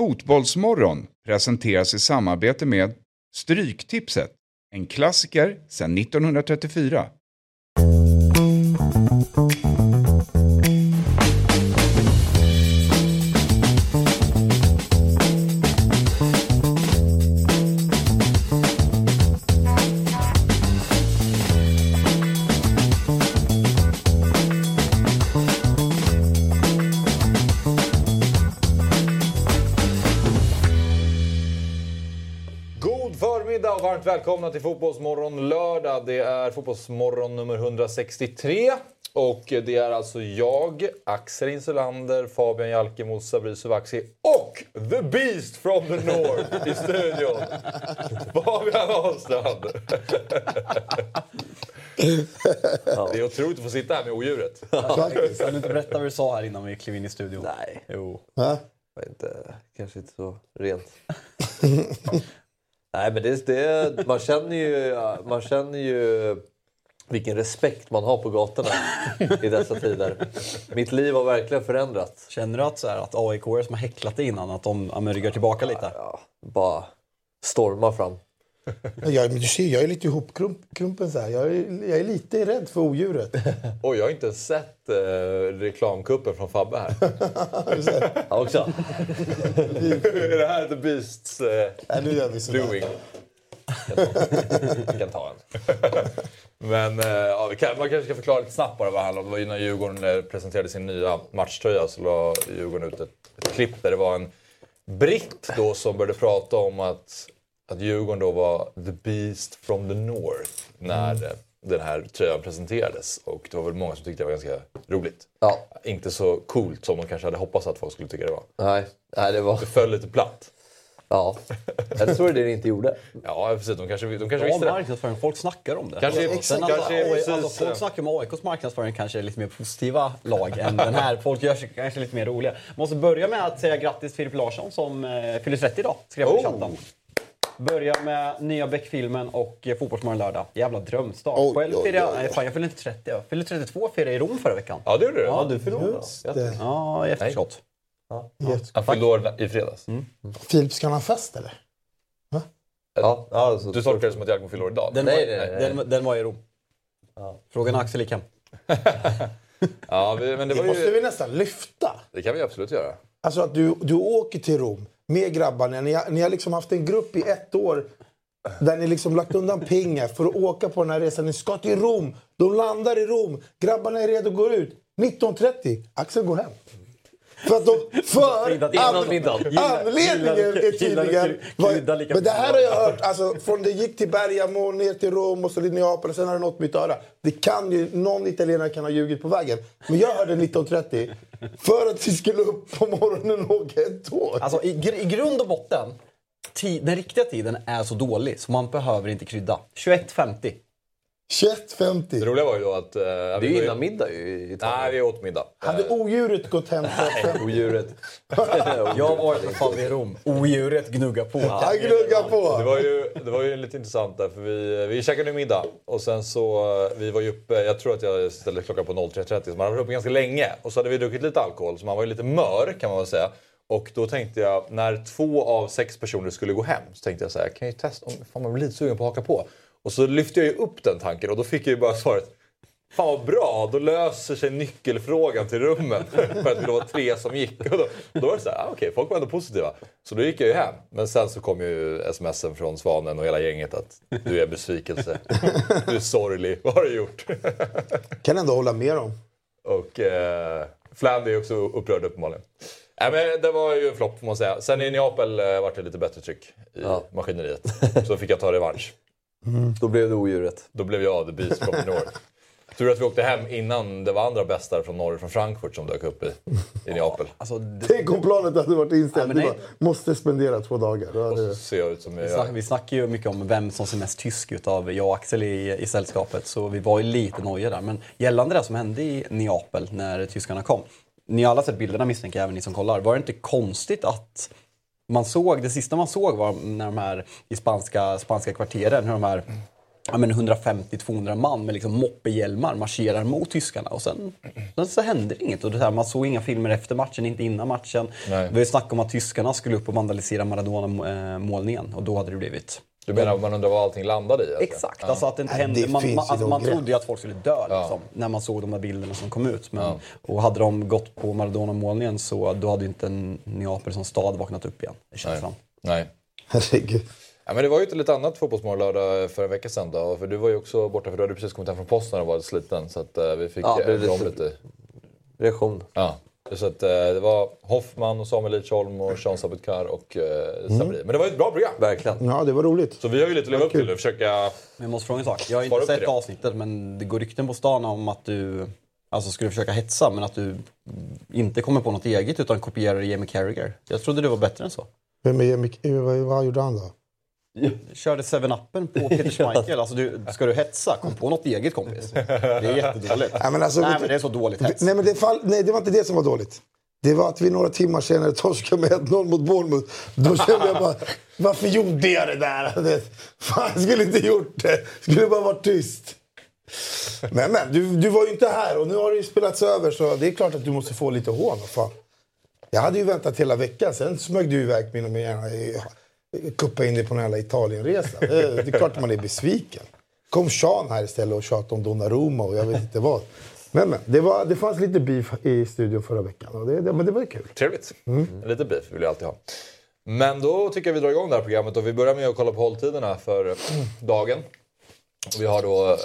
Fotbollsmorgon presenteras i samarbete med Stryktipset, en klassiker sedan 1934. Välkomna till Fotbollsmorgon lördag. Det är Fotbollsmorgon nummer 163. Och det är alltså jag, Axel Insulander, Fabian Jalkemo, Sabri Suvaxi och The Beast from the North i studion. Fabian Ahlstrand. Det är otroligt att få sitta här med odjuret. Faktiskt. Kan du inte berätta vad du sa här innan vi klev in i studion? Nej, Jo. var inte, kanske inte så rent. Nej, men det, det, man, känner ju, man känner ju vilken respekt man har på gatorna i dessa tider. Mitt liv har verkligen förändrats. Känner du att, så här, att aik som har häcklat dig innan, att de ja, men ryggar tillbaka lite? Ja, bara storma fram. Jag, men du ser, jag är lite ihopkrumpen så här. Jag är, jag är lite rädd för odjuret. Och jag har inte sett eh, reklamkuppen från Fabbe här. Ja, också. är det här The Beasts eh, Nej, nu gör vi sådär. doing? Jag kan ta en. Men eh, ja, vi kan, man kanske ska förklara lite snabbt bara vad det handlar om. Det var när Djurgården eh, presenterade sin nya matchtröja så la Djurgården ut ett, ett klipp där det var en britt då som började prata om att, att Djurgården då var the beast from the north när eh, den här tröjan presenterades. Och det var väl många som tyckte det var ganska roligt. Ja, Inte så coolt som man kanske hade hoppats att folk skulle tycka det var. nej, nej, det var... Det föll lite platt. Ja. Eller så var det det inte gjorde. Ja, precis. De kanske, de kanske visste det. marknadsföring, folk snackar om det. Kanske- Alltså, Sen kanske alltså, folk snackar om AIKs marknadsföring kanske är lite mer positiva lag än den här. Folk gör sig kanske lite mer roliga. Måste börja med att säga grattis till Filip Larsson som eh, fyller 30 idag, skrev jag i Oh. chatten. Börja med nya Beck-filmen och eh, Fotbollsmorgon lördag. Jävla drömstart. Oj, Själv oj, jag... oj, oj. Nej, fan, jag fyllde inte 30. Jag fyllde 32 och firade i Rom förra veckan. Ja, det gjorde du. Ja, du förlorade. Just det. Ja, i efterskott. Han fyllde år i fredags. Filip, ska han ha fest eller? Ja, alltså, Du tolkar det som att Jalkemo fyller år idag? Den, Nej, var, nej, nej. Den, den var i Rom. Frågan Axel hem. Ja, men det Det måste ju... vi nästan lyfta. Det kan vi absolut göra. Alltså att du, du åker till Rom med grabbarna. Ni har, ni har liksom haft en grupp i ett år där ni liksom lagt undan pengar för att åka på den här resan. Ni ska till Rom. De landar i Rom. Grabbarna är redo att gå ut. 19.30. Axel går hem. För att de... För... Middagen. Anledningen är tydligen... lika Men det här har jag hört. Alltså, från det gick till Bergamo, ner till Rom och så till Neapel sen har det nått mitt öra. Det kan ju, någon italienare kan ha ljugit på vägen. Men jag hörde 19.30 för att vi skulle upp på morgonen och åka ett tåg. Alltså i, gr- i grund och botten, ti- den riktiga tiden är så dålig så man behöver inte krydda. 21.50. 21.50. Det roliga var ju då att... Eh, Det är ju innan middag ju i Nej, Italien. vi åt middag. Hade odjuret gått hem för fem... Odjuret. Jag var i alla fall i Rom. Odjuret gnuggar på. Han gnuggar Det på. var ju, det var ju lite intressant där för vi, vi käkade middag och sen så, eh, vi var ju uppe, jag tror att jag ställde klockan på 03.30 så man hade varit uppe ganska länge. Och så hade vi druckit lite alkohol så man var ju lite mör kan man väl säga. Och då tänkte jag, när två av sex personer skulle gå hem så tänkte jag så här, kan jag ju testa om fan man blir lite sugen på att haka på. Och så lyfte jag ju upp den tanken och då fick jag ju bara svaret Fan vad bra, då löser sig nyckelfrågan till rummen. För att det var tre som gick. Och då, då var det så här, ah, okej, folk var ändå positiva. Så då gick jag ju hem. Men sen så kom ju smsen från Svanen och hela gänget att du är besvikelse. Du är sorglig. Vad har du gjort? Kan ändå hålla med om. Och eh, Flandy är också upprörd uppenbarligen. Nej, men det var ju en flopp får man säga. Sen i Neapel eh, vart det lite bättre tryck i Ja. maskineriet. Så fick jag ta revansch. Då blev det odjuret. Då blev jag the beast from the north. Tur att vi åkte hem innan det var andra bästar från norr, från Frankfurt som dök upp i, i Neapel. Alltså, det, Tänk om planet hade varit Ja, inställt. bara, måste spendera två dagar. Då Och så ser jag ut som vi, snack, jag vi snackar ju mycket om vem som ser mest tysk ut av jag och Axel i, i sällskapet. Så vi var ju lite nojiga där. Men gällande det som hände i Neapel när tyskarna kom. Ni har alla sett bilderna misstänker jag, även ni som kollar. Var det inte konstigt att man såg, det sista man såg var när de här i spanska, spanska kvarteren, hur de här ja, men 150-200 man med liksom moppehjälmar marscherar mot tyskarna. Och sen, sen så hände det inget. Och det här, man såg inga filmer efter matchen, inte innan matchen. Nej. Det var ju snack om att tyskarna skulle upp och vandalisera Maradona-målningen. Och då hade det blivit... Du menar att man undrar vad allting landade i? alltså? Exakt, alltså att det inte hände. det man man, alltså, man trodde ju att folk skulle dö liksom, när man såg de där bilderna som kom ut. Men, Och hade de gått på Maradona-målningen så då hade ju inte en Neapel som stad vaknat upp igen. Det känns Nej. Herregud. Ja, men det var ju ett lite annat fotbollsmål lördag för en vecka sedan. Då, för du var ju också borta för du hade precis kommit hem från posten och varit sliten. Så att, eh, vi fick Ja, det ja, blev om lite- lite. Reaktion. Ja. Så att, eh, det var Hoffman, och Samuel Lidsholm och Jean Sabetkar och eh, Sabri. Men det var ju ett bra program. Verkligen. Ja, det var roligt. Så vi har ju lite att leva upp till nu. Försöka... Men jag måste fråga en sak. Jag har inte sett det. avsnittet men det går rykten på stan om att du alltså, skulle försöka hetsa men att du inte kommer på något eget utan kopierar Jamie Carragher. Jag trodde det var bättre än så. Vem är Jamie- vad, vad gjorde han då? Körde 7-Up-en på Peter Schmeichel. Alltså, du, ska du hetsa? Kom på något eget kompis. Det är jättedåligt. Nej, men alltså, Nej men det är så dåligt hets. Nej, men det, fall, nej, det var inte det som var dåligt. Det var att vi några timmar senare torskade med 1-0 mot Bournemouth. Då kände jag bara, varför gjorde jag det där? Fan, jag skulle inte gjort det. Skulle bara varit tyst. Men, men du, du var ju inte här och nu har det ju spelats över så det är klart att du måste få lite hån. Fan. Jag hade ju väntat hela veckan, sen smög du iväg mig och gärna kuppa in dig på en jävla Italienresa. Det, är klart att man är besviken. Kom Sean här istället och tjatade om Donnarumma och jag vet inte vad. Men, men det, var, det fanns lite beef i studion förra veckan och det, det, men det var kul. Trevligt. Mm. Lite beef vill jag alltid ha. Men då tycker jag vi drar igång det här programmet och vi börjar med att kolla på hålltiderna för dagen. Vi har då,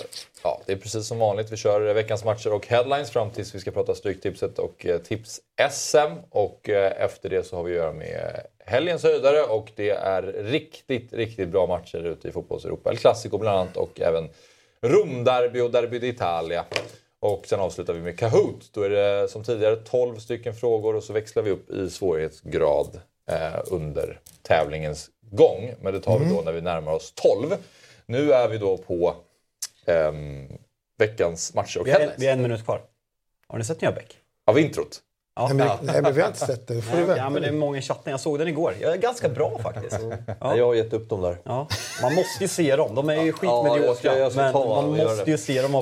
ja det är precis som vanligt, vi kör veckans matcher och headlines fram tills vi ska prata Stryktipset och eh, Tips-SM. Och eh, efter det så har vi att göra med helgens höjdare och det är riktigt, riktigt bra matcher ute i fotbolls-Europa. El Clasico bland annat och även Rom-derby och Derby d'Italia. Och sen avslutar vi med Kahoot. Då är det som tidigare 12 stycken frågor och så växlar vi upp i svårighetsgrad eh, under tävlingens gång. Men det tar vi då när vi närmar oss 12. Nu är vi då på ehm, veckans matcher och Vi har, en, headlines. vi har en minut kvar. Har ni sett nya Beck? Av introt. Ja. Nej, men, nej, men vi har inte sett det. Får Nej, vänta ja, men det är många i chatten. Jag såg den igår. Jag är ganska bra faktiskt. Ja. Jag har gett upp dem där. Ja. Man måste ju se dem. De är ju Ja, skitmediokra. ska men man måste ju se dem.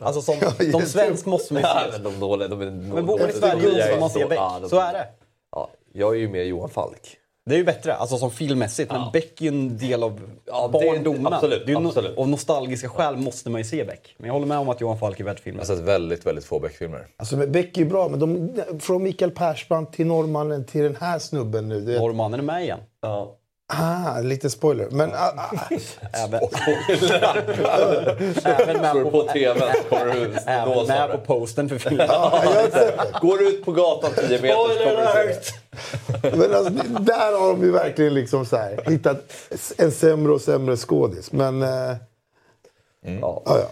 Alltså som, Ja, som jätte- svensk måste man ju Ja, se men de dåliga. De är, Men bor man i de- Sverige de- så ska man se Ja, Beck. de- Så är det. Ja, jag är ju mer Johan Falk. Det är ju bättre, alltså som filmmässigt. Men Beck är ju en del av Ja, det- barndomen. absolut, Det är ju no- absolut. Av nostalgiska skäl måste man ju se Beck. Men jag håller med om att Johan Falk är värd filmen. Jag har sett väldigt, väldigt få Beck-filmer. Alltså, Beck är ju bra, men de, från Mikael Persbrandt till norrmannen till den här snubben nu. Det, Norrmannen är med igen. Ja. Ah, lite spoiler. Men, ah, ah, Även, även med på, på TV kommer du även med på posten för filmen. Går du ut på gatan 10 meter så kommer du se det. Men alltså, där har de ju verkligen liksom så här, hittat en sämre och sämre skådis. Men, eh, Ja. ja, ja.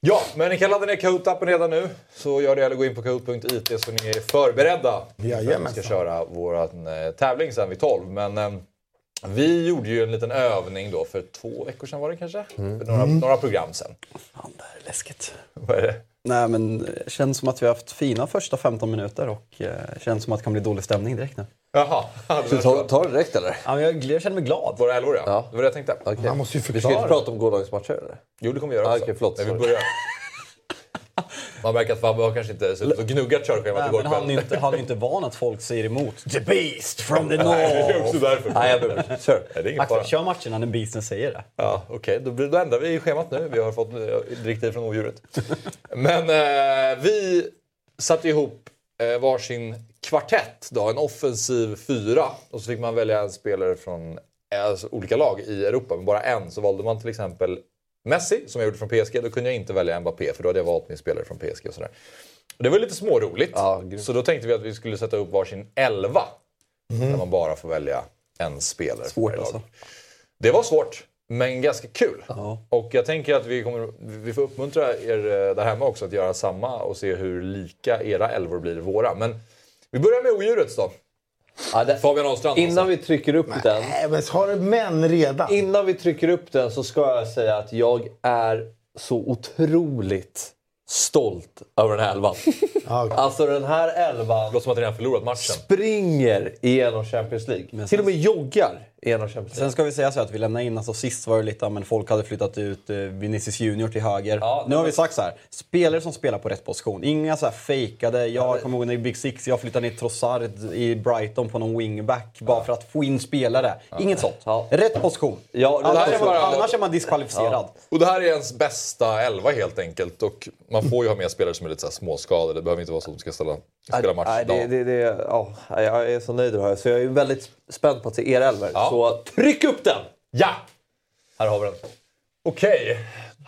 Ja, men ni kan ladda ner Kahoot-appen redan nu. Så gör det eller gå in på kahoot.it så ni är förberedda. Jajamensan. Vi ska köra vår eh, tävling sen vid 12. Men eh, vi gjorde ju en liten övning då för två veckor sedan var det kanske? För några, några program sen. Fan, det här är läskigt. Vad är det? Nej, men det känns som att vi har haft fina första 15 minuter och eh, känns som att det kan bli dålig stämning direkt nu. Jaha, Ska vi ta, ta det direkt eller? Ja, men jag, jag känner mig glad. Våra älvor ja. Ja. Det var det jag tänkte. Okej. Man måste ju Vi ska förklara. inte prata om gårdagens matcher eller? Jo, det kommer vi göra Ah, också. okej, förlåt, När vi börjar. Man märker att Fabbe har kanske inte suttit och gnuggat körschemat Nej, igår men han är ju inte, han är ju inte van att folk säger emot. The Beast from the Det är North! också därför. Nej, jag behöver... Nej, det är. Axel, kör matcherna när Beasten säger det. Ja, Okej, då, blir- då ändrar vi schemat nu. Vi har fått eh, direktiv från odjuret. Men eh, vi satte ihop eh, varsin kvartett, då, en offensiv fyra. Och så fick man välja en spelare från eh, alltså, olika lag i Europa, men bara en. Så valde man till exempel Messi, som jag gjorde från PSG. Då kunde jag inte välja Mbappé, för då hade jag valt min spelare från PSG. Och sådär. Och det var lite småroligt. Ja, så då tänkte vi att vi skulle sätta upp varsin elva. Där man bara får välja en spelare. Svårt alltså. Det var svårt, men ganska kul. Ja. Och jag tänker att vi, kommer, vi får uppmuntra er eh, där hemma också att göra samma och se hur lika era älvor blir våra. Men vi börjar med odjurets då. Ja, det... Fabian Ahlstrand. alltså. Innan vi trycker upp den. Nej, men har du män redan? Innan vi trycker upp den så ska jag säga att jag är så otroligt stolt över den här elvan. Alltså den här elvan låter som att ni redan förlorat matchen. springer igenom Champions League. Till och med joggar igenom Champions League. Sen ska vi säga så att vi lämnar in, alltså sist var det lite, men folk hade flyttat ut eh, Vinicius Junior till höger. Ja, nu har vi sagt så här, spelare som spelar på rätt position. Inga så här fejkade, jag kommer ihåg när i Big Six, jag flyttade ner Trossard i Brighton på någon wingback bara för att få in spelare. Inget sånt. Ja. Rätt position. Ja, det annars, här är bara- annars är man diskvalificerad. Och det här är ens bästa elva helt enkelt. Och man får ju ha med spelare som är lite så här småskadade. Det behöver inte vara så att de ska ställa, spela match Nej, det, det, det, ja, jag är så nöjd med det här. Så jag är väldigt spänd på att se er elver. Ja. Så tryck upp den! Ja! Här har vi den. Okej,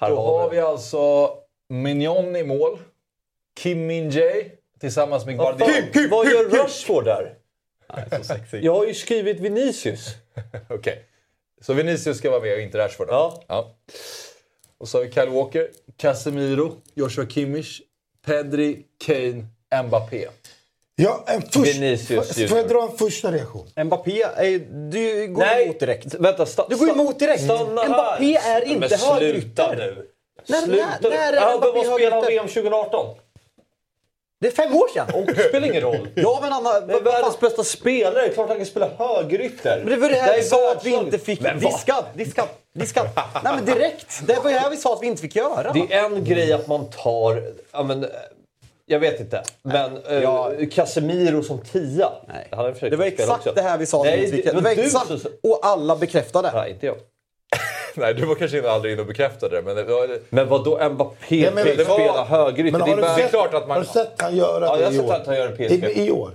Här då har har vi vi alltså Mignon i mål. Kim Min-Jae tillsammans med Guardiola. Vad gör Rashford där? Så sexy. Jag har ju skrivit Vinicius. Okej. Så Vinicius ska vara med och inte Rashford? då? Ja. Och så har vi Kyle Walker, Casemiro, Joshua Kimmich, Pedri, Kane, Mbappé. Ja, en först, Vinicius får, får jag dra en första reaktion? Mbappé, är, du går emot direkt. Vänta, sta, Du går emot direkt. Stanna här. Mbappé är inte Men sluta högerytter. nu. När- sluta när- när är ja, Mbappé spelade han högerytter? VM 2018? Det är fem år sedan. Och det spelar ingen roll. Ja, men Anna... Det är världens bästa spelare. Klart han kan spela högerytter. Men det var det här är vi sa att vi inte fick. Diskad, diskad, diskad. Nej men direkt. Det var det här vi sa att vi inte fick göra. Det är en grej att man tar... Ja, men, eh, jag vet inte. Men eh, Ja. Casemiro som tia. Nej. Försökt Det var exakt också. det här vi sa att vi Nej, inte fick det Det var exakt. Och alla bekräftade. Nej, inte jag. Nej, du var kanske aldrig inne och bekräftade det. Men det var, Men vad då Mbappé Ja, men det var- spela högerytter? Men Det har det är sett, klart att man- har du sett han göra Ja, det jag har i sett år? att han gör det i PSG. I, I år.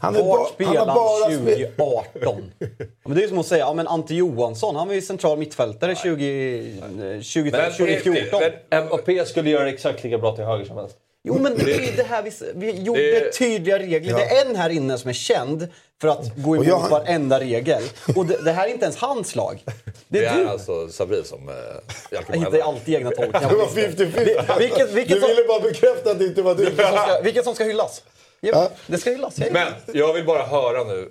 Han, är Vart spelade har han bara spelat... 2018? Ja, men det är ju som att säga, ja, men Ante Johansson, han var ju central mittfältare 20, eh, 20, Men- 2014. men- Mbappé skulle göra exakt lika bra till höger som vänster. Jo men det är ju det här vi, vi gjorde Det- tydliga regler. Det är en här inne som är känd för att gå emot jag- varenda regel. Och det, det här är inte ens hans lag. Det det är är du. alltså Sabri som hjälper Jag mig. hittar alltid egna tolkningar. Det var 50-50. Vilket, vilket, Du som, ville bara bekräfta att det inte var du. som ska, vilket som ska hyllas? Ja, det ska hyllas. Jag- Men jag vill bara höra nu.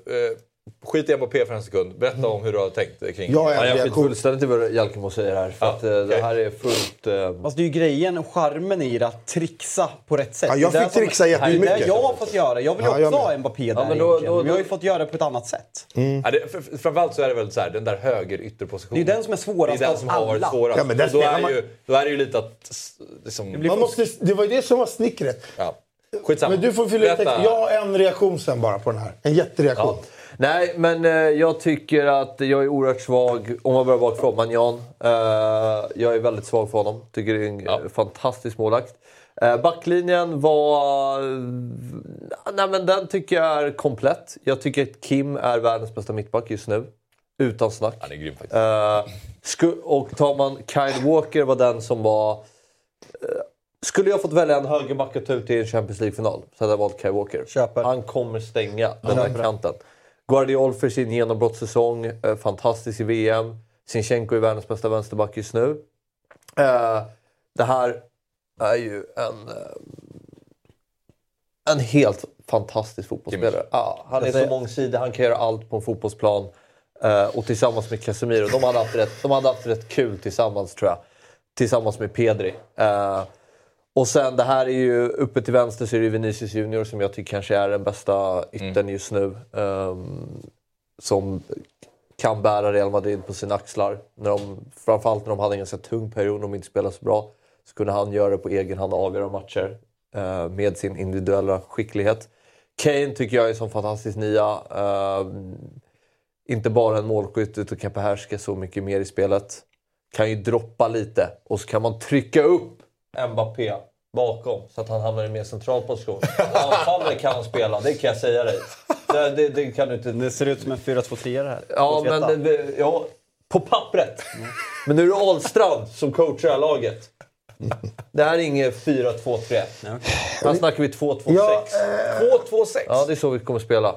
Skit i Mbappé för en sekund. Berätta om hur du har tänkt kring Jag är Ja, en jag skiter fullständigt i vad Jalkemo säger här. För Ja, att, eh, det här är fullt... Eh, Fast det är ju grejen och charmen i det, att trixa på rätt sätt. Ja, jag Det fick det som- trixa Det är jättemycket. det jag har fått göra. Jag vill Ja, jag också med. ha Mbappé där men då- egentligen. då- Men jag har ju fått göra det på ett annat sätt. Ja, det, för, för- framförallt så är det väl så här, den där höger ytterpositionen. Det är den som är svårast Det är den av som har varit alla. svårast. Ja, men där då, är man- ju, då är det ju lite att... Liksom, Man måste, det var ju det som var snickret. ja. Skitsamma. Men du får fylla ut Berätta. text. Jag har en reaktion sen bara på den här. En jättereaktion. ja. Nej, men eh, jag tycker att jag är oerhört svag om man börjar bakifrån. Manjan. Eh, jag är väldigt svag för honom. Tycker det är en Ja. fantastisk målvakt. Eh, backlinjen var... Nej, men den tycker jag är komplett. Jag tycker att Kim är världens bästa mittback just nu. Utan snack. Han är grym faktiskt. Eh, sku- och tar man Kyle Walker var den som var... eh, skulle jag fått välja en högerback att ta ut i en Champions League-final så hade jag valt Kyle Walker. Köper. Han kommer stänga den där kanten. Guardiol för sin genombrottssäsong. Eh, fantastisk i VM. Sinchenko är världens bästa vänsterback just nu. Eh, det här är ju en... Eh, en helt fantastisk fotbollsspelare. Ja, han är så mångsidig, han kan göra allt på en fotbollsplan. Eh, och tillsammans med Casemiro, de hade, haft rätt, de hade haft rätt kul tillsammans tror jag. Tillsammans med Pedri. Och sen det här är ju, uppe till vänster så är det Vinicius Junior som jag tycker kanske är den bästa yttern just nu. Ehm, som kan bära Real Madrid på sina axlar. När de, framförallt när de hade en ganska tung period och de inte spelade så bra. Så kunde han göra det på egen hand och avgöra matcher. eh, med sin individuella skicklighet. Kane tycker jag är sån fantastisk nia. Ehm, inte bara en målskytt utan kan behärska så mycket mer i spelet. Kan ju droppa lite och så kan man trycka upp Mbappé bakom så att han hamnar i en mer central position. Anfallare kan han spela, det kan jag säga dig. Det, det, det kan du inte... Det ser ut som en 4-2-3 här. Ja, men det, det, ja, på pappret. Men nu är det Ahlstrand som coachar det här laget. Det här är inget 4-2-3. Här snackar vi 2-2-6. Ja, 2-2-6. Ja, det är så vi kommer spela.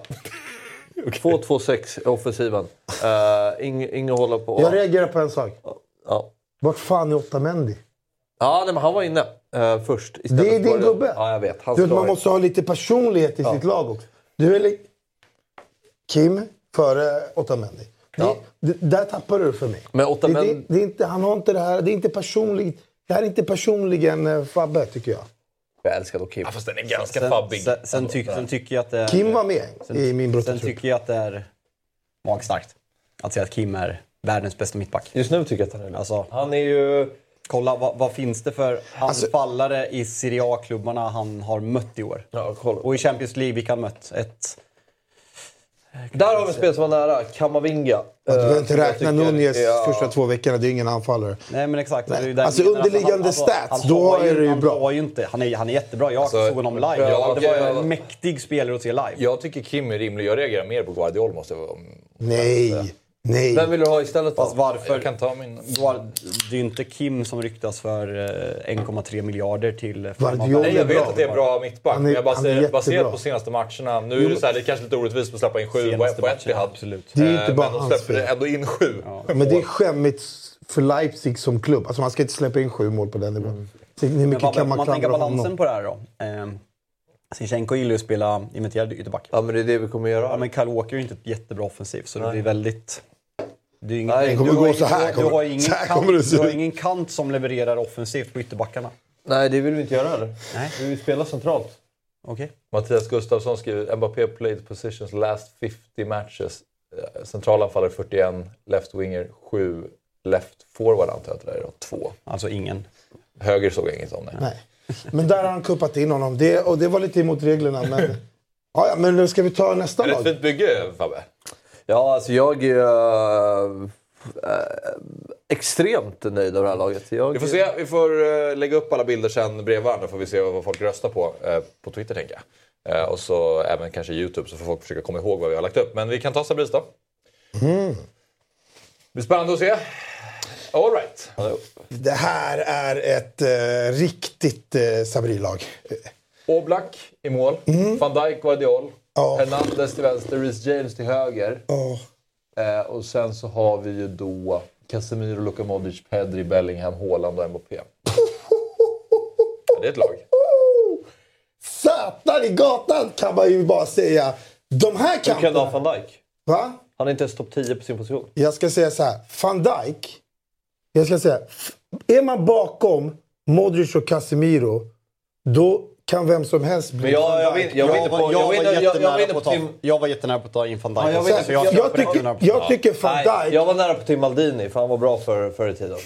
2-2-6 i offensiven. Uh, Inget ing att hålla på. Jag reagerar på en sak. Ja, Vart fan är Otamendi? Ja nej, men han var inne uh, först. Det är din gubbe. Ja, jag vet. Han Du vet, man måste ha lite personlighet i sitt lag också. Du är li- Kim före Otamendi. Det, Ja. det, där tappar du för mig. Men Otamendi- det, det, det är inte, han har inte det här, det är inte personligt. Det här är inte personligen eh, Fabbe, tycker jag. Jag älskar dock Kim. Ja, fast den är ganska Sen, fabbig. sen, sen, tyck, sen tycker jag att det är... Kim var med sen, i min Sen bruttotrupp. tycker jag att det är magstarkt att säga att Kim är världens bästa mittback. Just nu tycker jag att han är Alltså, Han är ju... kolla vad, vad finns det för Alltså- anfallare i Serie A-klubbarna han har mött i år? Ja, kolla. Och i Champions League, vilka han mött? Ett... Där har vi en spel som var nära. Kamavinga. Du behöver Eh, inte jag räkna Nunez är- första två veckorna, det är ingen anfallare. Nej men exakt. Nej. Det är där- Alltså, underliggande han- stats, han då är det ju han bra. Har ju inte, han, är, han är jättebra. Jag Alltså, såg honom live. jag- det var jag- en mäktig spelare att se live. Jag tycker Kim är rimlig. Jag reagerar mer på Guardiol måste jag vara. Nej, nej. Vem vill du ha istället då? Fast varför? Jag kan ta min... Är- Det är ju inte Kim som ryktas för eh, 1,3 miljarder till... eh, Guardiola Nej, jag vet att det är bra mittback. Han är- men jag säger, baserat på senaste matcherna. Nu är det, så här, det är kanske lite orättvist att släppa in sju på, Senaste på matchen, Etihad. absolut. Det är inte Eh, bara Men de släpper ändå in sju. Men det är skämmigt för Leipzig som klubb. Alltså man ska inte släppa in sju mål på den nivån. Så Hur Men mycket vad, kan man man tänker balansen honom? på det här då. Eh, Zinchenko gillar ju att spela inventerad ytterback. Ja, men det är det vi kommer göra. Ja, men Kyle Walker är ju inte jättebra offensiv så det blir väldigt... Det är ingen, Nej, det kommer du har gå ingen- så här, Du, har ingen så här kant, du har ingen kant som levererar offensivt på ytterbackarna. Nej, det vill vi inte göra heller. Nej. Vi vill spela centralt. Okej. Mattias Gustafsson skriver Mbappé played positions last 50 matches. Eh, Centralanfallare 41, left winger 7, left forward antar jag att det är då, 2. Alltså ingen. Höger såg jag inget om. Nej. Nej. Men där har han kuppat in honom. Det, och det var lite emot reglerna. Men, ja, ja, men ska vi ta nästa Är det ett lag? fint bygge Fabbe? Ja, alltså jag är äh, äh, extremt nöjd av det här laget. Jag, Vi får se, vi får eh, lägga upp alla bilder sen bredvid varandra får vi se vad folk röstar på. eh, på Twitter tänker jag. Och så även kanske Youtube så får folk försöka komma ihåg vad vi har lagt upp. Men vi kan ta Sabris då. Det blir spännande att se. All right. Det här är ett eh, riktigt eh, Sabri-lag. Oblak i mål. Van Dijk, Guardiol. Ja. Hernandez till vänster, Reece James till höger. Ja. Eh, och sen så har vi ju då Casemiro, Luka Modric, Pedri, Bellingham, Haaland och Mbappé. Det är ett lag. Satan i gatan kan man ju bara säga. De här Hur kan du ha van Dijk? Va? Han är inte ens topp 10 på sin position. Jag ska säga så här. Van Dijk. Jag ska säga. Är man bakom Modric och Casemiro. Då kan vem som helst bli Men jag, jag, vill, jag, var. Jag var jag, jag, var ta, Tim... jag var jättenära på att ta in van Dijk. Ja, jag vet jag, tycker, 100%. jag tycker van Nej, Dijk. jag var nära på Tim Maldini, för han var bra för, förr i tiden.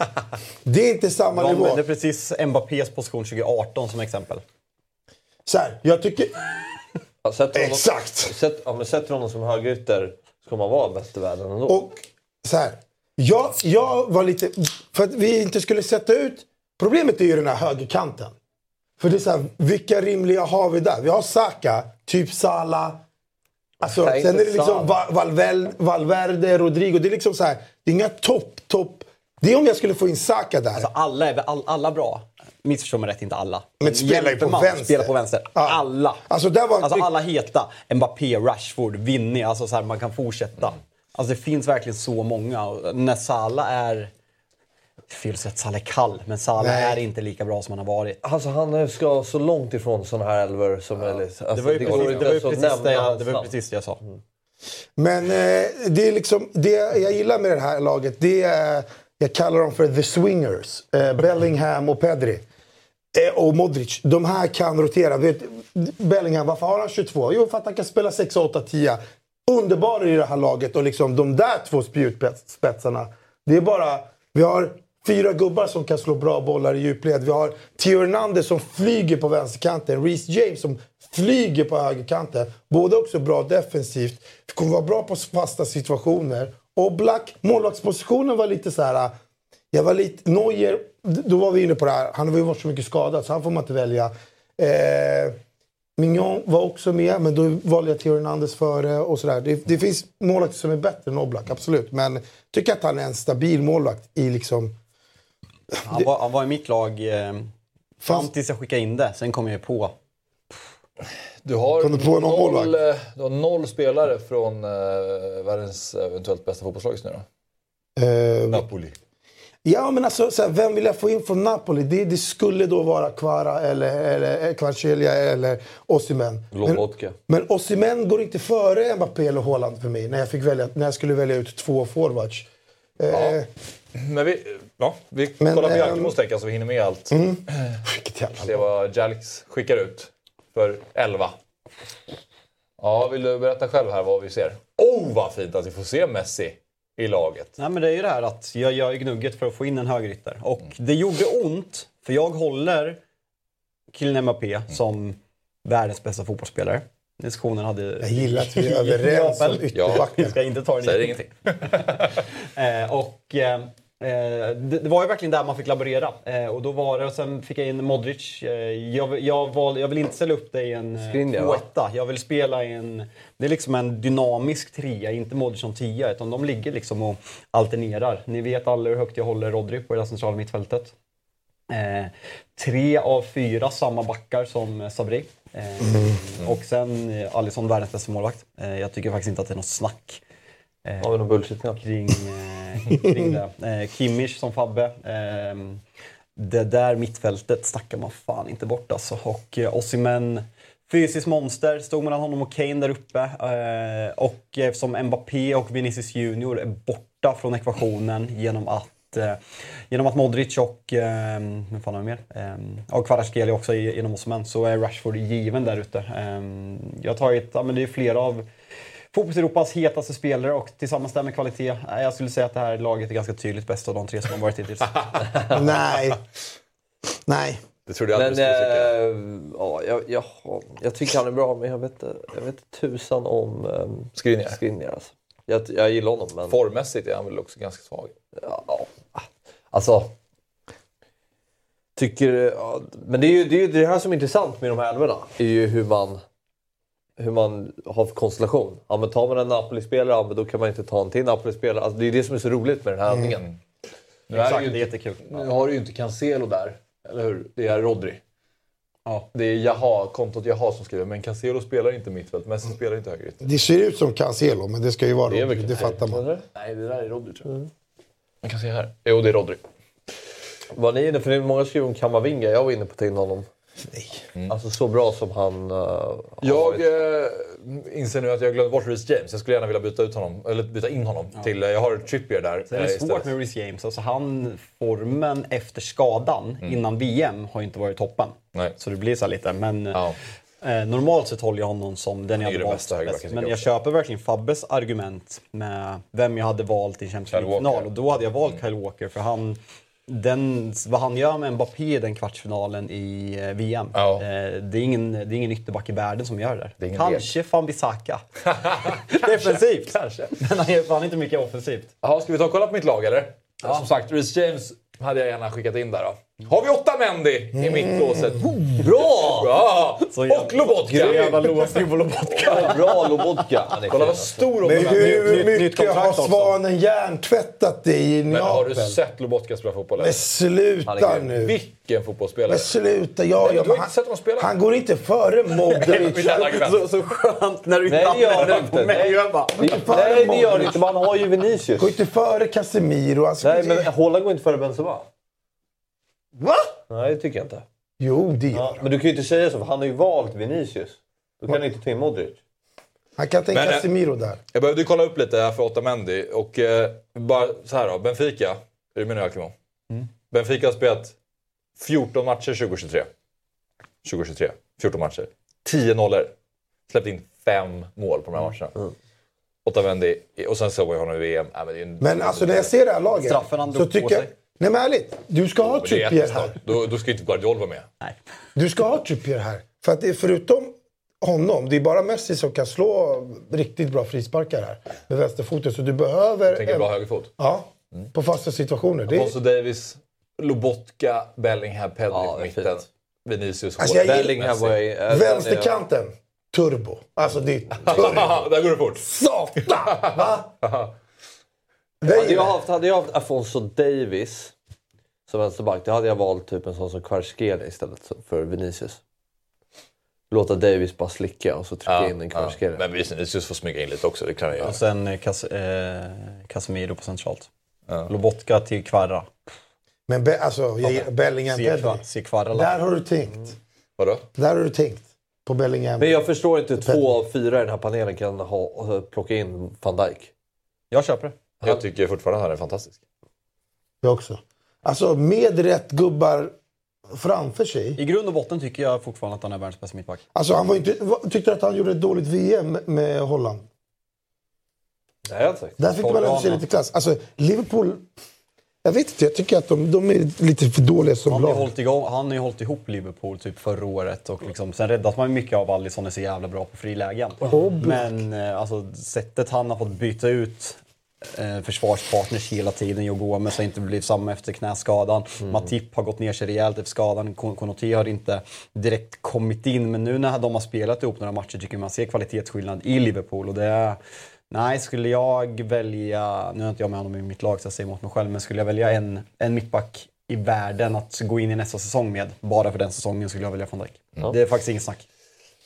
Det är inte samma De nivå. använde precis Mbappés position 2018 som exempel. Så här, jag tycker... Ja, sätter honom, Exakt! sätt, ja, men sätter honom som högerytter så kommer han vara bäst i världen ändå. Och så här. Jag, jag var lite... För att vi inte skulle sätta ut... Problemet är ju den här högerkanten. För det är så här, vilka rimliga har vi där? Vi har Saka, typ Salah. Alltså, sen är det liksom Salah. Va- Valvel, Valverde, Rodrigo. Det är liksom så här, det är inga topp, topp... Det är om jag skulle få in Saka där. Alltså alla är all, alla bra. Missförstå mig rätt, inte alla. Men spelar ju på man, vänster. Spelar på vänster. Ja. Alla. Alltså, var- alltså alla heta. Mbappé, Rashford, Vinny. Alltså så här, man kan fortsätta. Alltså det finns verkligen så många. När Salah är... Fel sätt, Salah är kall. Men Salah Nej. är inte lika bra som han har varit. Alltså han ska så långt ifrån sådana här elver som möjligt. Alltså, Det var ju går precis, det var ju att precis, det, jag, det, var precis det jag sa. Men eh, det är liksom, det jag gillar med det här laget, det är, jag kallar dem för the swingers. Eh, Bellingham och Pedri. Eh, och Modric. De här kan rotera. Vet, Bellingham, varför har han 22? Jo, för att han kan spela 6, 8, 10. Underbar i det här laget. Och liksom de där två spjutspetsarna. Det är bara... Vi har fyra gubbar som kan slå bra bollar i djupled. Vi har Theo Hernandez som flyger på vänsterkanten. Reece James som flyger på högerkanten. Båda också bra defensivt. Vi kommer vara bra på fasta situationer. Och Black, målvaktspositionen var lite så här... Jag var lite... Neuer, då var vi inne på det här. Han har ju varit så mycket skadad så han får man inte välja. Eh, Mignon var också med, men då valde jag Theo Hernandez före och sådär. Det, det finns målvakter som är bättre än Oblak, absolut. Men tycker att han är en stabil målvakt i liksom... Han var, han var i mitt lag eh, fram tills jag skickade in det. Sen kom jag på. Du har, Kom du på någon noll, målvakt? eh, du har noll spelare från eh, världens eventuellt bästa fotbollslag just nu då. Eh, Napoli. Ja, men alltså, såhär, vem vill jag få in från Napoli? Det, det skulle då vara Kvara eller, eller Kvaratskhelia eller Osimhen. Men, Lobotka. men Osimhen går inte före Mbappé eller Haaland för mig när jag, fick välja, när jag skulle välja ut två forwards. Eh, Men vi, ja, vi Men, kollar på ehm, Jalkemos så vi hinner med allt. vilket jävla Se vad Jalks skickar ut för 11. Ja, vill du berätta själv här vad vi ser? Oh, vad fint att vi får se Messi i laget. Nej, men det är ju det här att jag gör gnugget för att få in en högerytter. Och det gjorde ont, för jag håller Kylian Mbappé som världens bästa fotbollsspelare. Diskussionen hade... Jag gillar att vi är överens om ytterbacken. ska inte ta den Säger ingenting. Eh, och eh, det, det var ju verkligen där man fick laborera. Eh, och då var det, och sen fick jag in Modric. Eh, jag, jag, val, jag vill inte ställa upp det i en eh, tvåetta. Jag vill spela i en... Det är liksom en dynamisk trea, inte Modric som tia. Utan de ligger liksom och alternerar. Ni vet alla hur högt jag håller Rodri på det centrala mittfältet. Eh, tre av fyra samma backar som eh, Sabri. Eh, Och sen eh, Alisson, världens bästa målvakt. Eh, jag tycker faktiskt inte att det är något snack eh, Har vi någon bullshit nu? kring, eh, kring det. Eh, eh Kimmich som Fabbe. Eh, det där mittfältet snackar man fan inte bort alltså. Och eh, Osimhen, fysiskt monster, stod mellan honom och Kane där uppe. Eh, och eftersom Mbappé och Vinicius Junior är borta från ekvationen genom att eh, Genom att Modric och, eh, fan har vi mer? Eh, och Kvaratskhelia också genom Osimhen så är Rashford given där ute. Eh, jag har tagit, ja men det är flera av fotbolls-Europas hetaste spelare och tillsammans där med kvalitet. Jag skulle säga att det här laget är ganska tydligt bäst av de tre som har varit hittills. Nej. Nej. Det trodde jag Men aldrig skulle tycka. eh, ja, jag, jag, jag tycker han är bra, men jag vet, jag vet tusan om um, Skriniar. Skriniar. Alltså. Jag, jag gillar honom, men... Formmässigt är han väl också ganska svag. Ja, ja. Alltså... Tycker... Ja, men det är ju det, är ju det här som är intressant med de här älvorna. är ju hur man, hur man har för konstellation. Ja, men tar man en Napoli-spelare, ja, men då kan man inte ta en till Napoli-spelare. Alltså, det är det som är så roligt med den här övningen. Nu, är Exakt, det det är ju, jättekul. nu har du ju inte Cancelo där, eller hur? Det är Rodri. Ja. Det är Jaha, kontot Jaha som skriver, men Cancelo spelar inte mittfält. Messi spelar inte högerytter. Det ser ut som Cancelo, men det ska ju vara Det Rodri. väl Det Cancelo. fattar man. Eller? Nej, det där är Rodri tror jag. Man kan se här. Jo, det är Rodri. Var ni inne, för det är många skriver om Kamavinga. Jag var inne på att ta in honom. Nej. Alltså så bra som han uh, Jag eh, inser nu att jag glömde bort Reece James. Jag skulle gärna vilja byta, ut honom, eller byta in honom till... eh, Jag har Trippier där. Det är eh, svårt istället. med Reece James. Alltså han, formen efter skadan innan VM har ju inte varit toppen. Nej. Så det blir så här lite. Men Ja. eh, normalt sett håller jag honom som den jag hade valt Men jag jag köper verkligen Fabbes argument med vem jag hade valt i Champions League-final. Walker. Och då hade jag valt Kyle Walker för han... Den, vad han gör med Mbappé i den kvartsfinalen i eh, VM. Ja. Eh, det, är ingen, det är ingen ytterback i världen som gör det. Det Kanske van Bissaka. Defensivt. Kanske. Men han gör fan inte mycket offensivt. Jaha, ska vi ta och kolla på mitt lag eller? Som sagt, Reece James hade jag gärna skickat in där då. Har vi åtta Mendy i mittlåset? Bra! Bra! Så jävla- Och Lobotka! Jävla låsning på Lobotka. Bra Lobotka. Han Kolla vad stor Men hon är. hur mycket har. Svanen hjärntvättat dig i Men har du Neapel? sett Lobotka spela fotboll? Men sluta Han nu. Vilken fotbollsspelare! Men sluta. Ja, men ja, du har men inte sett honom spela. Han går inte före Modric. Så, så skönt när du Nej, det gör på inte. mig. Nej. Det gör det inte. Man har ju Vinicius. Går inte före Casemiro. Alltså, Nej, men Haaland går inte före Benzema. Va? Nej, det tycker jag inte. Jo, det gör Ja, men du kan ju inte säga så, för han har ju valt Vinicius. Då kan du inte ta in Modric. Han kan ta in eh, Casemiro där. Jag behövde kolla upp lite här för Otamendi. Och eh, bara så här då. Benfica. Är du med nu Akimo? Benfica har spelat 14 matcher 2023. 2023. 14 matcher. 10 nollor. Släppt in 5 mål på de här matcherna. Otamendi. Och sen såg jag honom i VM. Nej, men, det är en, Men alltså när jag ser det här laget Straffen han så drog på tycker jag... sig. Nej men ärligt, du ska ha Trippier jättesnart. här. Då, då ska inte Guardiol vara med. nej. Du ska ha Trippier här. För att det är förutom honom, det är bara Messi som kan slå riktigt bra frisparkar här med vänsterfoten. Så du behöver... Tänker en- bra högerfot. Ja, på fasta situationer. Det är... Alfonso Davis, Lobotka, Bellingham, Pedri Ja, mitten. fint. Vinicius, Alltså, jag Bellingham var ju... äh, Vänsterkanten, turbo. Alltså det är turbo. Där går det fort. Satan! Va? Hade jag haft, hade jag haft Afonso Davis som vänsterback, då hade jag valt typ en sån som Kvaratskhelia istället för Vinicius. Låta Davis bara slicka och så trycka in en Kvaratskhelia. Men Vinicius får smyga in lite också, det kan han göra. Och sen eh, Cas eh, Casemiro på centralt. Lobotka till Kvarra. Men be, alltså, jag Bellingham Kvarra. Där har du tänkt. Vadå? Där har du tänkt. På Bellingham. Men jag förstår inte hur två av fyra i den här panelen kan ha, plocka in van Dijk. Jag köper det. Jag tycker fortfarande att han är fantastisk. Jag också. Alltså med rätt gubbar framför sig. I grund och botten tycker jag fortfarande att han är världens bästa mittback. Alltså han var inte, tyckte att han gjorde ett dåligt VM med Holland. Nej, jag har inte sagt. Där fick man ändå se Holland. lite klass. Alltså Liverpool... Jag vet inte, jag tycker att de, de är lite för dåliga som Han har, ju lag. hållit igång, han har ju hållit ihop Liverpool typ förra året och liksom, sen räddas man ju mycket av Alisson är så jävla bra på frilägen. Men eh, alltså, sättet han har fått byta ut försvarspartners hela tiden. Joe Gomez har inte blivit samma efter knäskadan. Matip har gått ner sig rejält efter skadan. Kon- Konaté har inte direkt kommit in. Men nu när de har spelat ihop några matcher tycker man ser kvalitetsskillnad i Liverpool. Och det är, nej, skulle jag välja, nu har inte jag med honom i mitt lag så jag säger emot mig själv, men skulle jag välja en, en mittback i världen att gå in i nästa säsong med, bara för den säsongen skulle jag välja van Dijk. Det är faktiskt inget snack.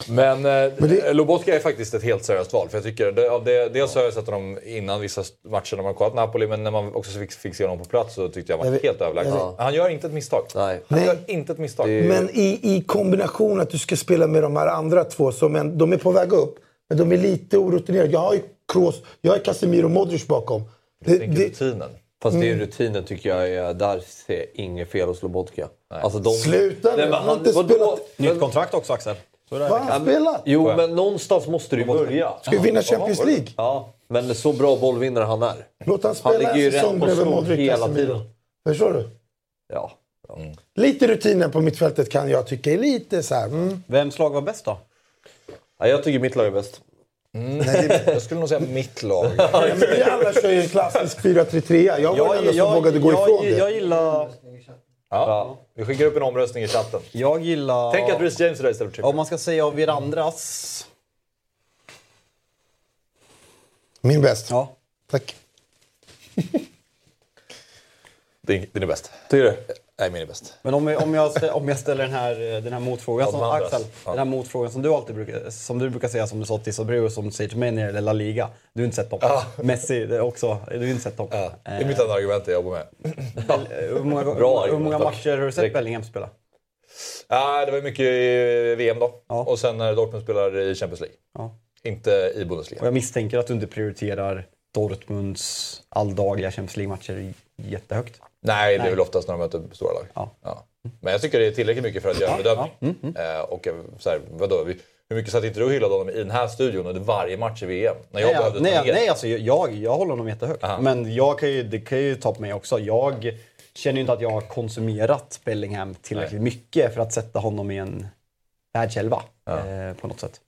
Men, eh, det- Lobotka är faktiskt ett helt seriöst val. För jag tycker, det, av det, dels har jag sett honom innan vissa matcher när man kollat Napoli, men när man också fick, fick se honom på plats så tyckte jag han var helt överlägsen. vet. Han gör inte ett misstag. Nej. Han Nej. gör inte ett misstag. Men i, i kombination att du ska spela med de här andra två som en, de är på väg upp, men de är lite orutinerade. Jag har ju Kroos, jag har Casemiro och Modric bakom. Det, Jag tänker det, rutinen. Fast Mm. det är rutinen tycker jag är... Där ser jag inget fel hos Lobotka. Alltså de... Sluta nu, Nej, men han har han, inte vadå? spelat. Nytt kontrakt också Axel. Vad har han spelat? Jo, men någonstans måste du börja. Ska vi vinna Champions League? Ja, men så bra bollvinnare han är. Låt han Han spela ligger ju en säsong bredvid Modric hela tiden. Förstår du? Ja. Lite rutinen på mittfältet kan jag tycka är lite så här. Mm. Vems lag var bäst då? ja jag tycker mitt lag är bäst. Jag skulle nog säga mitt lag. Ja, Vi alla kör ju en klassisk 4-3-3. Jag var den enda som vågade gå jag, ifrån det. Jag gillar... Ja. Vi skickar upp en omröstning i chatten. Jag gillar... Tänk att Reece James är där istället för Om man ska säga av er andras... Min bäst. Ja. Tack. Din, din är bäst. Tycker du? Nej, min är bäst. Men om, jag- om, jag, om jag ställer den här, den här motfrågan Ja, som. Axel, Ja. den här motfrågan som du alltid brukar, som du brukar säga som du sa till och som du säger till mig när det gäller La Liga. Du har inte sett dem. Messi det är också, du har inte sett dem. Ja, det är mitt enda argument jag jobbar med. Eh, hur, många, Bra hur, många tack. matcher har du sett Bellingham spela? Ja, det var mycket i VM då. Ja. Och sen när Dortmund spelar i Champions League. Ja. Inte i Och Bundesliga. jag misstänker att du inte prioriterar Dortmunds alldagliga Champions League-matcher jättehögt. Nej, det är Nej. väl oftast när de möter stora lag. Ja. Men jag tycker det är tillräckligt mycket för att göra en bedömning. Mm, Eh, och så här, vadå, hur mycket satt inte du och hyllade honom i den här studion under varje match i VM? När jag Nej, behövde nej, nej alltså, jag, jag håller honom jättehögt. Aha. Men jag kan ju, det kan ju ta på mig också. Jag känner ju inte att jag har konsumerat Bellingham tillräckligt mycket för att sätta honom i en världselva eh, på något sätt.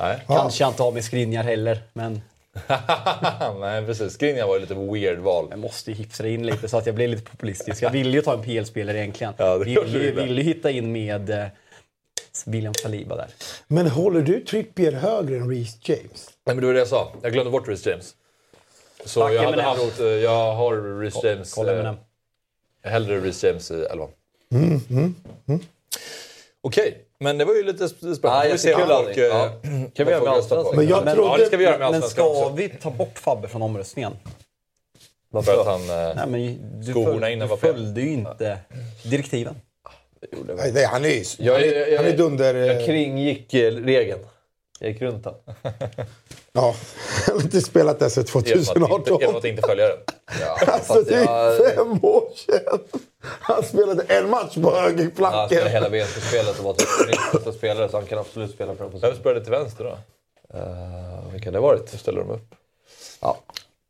Nej. Kanske jag inte har med Skriniar heller, men nej, precis. Skriniar var ju lite weird val. jag måste ju hipsa in lite så att jag blir lite populistisk. Jag ville ju ta en PL-spelare egentligen. Ja, det du ju- det. ville ju hitta in med eh, William Saliba där. Men håller du Trippier högre än Reece James? Nej, men det var det jag sa. Jag glömde bort Reece James. Så Tack, jag, hade haft, eh, jag har Reece James... Kolla eh. Hellre Reece James i elvan. Mm, Okej, men det var ju lite sp- spännande. Ja, Vi får se jättekul, vad folk, Andy. eh, Ja. Kan vi göra med. Allsvenskan? Men jag Men- trodde... Ja, det ska vi göra med Men ska också. vi ta bort Fabbe från omröstningen? För att han... eh, Nej, men du, Skohorna föl, innan du var fel. följde ju inte direktiven. Nej, nej, han är ju... Jag Han är- jag- han är dunder... Jag eh, kringgick eh, regeln. Jag gick runt den. Ja, han har inte spelat där sedan Genom att, inte, 2018. genom att inte följa den. Alltså Fast det är jag- fem år sedan. Han spelade en match på Han högerflanken. spelade hela VM-spelet och var typ riksdagens spelare så han kan absolut spela på den Vem spelade till vänster då? Uh, vilka det varit? Hur ställer de upp? Ja.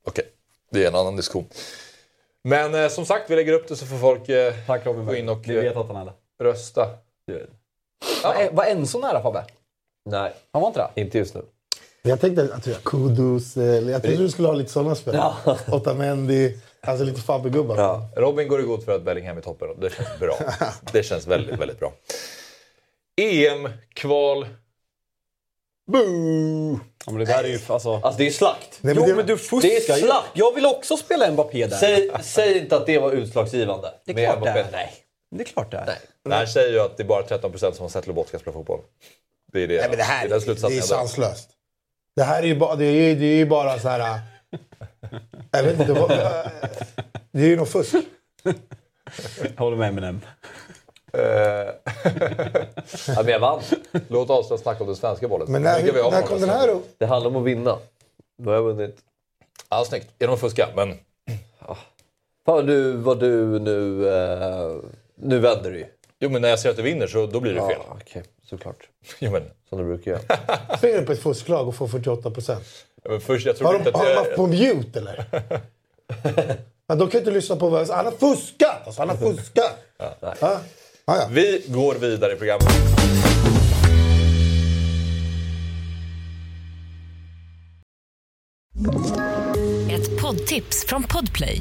Okej, det är en annan diskussion. Men eh, som sagt, vi lägger upp det så får folk eh, Tack Robin gå in och eh, att han är det. rösta. Var, var Enzo nära Fabbe? Nej, Han var inte det? inte just nu. Jag tänkte att jag Kudus, eller jag tänkte du skulle ha lite sådana spelare. Otamendi, alltså lite Fabbe-gubbar. Ja. Robin går i god för att Bellingham är toppen det känns bra. Det känns väldigt, väldigt bra. EM-kval. Boo! Ja, men det där är ju alltså... Alltså det är slakt. Nej, Jo det- men du fuskar det är slakt. Jag vill också spela Mbappé där. Säg, säg inte att det var utslagsgivande. Det är klart det är. Nej. Det är klart det är. Nej. Det här säger ju att det är bara 13% som har sett Lobotka spela fotboll. Det är det. Nej, men det här är är, det är sanslöst. Det här är ju bara, det är, det är ju bara så här... äh, Jag vet inte. Vad, det är ju något fusk. Jag håller med Eminem. Ja, men jag vann. Låt oss snacka om den svenska bollen. Men när, när många kom den här upp? Det handlar om att vinna. Då har jag vunnit. Ja, snyggt. Genom att fuska, men... Fan du, vad du nu... Eh, nu vänder du ju. Jo, men när jag ser att du vinner så då blir det fel. Ja, okej. Såklart. Jo, men, Som du brukar göra. Springer du på ett fusklag och får 48 procent. men först, jag tror Har inte de, att... de jag- haft på mute eller? ja, de kan inte lyssna på vad Han har fuskat! Alltså, han har fuskat! Ja. Ja, ja. Vi går vidare i programmet. Ett poddtips från Podplay.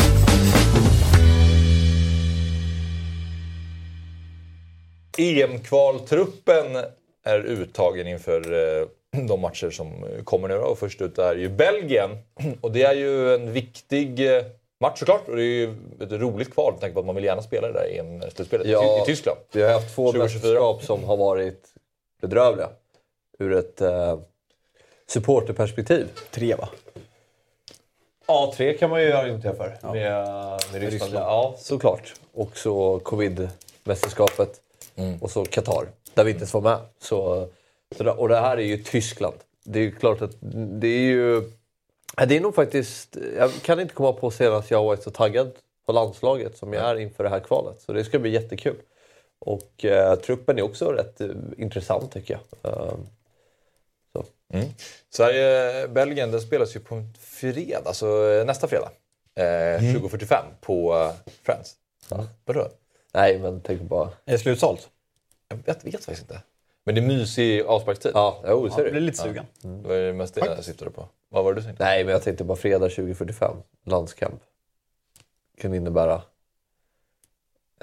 EM-kvaltruppen är uttagen inför eh, de matcher som kommer nu. Och först ut är ju Belgien. Och det är ju en viktig eh, match såklart. Och det är ju ett roligt kval med tanke på att man vill gärna spela det där EM-slutspelet Ja. i Tyskland. Vi har haft två 2024. mästerskap som har varit bedrövliga. Ur ett eh, supporterperspektiv. Tre va? Ja, tre kan man ju argumentera för. Med, med Ryssland. Ryssland. Ja, såklart. Och så covid-mästerskapet. Och så Qatar, där vi inte ens var med. Så, så och det här är ju Tyskland. Det är ju klart att det är ju... ja, Det är nog faktiskt... Jag kan inte komma på senast jag har varit så taggad på landslaget som jag är inför det här kvalet. Så det ska bli jättekul. Och eh, truppen är också rätt eh, intressant tycker jag. Eh, så. Sverige-Belgien den spelas ju på fredag, alltså eh, nästa fredag. Eh, 20.45 på eh, Friends. Vadå? Nej, men tänk bara... Är det slutsålt? Jag vet, vet faktiskt inte. Men det är mysig avsparkstid. Ja, jo, så Ja, är jag blir det. lite sugen. Det var ju mest det jag syftade på. Vad var det du tänkte? Nej, men jag tänkte bara fredag 2045. Landskamp. Kan innebära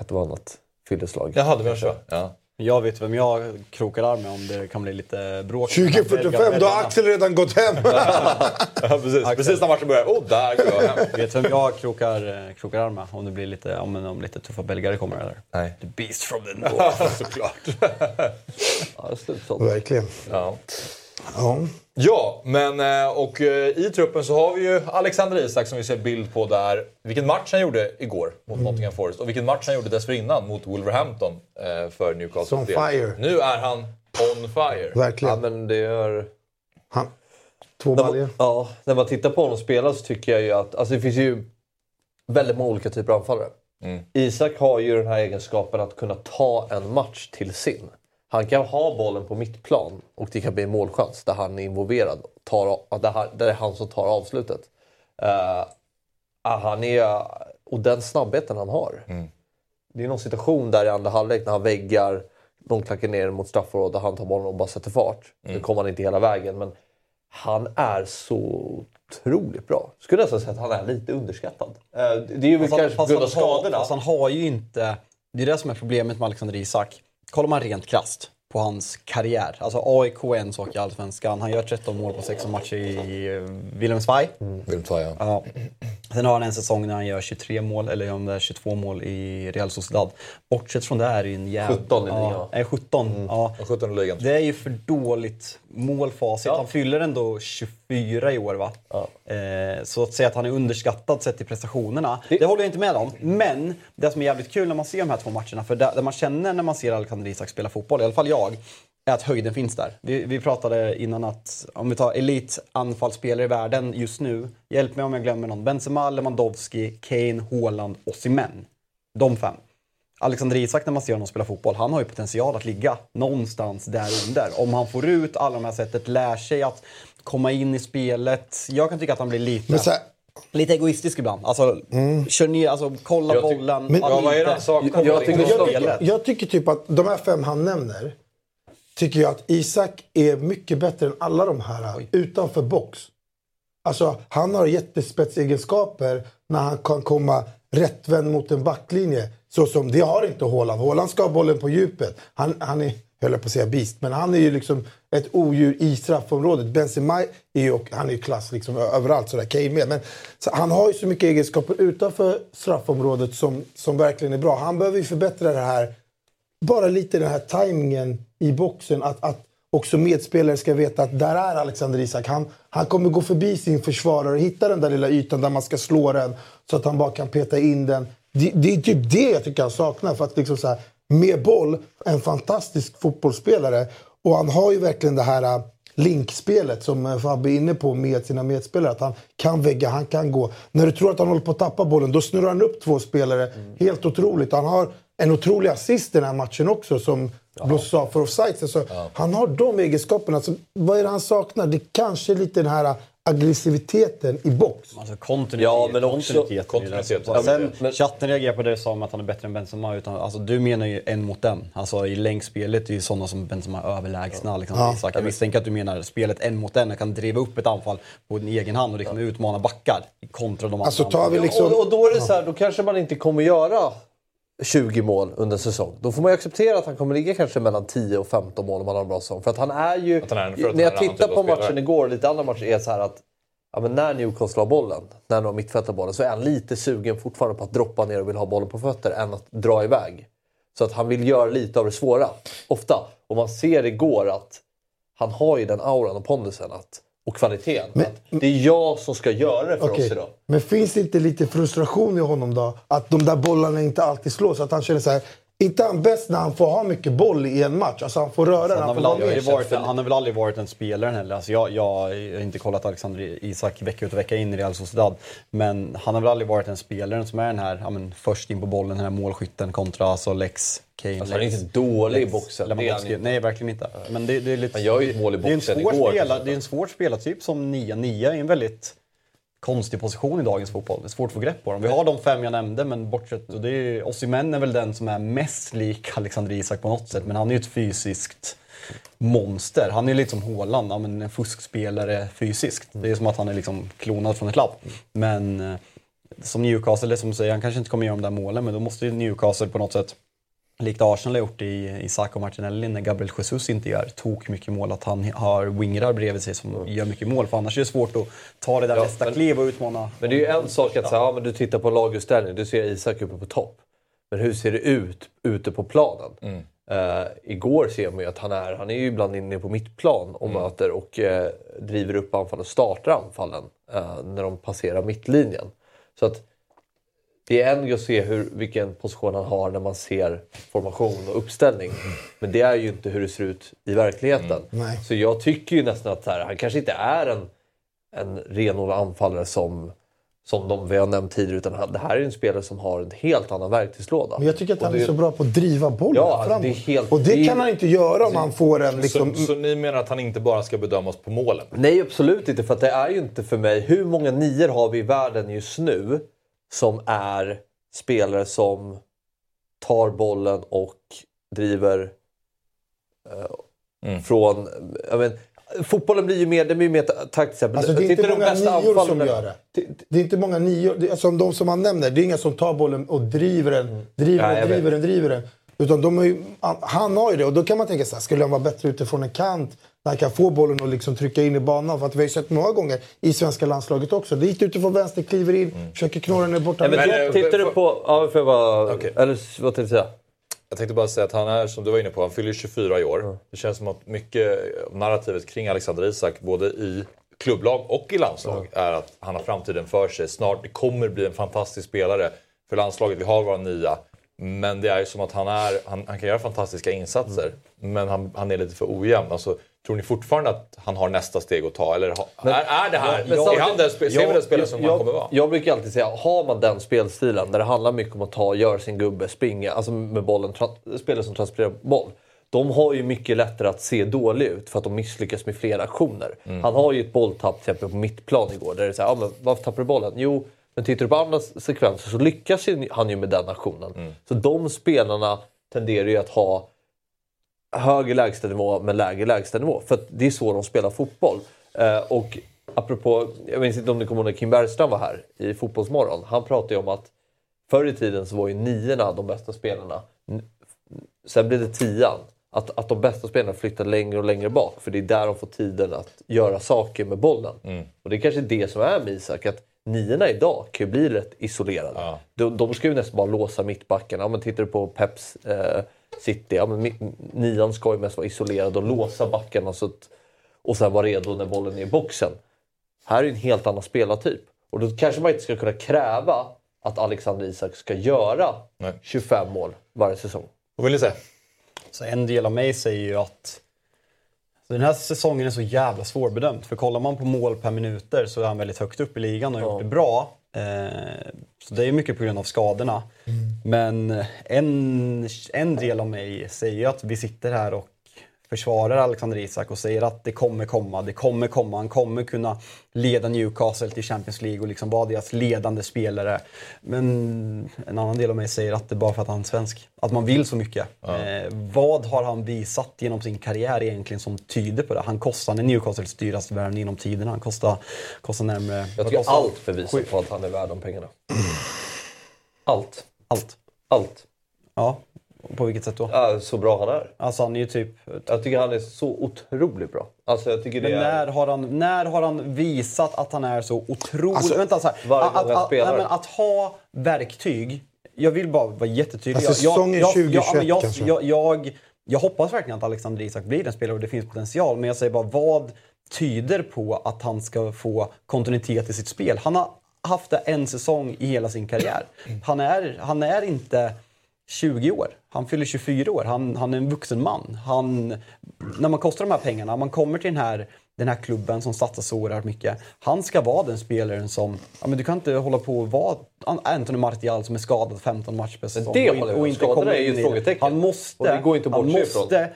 ett och annat fylleslag. Jaha, du menar så? Ja. Jag vet vem jag krokar arm med om det kan bli lite bråk. 2045, då har Axel redan gått hem. ja, precis. Precis när matchen börjar. Oh, där går jag hem. Vet vem jag krokar, eh, krokar arm med om det blir lite, om, om lite tuffa belgare kommer eller? Nej. The Beast from the North såklart. Ja, det är slutsålt. Verkligen. Ja. Ja. Ja, men eh, och eh, i truppen så har vi ju Alexander Isak som vi ser bild på där. Vilken match han gjorde igår mot Nottingham Forest och vilken match han gjorde dessförinnan mot Wolverhampton eh, för Newcastle. On fire. Nu är han on fire. Ja, Verkligen. men det gör... Han. Två baljor. ja, när man tittar på honom spela så tycker jag ju att... Alltså det finns ju väldigt många olika typer av anfallare. Isak har ju den här egenskapen att kunna ta en match till sin. Han kan ha bollen på mittplan och det kan bli en målchans där han är involverad. Tar, att det, är han som tar avslutet. Eh, han är, och den snabbheten han har. Det är någon situation där i andra halvlek när han väggar, de klackar ner mot straffområdet och han tar bollen och bara sätter fart. Nu kommer han inte hela vägen men han är så otroligt bra. Skulle nästan säga att han är lite underskattad. Eh, Det är ju Fast kanske på grund av skadorna. fast han har ju inte... Det är det som är problemet med Alexander Isak. Kollar man rent krasst på hans karriär. Alltså AIK är en sak i Allsvenskan. Han gör 13 mål på 16 matcher i eh. Vill ta ja. Ja. Sen har han en säsong när han gör 23 mål, eller om det är 22 mål i Real Sociedad. Bortsett från det är det en jävla... 17 i ligan. ja, är 17. Ja. 17 i ligan. Det är ju för dåligt målfacit. Han fyller ändå 24 i år va? Eh, så att säga att han är underskattad sett till prestationerna, det, håller jag inte med om. Men det som är jävligt kul när man ser de här två matcherna, för det, det man känner när man ser Alexander Isak spela fotboll, i alla fall jag, är att höjden finns där. Vi, vi pratade innan att, om vi tar elitanfallsspelare i världen just nu, hjälp mig om jag glömmer någon, Benzema, Lewandowski, Kane, Haaland, Osimhen. De fem. Alexander Isak när man ser honom spela fotboll, han har ju potential att ligga någonstans där under. Om han får ut alla de här sättet, lär sig att komma in i spelet. Jag kan tycka att han blir lite, lite egoistisk ibland. Alltså, kör ner, alltså kolla Jag bollen. Men- Ja, vad är det saknar? Jag- jag tycker- jag, tycker, jag tycker typ att de här fem han nämner, tycker jag att Isak är mycket bättre än alla de här utanför box. Alltså, han har jättespetsegenskaper när han kan komma rättvänd mot en backlinje. Så som det har inte Haaland. Haaland ska ha bollen på djupet. Han, han är höll jag på att säga beast. Men han är ju liksom ett odjur i straffområdet. Benzema är ju, han är ju klass liksom överallt, sådär. Kane med. Men så han har ju så mycket egenskaper utanför straffområdet som, som verkligen är bra. Han behöver ju förbättra det här, bara lite den här tajmingen i boxen. Att, att också medspelare ska veta att där är Alexander Isak. Han, han kommer gå förbi sin försvarare och hitta den där lilla ytan där man ska slå den så att han bara kan peta in den. Det, det är typ det jag tycker han saknar. För att liksom så här, med boll, en fantastisk fotbollsspelare. Och han har ju verkligen det här äh, linkspelet som äh, Fabbe är inne på med sina medspelare. Att han kan vägga, han kan gå. När du tror att han håller på att tappa bollen, då snurrar han upp två spelare. Helt otroligt. Han har en otrolig assist i den här matchen också som ja. blåses av för offside. Så ja. Han har de egenskaperna. Så vad är det han saknar? Det kanske är lite den här aggressiviteten i box. Alltså kontinuitet. Ja, men också kontinuitet. kontinuitet. Ja, sen, men, chatten reagerar på det som att han är bättre än Benzema. Utan, alltså, du menar ju en mot en. Alltså i längdspelet är ju sådana som Benzema överlägsna. Liksom, ja. Jag misstänker att du menar spelet en mot en. Jag kan driva upp ett anfall på en egen hand och liksom utmana backar kontra de alltså, andra. Tar vi liksom... och, och då är det så här, då kanske man inte kommer göra 20 mål under en säsong. Då får man ju acceptera att han kommer ligga kanske mellan 10 och 15 mål om han har en bra säsong. För att han är ju... Han är när jag tittar på matchen igår och lite andra matcher är så här att ja, men när Newcastle har bollen, när de har mittfältarbollen, så är han lite sugen fortfarande på att droppa ner och vill ha bollen på fötter än att dra iväg. Så att han vill göra lite av det svåra, ofta. Och man ser igår att han har ju den auran och pondusen att, och kvaliteten. Men, det är jag som ska göra det för okay. oss idag. Men finns det inte lite frustration i honom då? Att de där bollarna inte alltid slås? Att han känner så här, inte han bäst när han får ha mycket boll i en match? Alltså han får röra alltså, den, han, han, får aldrig varit, han har väl aldrig varit en spelare heller. Alltså jag, jag har inte kollat Alexander Isak vecka ut och vecka in i Real Sociedad. Men han har väl aldrig varit en spelare som är den här, ja, men, först in på bollen, den här målskytten kontra alltså Lex Kane. Alltså, han är inte dålig i boxen. Nej, verkligen inte. Men det, det är lite, han gör ju ett mål i boxen det är en svår igår. Spela, det är en svår spelartyp som nia. Nia är en väldigt konstig position i dagens fotboll. Det är svårt att få grepp på dem. Vi har de fem jag nämnde, men bortsett... Och det är, Osimhen är väl den som är mest lik Alexander Isak på något sätt, men han är ju ett fysiskt monster. Han är lite som Haaland, ja, en fuskspelare fysiskt. Det är som att han är liksom klonad från ett labb. Men eh, som Newcastle, det som säger, han kanske inte kommer göra de där målen, men då måste ju Newcastle på något sätt likt Arsenal har gjort i Isak och Martinelli när Gabriel Jesus inte gör tok mycket mål, att han har wingrar bredvid sig som mm. gör mycket mål. För annars är det svårt att ta det där ja, nästa men, kliv och utmana. Men det är ju en sak att säga, ja, men du tittar på laguppställningen, du ser Isak uppe på topp. Men hur ser det ut ute på planen? Mm. Uh, igår ser man ju att han är, han är ju ibland inne på mittplan och mm. möter och uh, driver upp anfallen och startar anfallen uh, när de passerar mittlinjen. Så att det är en grej att se hur, vilken position han har när man ser formation och uppställning. Men det är ju inte hur det ser ut i verkligheten. Mm. Så jag tycker ju nästan att här, han kanske inte är en, en renodlad anfallare som, som de vi har nämnt tidigare. Utan han, det här är en spelare som har en helt annan verktygslåda. Men jag tycker att han det, är så bra på att driva bollen ja, framåt. Det är helt, och det kan han inte göra om han får en... Liksom... Så, så, ni menar att han inte bara ska bedömas på målen? Nej, absolut inte. För det är ju inte för mig... Hur många nior har vi i världen just nu som är spelare som tar bollen och driver eh, mm. från... Jag men, fotbollen blir ju mer, den blir mer taktisk. Alltså, det är inte många nior som gör det. Det är inte många nior. Alltså, de som han nämner, det är inga som tar bollen och driver den, mm. driver den, driver den, driver den. Utan de ju, han har ju det och då kan man tänka så här, skulle han vara bättre utifrån en kant? När han kan få bollen och liksom trycka in i banan. För att vi har ju sett många gånger i svenska landslaget också. Dit utifrån vänster, kliver in, mm. försöker knorra ner borta. men, men, tittar du på... Ja, jag bara... Okay. Eller vad tänkte du säga? Jag tänkte bara säga att han är, som du var inne på, han fyller 24 i år. Mm. Det känns som att mycket av narrativet kring Alexander Isak, både i klubblag och i landslag, mm. är att han har framtiden för sig. Snart, det kommer bli en fantastisk spelare för landslaget. Vi har våra nya. Men det är ju som att han, är, han, han kan göra fantastiska insatser, mm. men han, han är lite för ojämn. Alltså, tror ni fortfarande att han har nästa steg att ta? Eller men, är, är det här, men, är han den, ser vi den spelare som jag, han kommer vara? Jag brukar alltid säga, har man den spelstilen där det handlar mycket om att ta, göra sin gubbe, springa, alltså med bollen, spelare som transporterar boll. De har ju mycket lättare att se dåliga ut för att de misslyckas med flera aktioner. Mm. Han har ju ett bolltapp till exempel på mittplan igår där det är såhär, ja, men varför tappar du bollen? Jo, men tittar du på andra sekvenser så lyckas han ju med den aktionen. Mm. Så de spelarna tenderar ju att ha högre lägstanivå men lägre lägstanivå. För det är så de spelar fotboll. Eh, och apropå, jag minns inte om ni kommer ihåg när Kim Bergström var här i Fotbollsmorgon. Han pratade ju om att förr i tiden så var ju niorna de bästa spelarna. Sen blev det tian. att, att de bästa spelarna flyttar längre och längre bak. För det är där de får tiden att göra saker med bollen. Och det är kanske det som är med Isak. Att niorna idag kan ju bli rätt isolerade. Ja. De, de ska ju nästan bara låsa mittbacken. Ja, men tittar du på Peps eh, City, ja, men nian ska ju mest vara isolerad och låsa backarna så att, och sen vara redo när bollen är i boxen. Här är ju en helt annan spelartyp. Och då kanske man inte ska kunna kräva att Alexander Isak ska göra Nej. 25 mål varje säsong. Vad vill ni säga? Så en del av mig säger ju att så den här säsongen är så jävla svårbedömd. För kollar man på mål per minuter så är han väldigt högt upp i ligan och har gjort det bra. Eh, så det är mycket på grund av skadorna. Men en, en del av mig säger ju att vi sitter här och försvarar Alexander Isak och säger att det kommer komma, det kommer komma. Han kommer kunna leda Newcastle till Champions League och liksom vara deras ledande spelare. Men en annan del av mig säger att det är bara för att han är svensk. Att man vill så mycket. Eh, vad har han visat genom sin karriär egentligen som tyder på det? Han kostar Newcastles dyraste värvning genom tiderna. Han kostar, kostar närmare... Jag tycker kostar- allt bevisar på att han är värd de pengarna. Allt. Allt. Allt. Ja, på vilket sätt då? Ja, så bra han är. Alltså han är ju typ... Jag tycker han är så otroligt bra. Alltså jag tycker det Men är... när har, han, när har han visat att han är så otroligt... Alltså, vänta, så här, varje att, att, spelar. nej, men att ha verktyg... Jag vill bara vara jättetydlig. Alltså, säsongen 2021 men jag, kanske. jag, jag, jag hoppas verkligen att Alexander Isak blir en spelare och det finns potential. Men jag säger bara, vad tyder på att han ska få kontinuitet i sitt spel? Han har haft det en säsong i hela sin karriär. Han är, han är inte 20 år. Han fyller 24 år. Han, han är en vuxen man. Han, när man kostar de här pengarna, man kommer till den här, den här klubben som satsar så oerhört mycket. Han ska vara den spelaren som... Ja, men du kan inte hålla på och vara Anthony Martial som är skadad 15 matcher per säsong. det och, och inte kommer är ju ett frågetecken. Han måste, det går inte han måste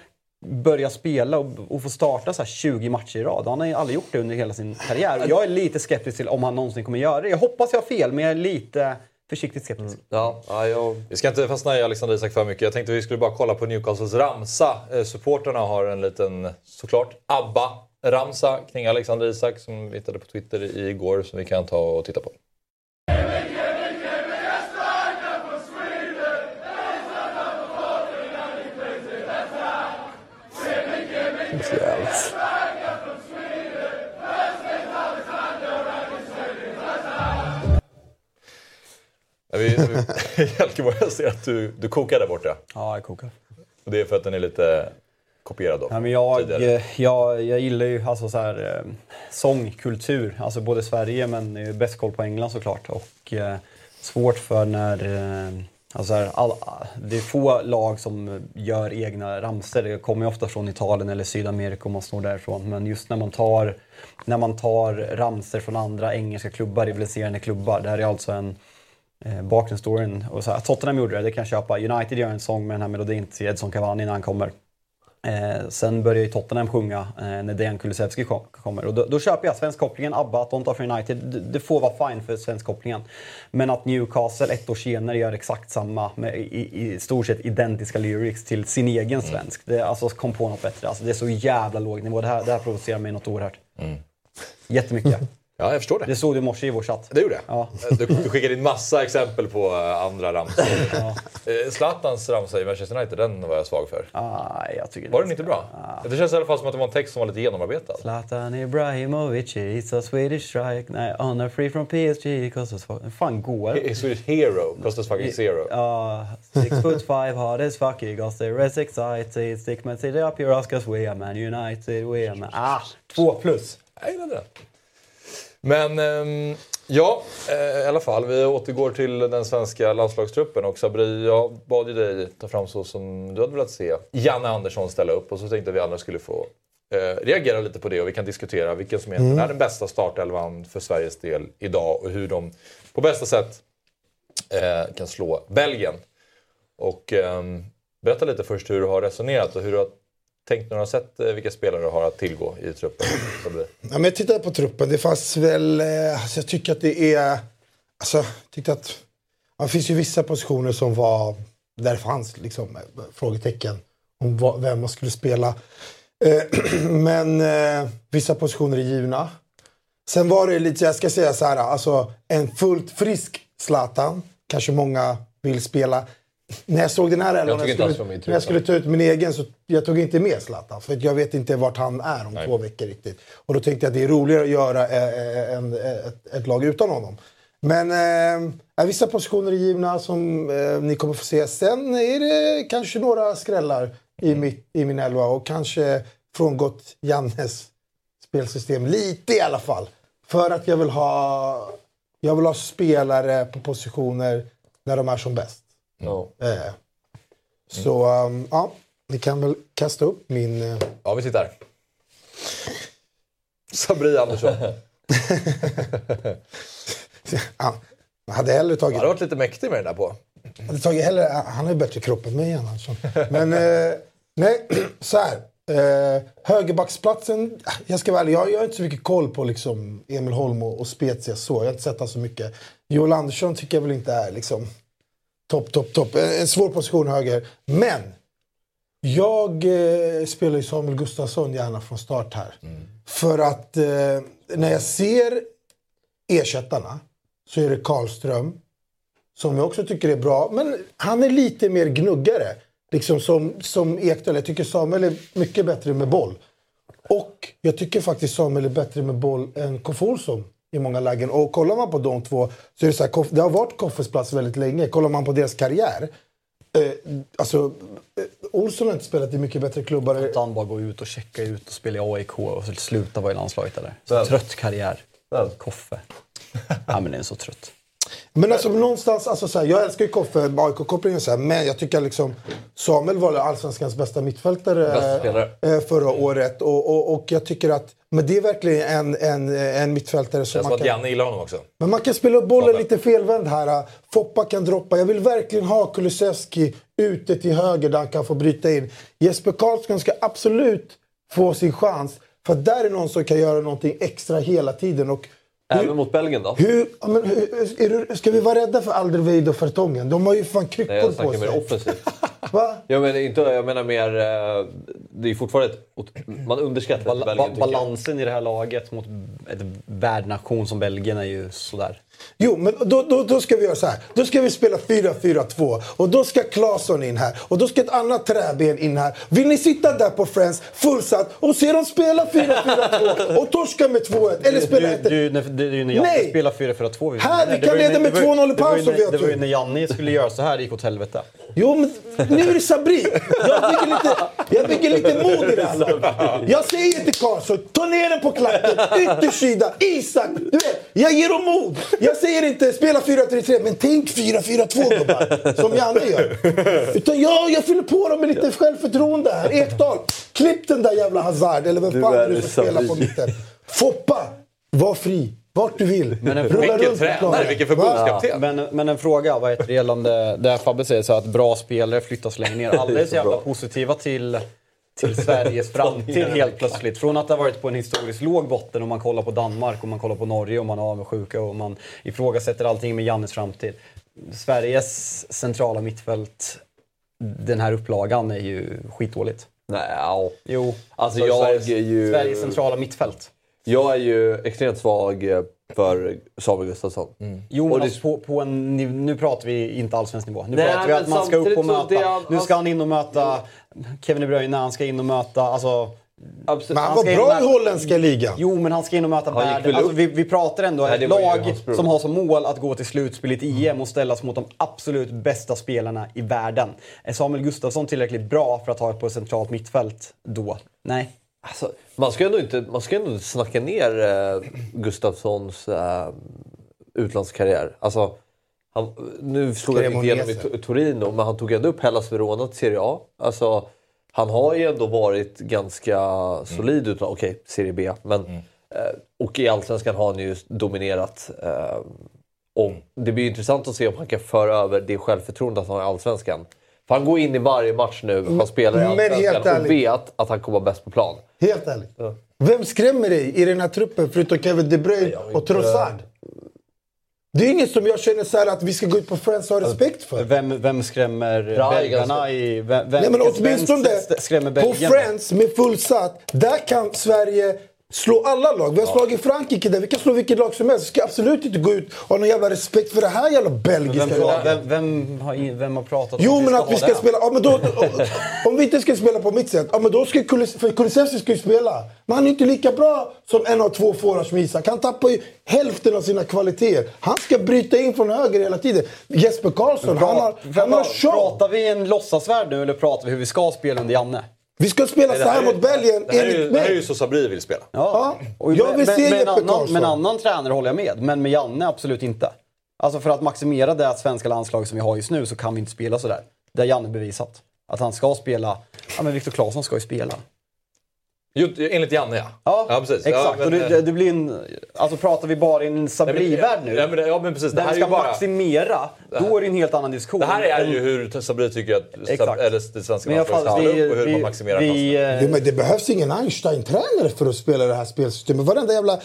börja spela och, och få starta så här 20 matcher i rad. Han har ju aldrig gjort det under hela sin karriär. Jag är lite skeptisk till om han någonsin kommer göra det. Jag hoppas jag har fel, men jag är lite försiktigt skeptisk. Mm. Ja, ja, jag... Vi ska inte fastna i Alexander Isak för mycket. Jag tänkte vi skulle bara kolla på Newcastles ramsa. Eh, supporterna har en liten, såklart, ABBA-ramsa kring Alexander Isak som vi hittade på Twitter igår som vi kan ta och titta på. Jalkeborg, jag ser att du, du kokar där borta. Ja, jag kokar. Och det är för att den är lite kopierad då. Ja, men jag, eh, jag, jag gillar ju alltså så här, eh, sångkultur, alltså både Sverige men bäst koll på England såklart. Och eh, svårt för när... Eh, alltså här, all, det är få lag som gör egna ramsor. Det kommer ju ofta från Italien eller Sydamerika om man står därifrån. Men just när man tar, när man tar ramsor från andra engelska klubbar, rivaliserande klubbar. Det här är alltså en eh, bakgrundsstoryn. Och så här, Tottenham gjorde det, det kan jag köpa. United gör en sång med den här melodin till Edson Cavani när han kommer. Eh, sen börjar ju Tottenham sjunga eh, när Dejan Kulusevski kom, kommer. Och då, då köper jag svenskkopplingen, ABBA, Don't Offer United. Det, det får vara fine för svenskkopplingen. Men att Newcastle ett år senare gör exakt samma, med i, i stort sett identiska lyrics till sin egen svensk. Det, alltså kom på något bättre. Alltså, det är så jävla låg nivå. Det här, det här provocerar mig något oerhört. Jättemycket. Ja, jag förstår det. Det såg du i morse i vår chatt. Det gjorde jag. Ja. Du, du skickade in massa exempel på eh, andra ramsor. Eh, Zlatans ramsa i Manchester United, den var jag svag för. Ah, jag tycker Var det den inte bra? Det känns i alla fall som att det var en text som var lite genomarbetad. Zlatan Ibrahimovic is a Swedish strike. Nej, on a free from PSG. Cause fan går He- Swedish hero, Costas fucking zero. Ja, six foot five, hard as fuck, you got the rest excited. Stick man city up your Oscars, we are man United, we are man... Ah, två plus. Jag gillade den. Men ehm, ja, eh, i alla fall. Vi återgår till den svenska landslagstruppen. Och Sabri, jag bad ju dig ta fram så som du hade velat se Janne Andersson ställa upp. Och så tänkte vi andra skulle få eh, reagera lite på det. Och vi kan diskutera vilken som egentligen är den bästa startelvan för Sveriges del idag. Och hur de på bästa sätt eh, kan slå Belgien. Och ehm, berätta lite först hur du har resonerat och hur du har tänkt när du har sett eh, vilka spelare du har att tillgå i truppen. Ja, men jag tittade på truppen. Det fanns väl... Eh, alltså jag tycker att det är... Alltså, jag tyckte att... Ja, det finns ju vissa positioner som var... Där det fanns liksom, eh, frågetecken om vad, vem man skulle spela. Eh, men eh, vissa positioner är givna. Sen var det lite, jag ska säga så här, alltså en fullt frisk Zlatan kanske många vill spela när jag såg den här elvan, när, jag skulle- när jag skulle ta ut min egen så jag tog inte med Zlatan. För jag vet inte vart han är om två veckor riktigt. Och då tänkte jag att det är roligare att göra eh, en, ett, ett lag utan honom. Men eh, vissa positioner är givna som eh, ni kommer få se. Sen är det kanske några skrällar i, mitt, i min elva och kanske frångått Jannes spelsystem lite i alla fall. För att jag vill ha, jag vill ha spelare på positioner där de är som bäst. Ja. Eh, Så um, ja, ni kan väl kasta upp min... eh, Ja, vi tittar. Sabri Andersson. ja, jag hade hellre Han tagit... hade varit lite mäktig med den där på. Jag hade tagit hellre, han har ju bättre kropp än mig Andersson. Men eh, nej, så här. Eh, högerbacksplatsen, jag ska vara ärlig, jag, jag har inte så mycket koll på liksom, Emil Holm och, och Spezia så. Jag har inte sett han så mycket. Joel Andersson tycker jag väl inte är liksom topp, topp, topp. En, svår position höger. Men jag eh, spelar ju Samuel Gustafsson gärna från start här. För att eh, när jag ser ersättarna så är det Karlström, som jag också tycker är bra. Men han är lite mer gnuggare. Liksom som, som Ekdal. Jag tycker Samuel är mycket bättre med boll. Och jag tycker faktiskt Samuel är bättre med boll än Koff Olsson i många lägen. Och kollar man på de två så är det så här, det har varit Koffes plats väldigt länge. Kollar man på deras karriär. Eh, alltså, eh, Olsson har inte spelat i mycket bättre klubbar. Att han bara går ut och checkar ut och spelar i AIK och sluta vara i landslaget eller? Så trött karriär. Vem? Koffe. Ja men den är så trött. Men alltså någonstans, alltså så här, jag älskar ju Koffe, AIK-kopplingen men jag tycker liksom Samuel var allsvenskans bästa mittfältare eh, förra året. Och, och, och jag tycker att, men det är verkligen en, en, en mittfältare som som man att kan... Janne gillar honom också. Men man kan spela upp bollen lite felvänd här. Foppa kan droppa. Jag vill verkligen ha Kulusevski ute till höger där han kan få bryta in. Jesper Karlsson ska absolut få sin chans. För att där är någon som kan göra någonting extra hela tiden. Och Även mot Belgien då? hur, men, hur, ska vi vara rädda för Alderweireld och Fertongen? De har ju fan Nej, kryckor jag på snackar mer sig. offensivt. Va? Jag menar, inte, jag menar mer... eh, Det är fortfarande ett, man underskattar Bal inte ba Belgien tycker jag. balansen i det här laget mot ett värdnation som Belgien är ju sådär. Jo, men då, då, då ska vi göra så här. Då ska vi spela 4-4-2. Och då ska Claesson in här. Och då ska ett annat träben in här. Vill ni sitta där på Friends fullsatt och se dem spela 4-4-2 och torska med 2-1? Eller spela Du, 1 du, är ju när Janne spelar 4-4-2. Här, vi kan leda med det var ju- 2-0 i paus om vi har Det var ju när Janne skulle göra så här det gick åt helvete. Jo, men nu är det Sabri. Jag bygger lite, jag bygger lite mod i det här. Jag säger till Karlsson, ta ner den på klacken. Yttersida, Isak. Du vet, jag ger dem mod. Jag säger inte spela 4-3-3, men tänk 4-4-2 gubbar. Som Janne gör. Utan jag, jag fyller på dem med lite självförtroende här. Ekdal, klipp den där jävla Hazard. Eller vem Du fan är du ska spela på mitten. Foppa, var fri. Vart du vill. Rulla Vilken runt på tränare, vilken förbundskapten. Men, men en fråga, vad heter det gällande där Fabbe säger så att bra spelare flyttas längre ner. Alla är så jävla positiva till, till Sveriges framtid helt plötsligt. Från att har varit på en historiskt låg botten om man kollar på Danmark och man kollar på Norge och man är avundsjuka och man ifrågasätter allting med Jannes framtid. Sveriges centrala mittfält, den här upplagan är ju skitdåligt. Nej, ja. Jo, Alltså så jag Sveriges, ju... Sveriges centrala mittfält. Jag är ju extremt svag eh, för Samuel Gustafsson. Jo, Och men det- alltså på, på en, nu pratar vi inte allsvensk nivå. Nu Nej, pratar vi att man ska upp och möta. han- nu ska han in och möta Kevin De Bruyne, han ska in och möta... Alltså, Absolut. Men han Han var bra i holländska ligan. jo, men han ska in och möta världen. Alltså, vi, vi pratar ändå Nej, ett lag som har som mål att gå till slutspelet i EM och ställas mot de absolut bästa spelarna i världen. Är Samuel Gustafsson tillräckligt bra för att ha ett på ett centralt mittfält då? Nej. Alltså, man ska ändå inte, man ska ändå inte snacka ner eh, Gustafssons eh, utlandskarriär. Alltså, han, nu slog han inte igenom i Torino, men han tog ändå upp Hellas Verona till Serie A. Alltså, han har ju ändå varit ganska solid utan, okej, Serie B. Men, eh, och i Allsvenskan har han ju dominerat. Eh, och det blir intressant att se om han kan föra över det självförtroendet han har i Allsvenskan. Han går in i varje match nu, han spelar i Allsvenskan och vet att han kommer vara bäst på plan. Helt ärligt. Vem skrämmer dig i den här truppen förutom Kevin De Bruyne och Trossard? Det är inget som jag känner så här att vi ska gå ut på Friends och ha respekt för. Vem, vem skrämmer Bra, belgarna i... Vem, vem, Nej, men vem åtminstone skrämmer på belgierna? Friends med fullsatt, där kan Sverige slå alla lag. Vi har slagit Frankrike där, vi kan slå vilket lag som helst. Vi ska absolut inte gå ut och ha någon jävla respekt för det här jävla belgiska Vem, laget. vem, vem, har, vem har pratat om Jo, men ha att vi ska spela... Ja, men då, om vi inte ska spela på mitt sätt, ja, men då ska Kulis- för Kulusevski ska ju spela. Men han är inte lika bra som en av två forwards som Isak. Han tappar ju hälften av sina kvaliteter. Han ska bryta in från höger hela tiden. Jesper Karlsson, han har, han har show. Pratar vi en låtsasvärld nu eller pratar vi hur vi ska spela under Janne? Vi ska spela så här mot Belgien, Det här är ju, det här är ju så Sabri vill spela. Ja. Och Jag vill med, se Jeppe annan, Karlsson. med en annan tränare håller jag med, men med Janne absolut inte. Alltså för att maximera det svenska landslaget som vi har just nu så kan vi inte spela sådär. Det har Janne bevisat. Att han ska spela. Ja men Viktor Claesson ska ju spela. Enligt Janne ja. Ja, precis. exakt. Ja, men, och det, eh, det, det blir en... Alltså pratar vi bara i en Sabri-värld nu. Ja men, det- ja, men precis. Det där här vi ska ju bara... maximera, då är det en helt annan diskussion. Det här är ju hur Sabri tycker att Exakt. eller det svenska landslaget ska vi, och hur vi, man maximerar vi, chanserna. eh, Ja, men det behövs ingen Einstein-tränare för att spela det här spelsystemet. Varenda jävla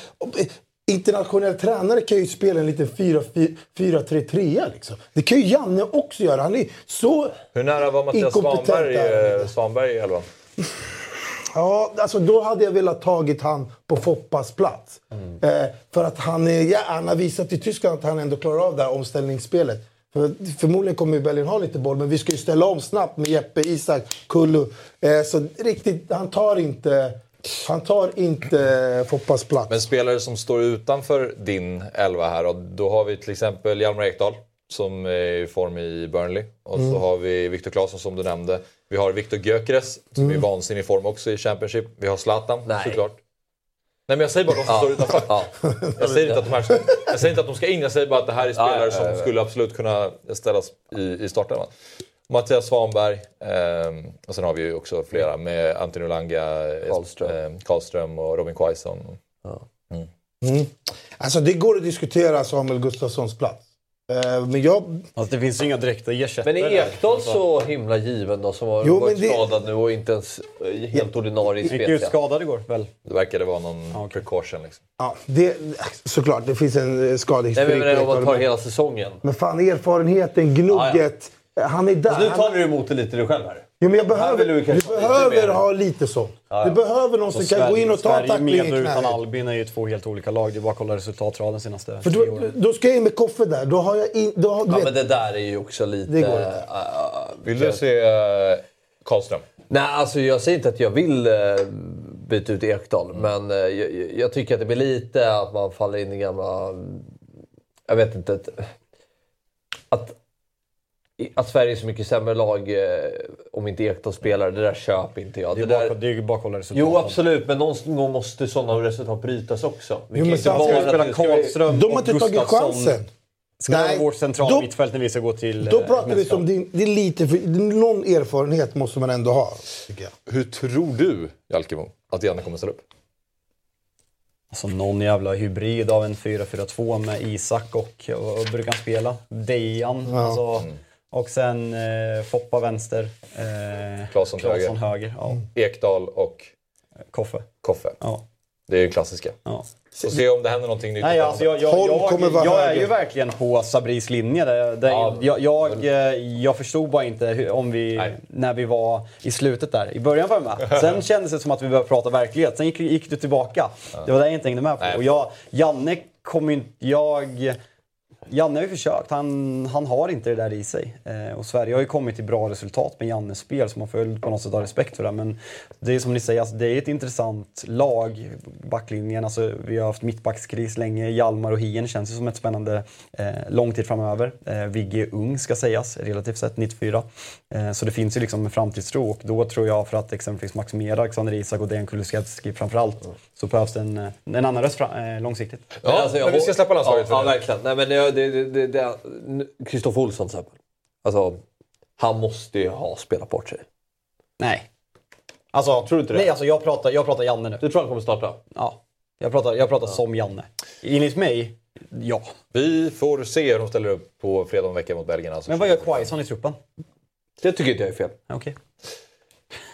internationell tränare kan ju spela en liten 4-3-3 liksom. Det kan ju Janne också göra. Han är så Hur nära var Mattias inkompetent Svanberg, eh, Svanberg i elvan? Ja, alltså då hade jag velat tagit han på Foppas plats. Eh, för att han, är, ja, han har visat i Tyskland att han ändå klarar av det här omställningsspelet. För, förmodligen kommer Belgien ha lite boll, men vi ska ju ställa om snabbt med Jeppe, Isak, Kullu. Eh, så riktigt, han tar inte, han tar inte Foppas plats. Men spelare som står utanför din elva här, och då har vi till exempel Hjalmar Ekdal som är i form i Burnley. Och så har vi Viktor Claesson som du nämnde. Vi har Viktor Gyökeres som är i vansinnig form också i Championship. Vi har Zlatan Nej. såklart. Nej men jag säger bara de som står utanför. Ja. Jag säger, inte att de här, ska- jag säger inte att de ska in, jag säger bara att det här är spelare Ja, ja, ja, ja. som skulle absolut kunna ställas i, i startelvan. Mattias Svanberg, ehm, och sen har vi ju också flera med Antonio Langa, eh, Karlström. eh, Karlström och Robin Quaison. Alltså det går att diskutera Samuel Gustafssons plats. Eh, men jag, Alltså det finns ju inga direkta ersättare. Men är. Ekdal så himla given då som har Jo, varit det- skadad nu och inte ens eh, helt ordinarie i gick ut skadad igår väl? Det verkade vara någon Ja, okej. precaution liksom. ja, det, såklart, det finns en eh, Nej, skadehistorik. men, men om man på tar hela säsongen. Men fan erfarenheten, gnugget. Han är där. Alltså, nu talar du emot det lite dig själv här. Jo, men jag behöver, du ha lite behöver ha lite sånt. Du behöver någon som kan gå in och ta Sverige tackling med i och utan. Albin är ju två helt olika lag. Det är bara att kolla resultatraden senaste För då, då ska jag in med Koffe där. Då har jag in, då har, Ja, vet, men det där är ju också lite... Det går inte. äh, Vill du se uh, Karlström? Nej, alltså jag säger inte att jag vill eh, byta ut Ekdal. Men eh, jag, jag tycker att det blir lite att man faller in i gamla... Jag vet inte. Att, att Sverige är så mycket sämre lag eh, om inte Ekdal spelar, det där köper inte jag. Det är Det där, det är ju kolla resultaten. jo, absolut. Men någon gång måste sådana resultat brytas också. Vi Jo, kan men inte sen ska bara vi att spela det Karlström de har och inte tagit chansen. Ska det Nej, vara vårt centrala mittfält när vi ska gå till Då eh, pratar vi som din, det är lite för, någon erfarenhet måste man ändå ha. Hur tror du, Jalkemo, att Janne kommer ställa upp? Alltså någon jävla hybrid av en 4-4-2 med Isak och, och, och brukar han spela? Dejan. Alltså, Och sen eh, Foppa vänster. Eh, Claesson höger. höger. Ja. Ekdal och Koffe. Koffe. Ja. Det är ju klassiska. Ja. Så se om det händer någonting nytt. Nej, alltså jag, jag, jag, jag är ju verkligen på Sabris linje. Jag, jag, eh, jag förstod bara inte hur, om vi, Nej. när vi var i slutet där. I början var jag med. Sen kändes det som att vi började prata verklighet. Sen gick, gick du tillbaka. Det var det jag inte hängde med på. Nej. Och jag, Janne kommer inte... Jag... Janne har ju försökt. Han, han har inte det där i sig. Eh, och Sverige har ju kommit till bra resultat med Jannes spel så man får på något sätt ha respekt för det. Men det är som ni säger, alltså, det är ett intressant lag. Backlinjen, alltså, vi har haft mittbackskris länge. Hjalmar och Hien känns ju som ett spännande eh, lång tid framöver. Eh, Vigge är ung ska sägas, relativt sett, 94. Eh, så det finns ju liksom en framtidstro och då tror jag för att exempelvis maximera Alexander Isak och Dejan Kulusevski framförallt så behövs det en, en annan röst fra- eh, långsiktigt. Ja, Men alltså, jag men vi ska släppa landslaget Ja, ja verkligen. Nej, men det, det, det, det, Kristoffer Olsson till exempel. Alltså, han måste ju ha spelat bort sig. Nej. Alltså, Tror du inte det? Nej, alltså jag pratar, jag pratar Janne nu. Du tror han kommer starta? Ja. Jag pratar, jag pratar som Janne. Enligt mig, ja. Vi får se hur de ställer upp på fredag om veckan mot Belgien. Alltså. Men vad gör Quaison i truppen? Det tycker inte jag är fel. Okej.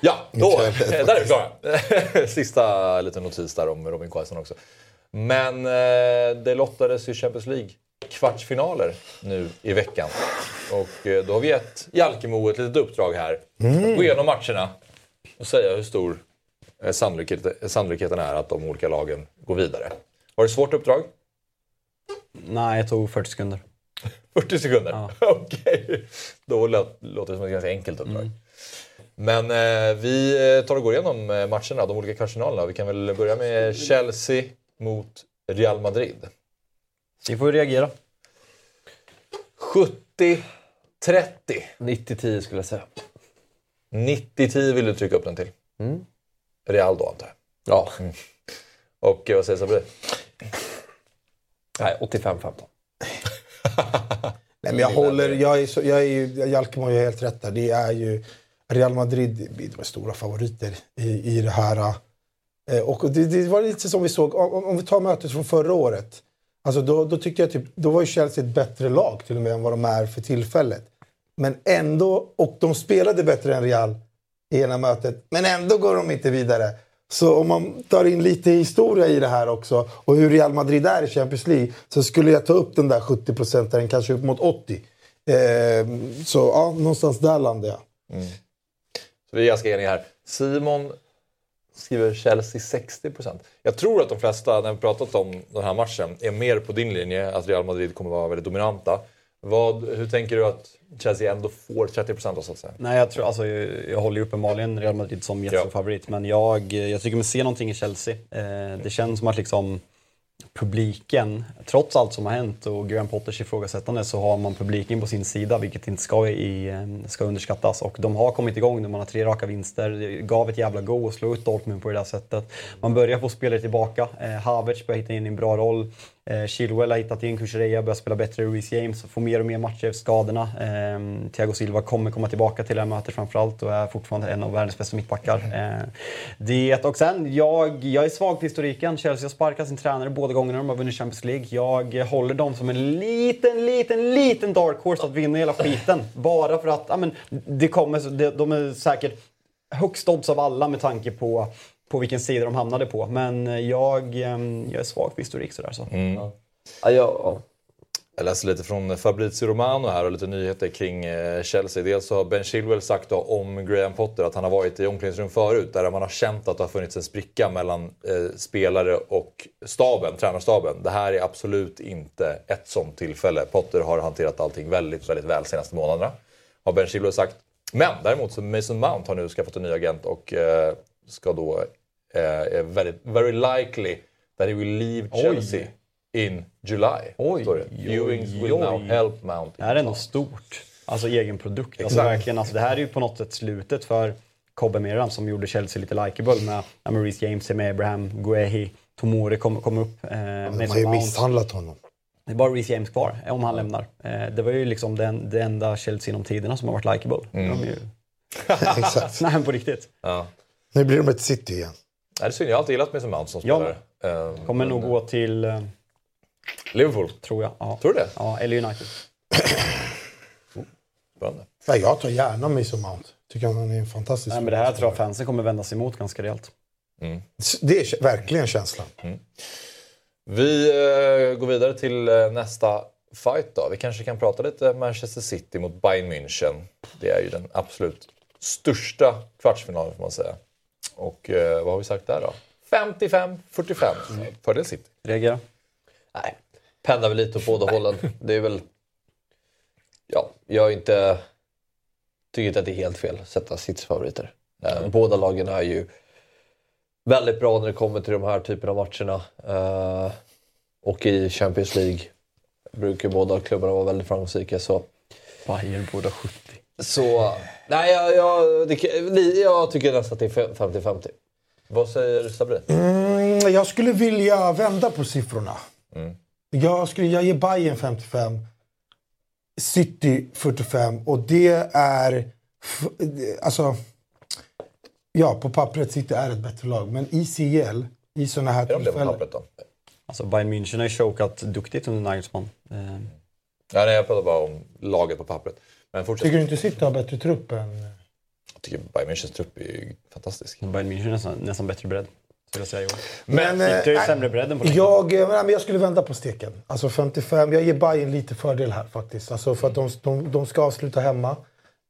Ja, då, där är vi klara. Sista liten notis där om Robin Quaison också. Men eh, det lottades ju Champions League kvartsfinaler nu i veckan. Och eh, då har vi gett Jalkemo ett litet uppdrag här. Att gå igenom matcherna och säga hur stor eh, sannolikheten, är att de olika lagen går vidare. Var det ett svårt uppdrag? Nej, jag tog 40 sekunder. 40 sekunder? Ja. Okej. Då låt, låter det som ett ganska enkelt uppdrag. Men eh, vi eh, tar och går igenom eh, matcherna, de olika kvartsfinalerna. Vi kan väl börja med Chelsea mot Real Madrid. Ni får ju reagera. 70-30. 90-10 skulle jag säga. 90-10 vill du trycka upp den till. Mm. Real då antar jag. Ja. Och eh, vad säger Sabri? Nej, 85-15. Nej, men jag håller... Jag är, så, jag är ju... Jalkemo har ju helt rätt där. Det är ju... Real Madrid är stora favoriter i, i det här. Eh, och det, det var lite som vi såg, om, om vi tar mötet från förra året. Alltså då, då tyckte jag typ, då var ju Chelsea ett bättre lag till och med än vad de är för tillfället. Men ändå, och de spelade bättre än Real i ena mötet, men ändå går de inte vidare. Så om man tar in lite historia i det här också och hur Real Madrid är i Champions League så skulle jag ta upp den där 70 procenten, kanske upp mot 80. Eh, så ja, någonstans där landar jag. Mm. Så vi är ganska eniga här. Simon skriver Chelsea 60%. Jag tror att de flesta, när vi pratat om den här matchen, är mer på din linje, att Real Madrid kommer vara väldigt dominanta. Vad, hur tänker du att Chelsea ändå får 30% då, så att säga? Nej, jag, tror, alltså, jag, jag håller ju uppenbarligen Real Madrid som jättestor Ja. favorit. Men jag, jag tycker mig se någonting i Chelsea. Eh, det känns som att liksom publiken, trots allt som har hänt och Graham Potters ifrågasättande så har man publiken på sin sida, vilket inte ska, i, eh, ska underskattas. Och de har kommit igång nu, man har tre raka vinster. Det gav ett jävla go att slå ut Dortmund på det där sättet. Man börjar få spelare tillbaka. Eh, Havertz börjar hitta in i en bra roll. Eh, Chilwell har hittat in, Kukureya börjar spela bättre, Reece James får mer och mer matcher efter skadorna. Eh, Thiago Silva kommer komma tillbaka till det här mötet framförallt och är fortfarande en av världens bästa mittbackar. Eh, det, och sen, jag, jag är svag på historiken. Chelsea har sparkat sin tränare båda gångerna de har vunnit Champions League. Jag håller dem som en liten, liten, liten dark horse att vinna hela skiten. Bara för att ja, men, det kommer, de, de är säkert högst odds av alla med tanke på på vilken sida de hamnade på. Men jag, eh, jag är svag på historik sådär. Så. Ja, jag, ja. Jag läser lite från Fabrizio Romano här och lite nyheter kring eh, Chelsea. Dels så har Ben Chilwell sagt då om Graham Potter att han har varit i omklädningsrum förut där man har känt att det har funnits en spricka mellan eh, spelare och staben, tränarstaben. Det här är absolut inte ett sånt tillfälle. Potter har hanterat allting väldigt, väldigt väl de senaste månaderna. Har Ben Chilwell sagt. Men däremot så Mason Mount har nu skaffat en ny agent och eh, ska då eh, är very, very likely that he will leave Chelsea in July. Oj, står det. oj, Viewings will oj. now help Mount. Det här är nog stort. Alltså egen produkt. Alltså, verkligen, alltså, det här är ju på något sätt slutet för Cobbe Miran som gjorde Chelsea lite likeable med Reece James, med Abraham, Guehi, Tomori kom, kom upp. Eh, De Mason har ju misshandlat honom. Det är bara Reece James kvar eh, om han lämnar. Eh, det var ju liksom den, det enda Chelsea inom tiderna som har varit likeable. De är ju... Exakt. Nej, men på riktigt. Ja. Nu blir de ett city igen. Nej, det är synd. Jag har alltid gillat Mason Mount som Ja, spelare. Eh, Kommer men, nog gå till, eh, Liverpool. tror jag. Ja. Tror du det? Ja, eller United. Spännande. Nej, jag tar gärna Mason Mount. Tycker han är en fantastisk Nej, men det här tror jag fansen kommer vända sig emot ganska rejält. Det är verkligen känslan. Vi eh, går vidare till eh, nästa fight då. Vi kanske kan prata lite Manchester City mot Bayern München. Det är ju den absolut största kvartsfinalen får man säga. Och eh, vad har vi sagt där då? 55-45 fördel City. Reagera. Nej, pendlar väl lite åt båda hållen. Det är väl... Ja, jag är inte... Tycker inte att det är helt fel att sätta Citys favoriter. Eh, Båda lagen är ju väldigt bra när det kommer till de här typerna av matcherna. Eh, och i Champions League brukar båda klubbarna vara väldigt framgångsrika. Så, Bayern båda 70. Så nej, jag, jag, det, jag tycker nästan att det är 50-50. Vad säger Sabri? Mm, jag skulle vilja vända på siffrorna. Jag, skulle, jag ger Bayern 55. City 45. Och det är... Alltså... Ja, på pappret City är ett bättre lag. Men i CL, i såna här Är de det på tillfällen... pappret då? Alltså Bayern München har ju chokat duktigt under Nagelsmann. Eh, Ja, nej, jag pratar bara om laget på pappret. Men fortsätt. Tycker du inte City har bättre trupp än... Jag tycker Bayern Münchens trupp är fantastisk. Bayern München är nästan, nästan bättre bredd. Jag säga år. Men, City har ju eh, sämre på Jag, eh, men jag skulle vända på steken. Alltså 55. Jag ger Bayern lite fördel här faktiskt. Alltså för att de, de, de ska avsluta hemma.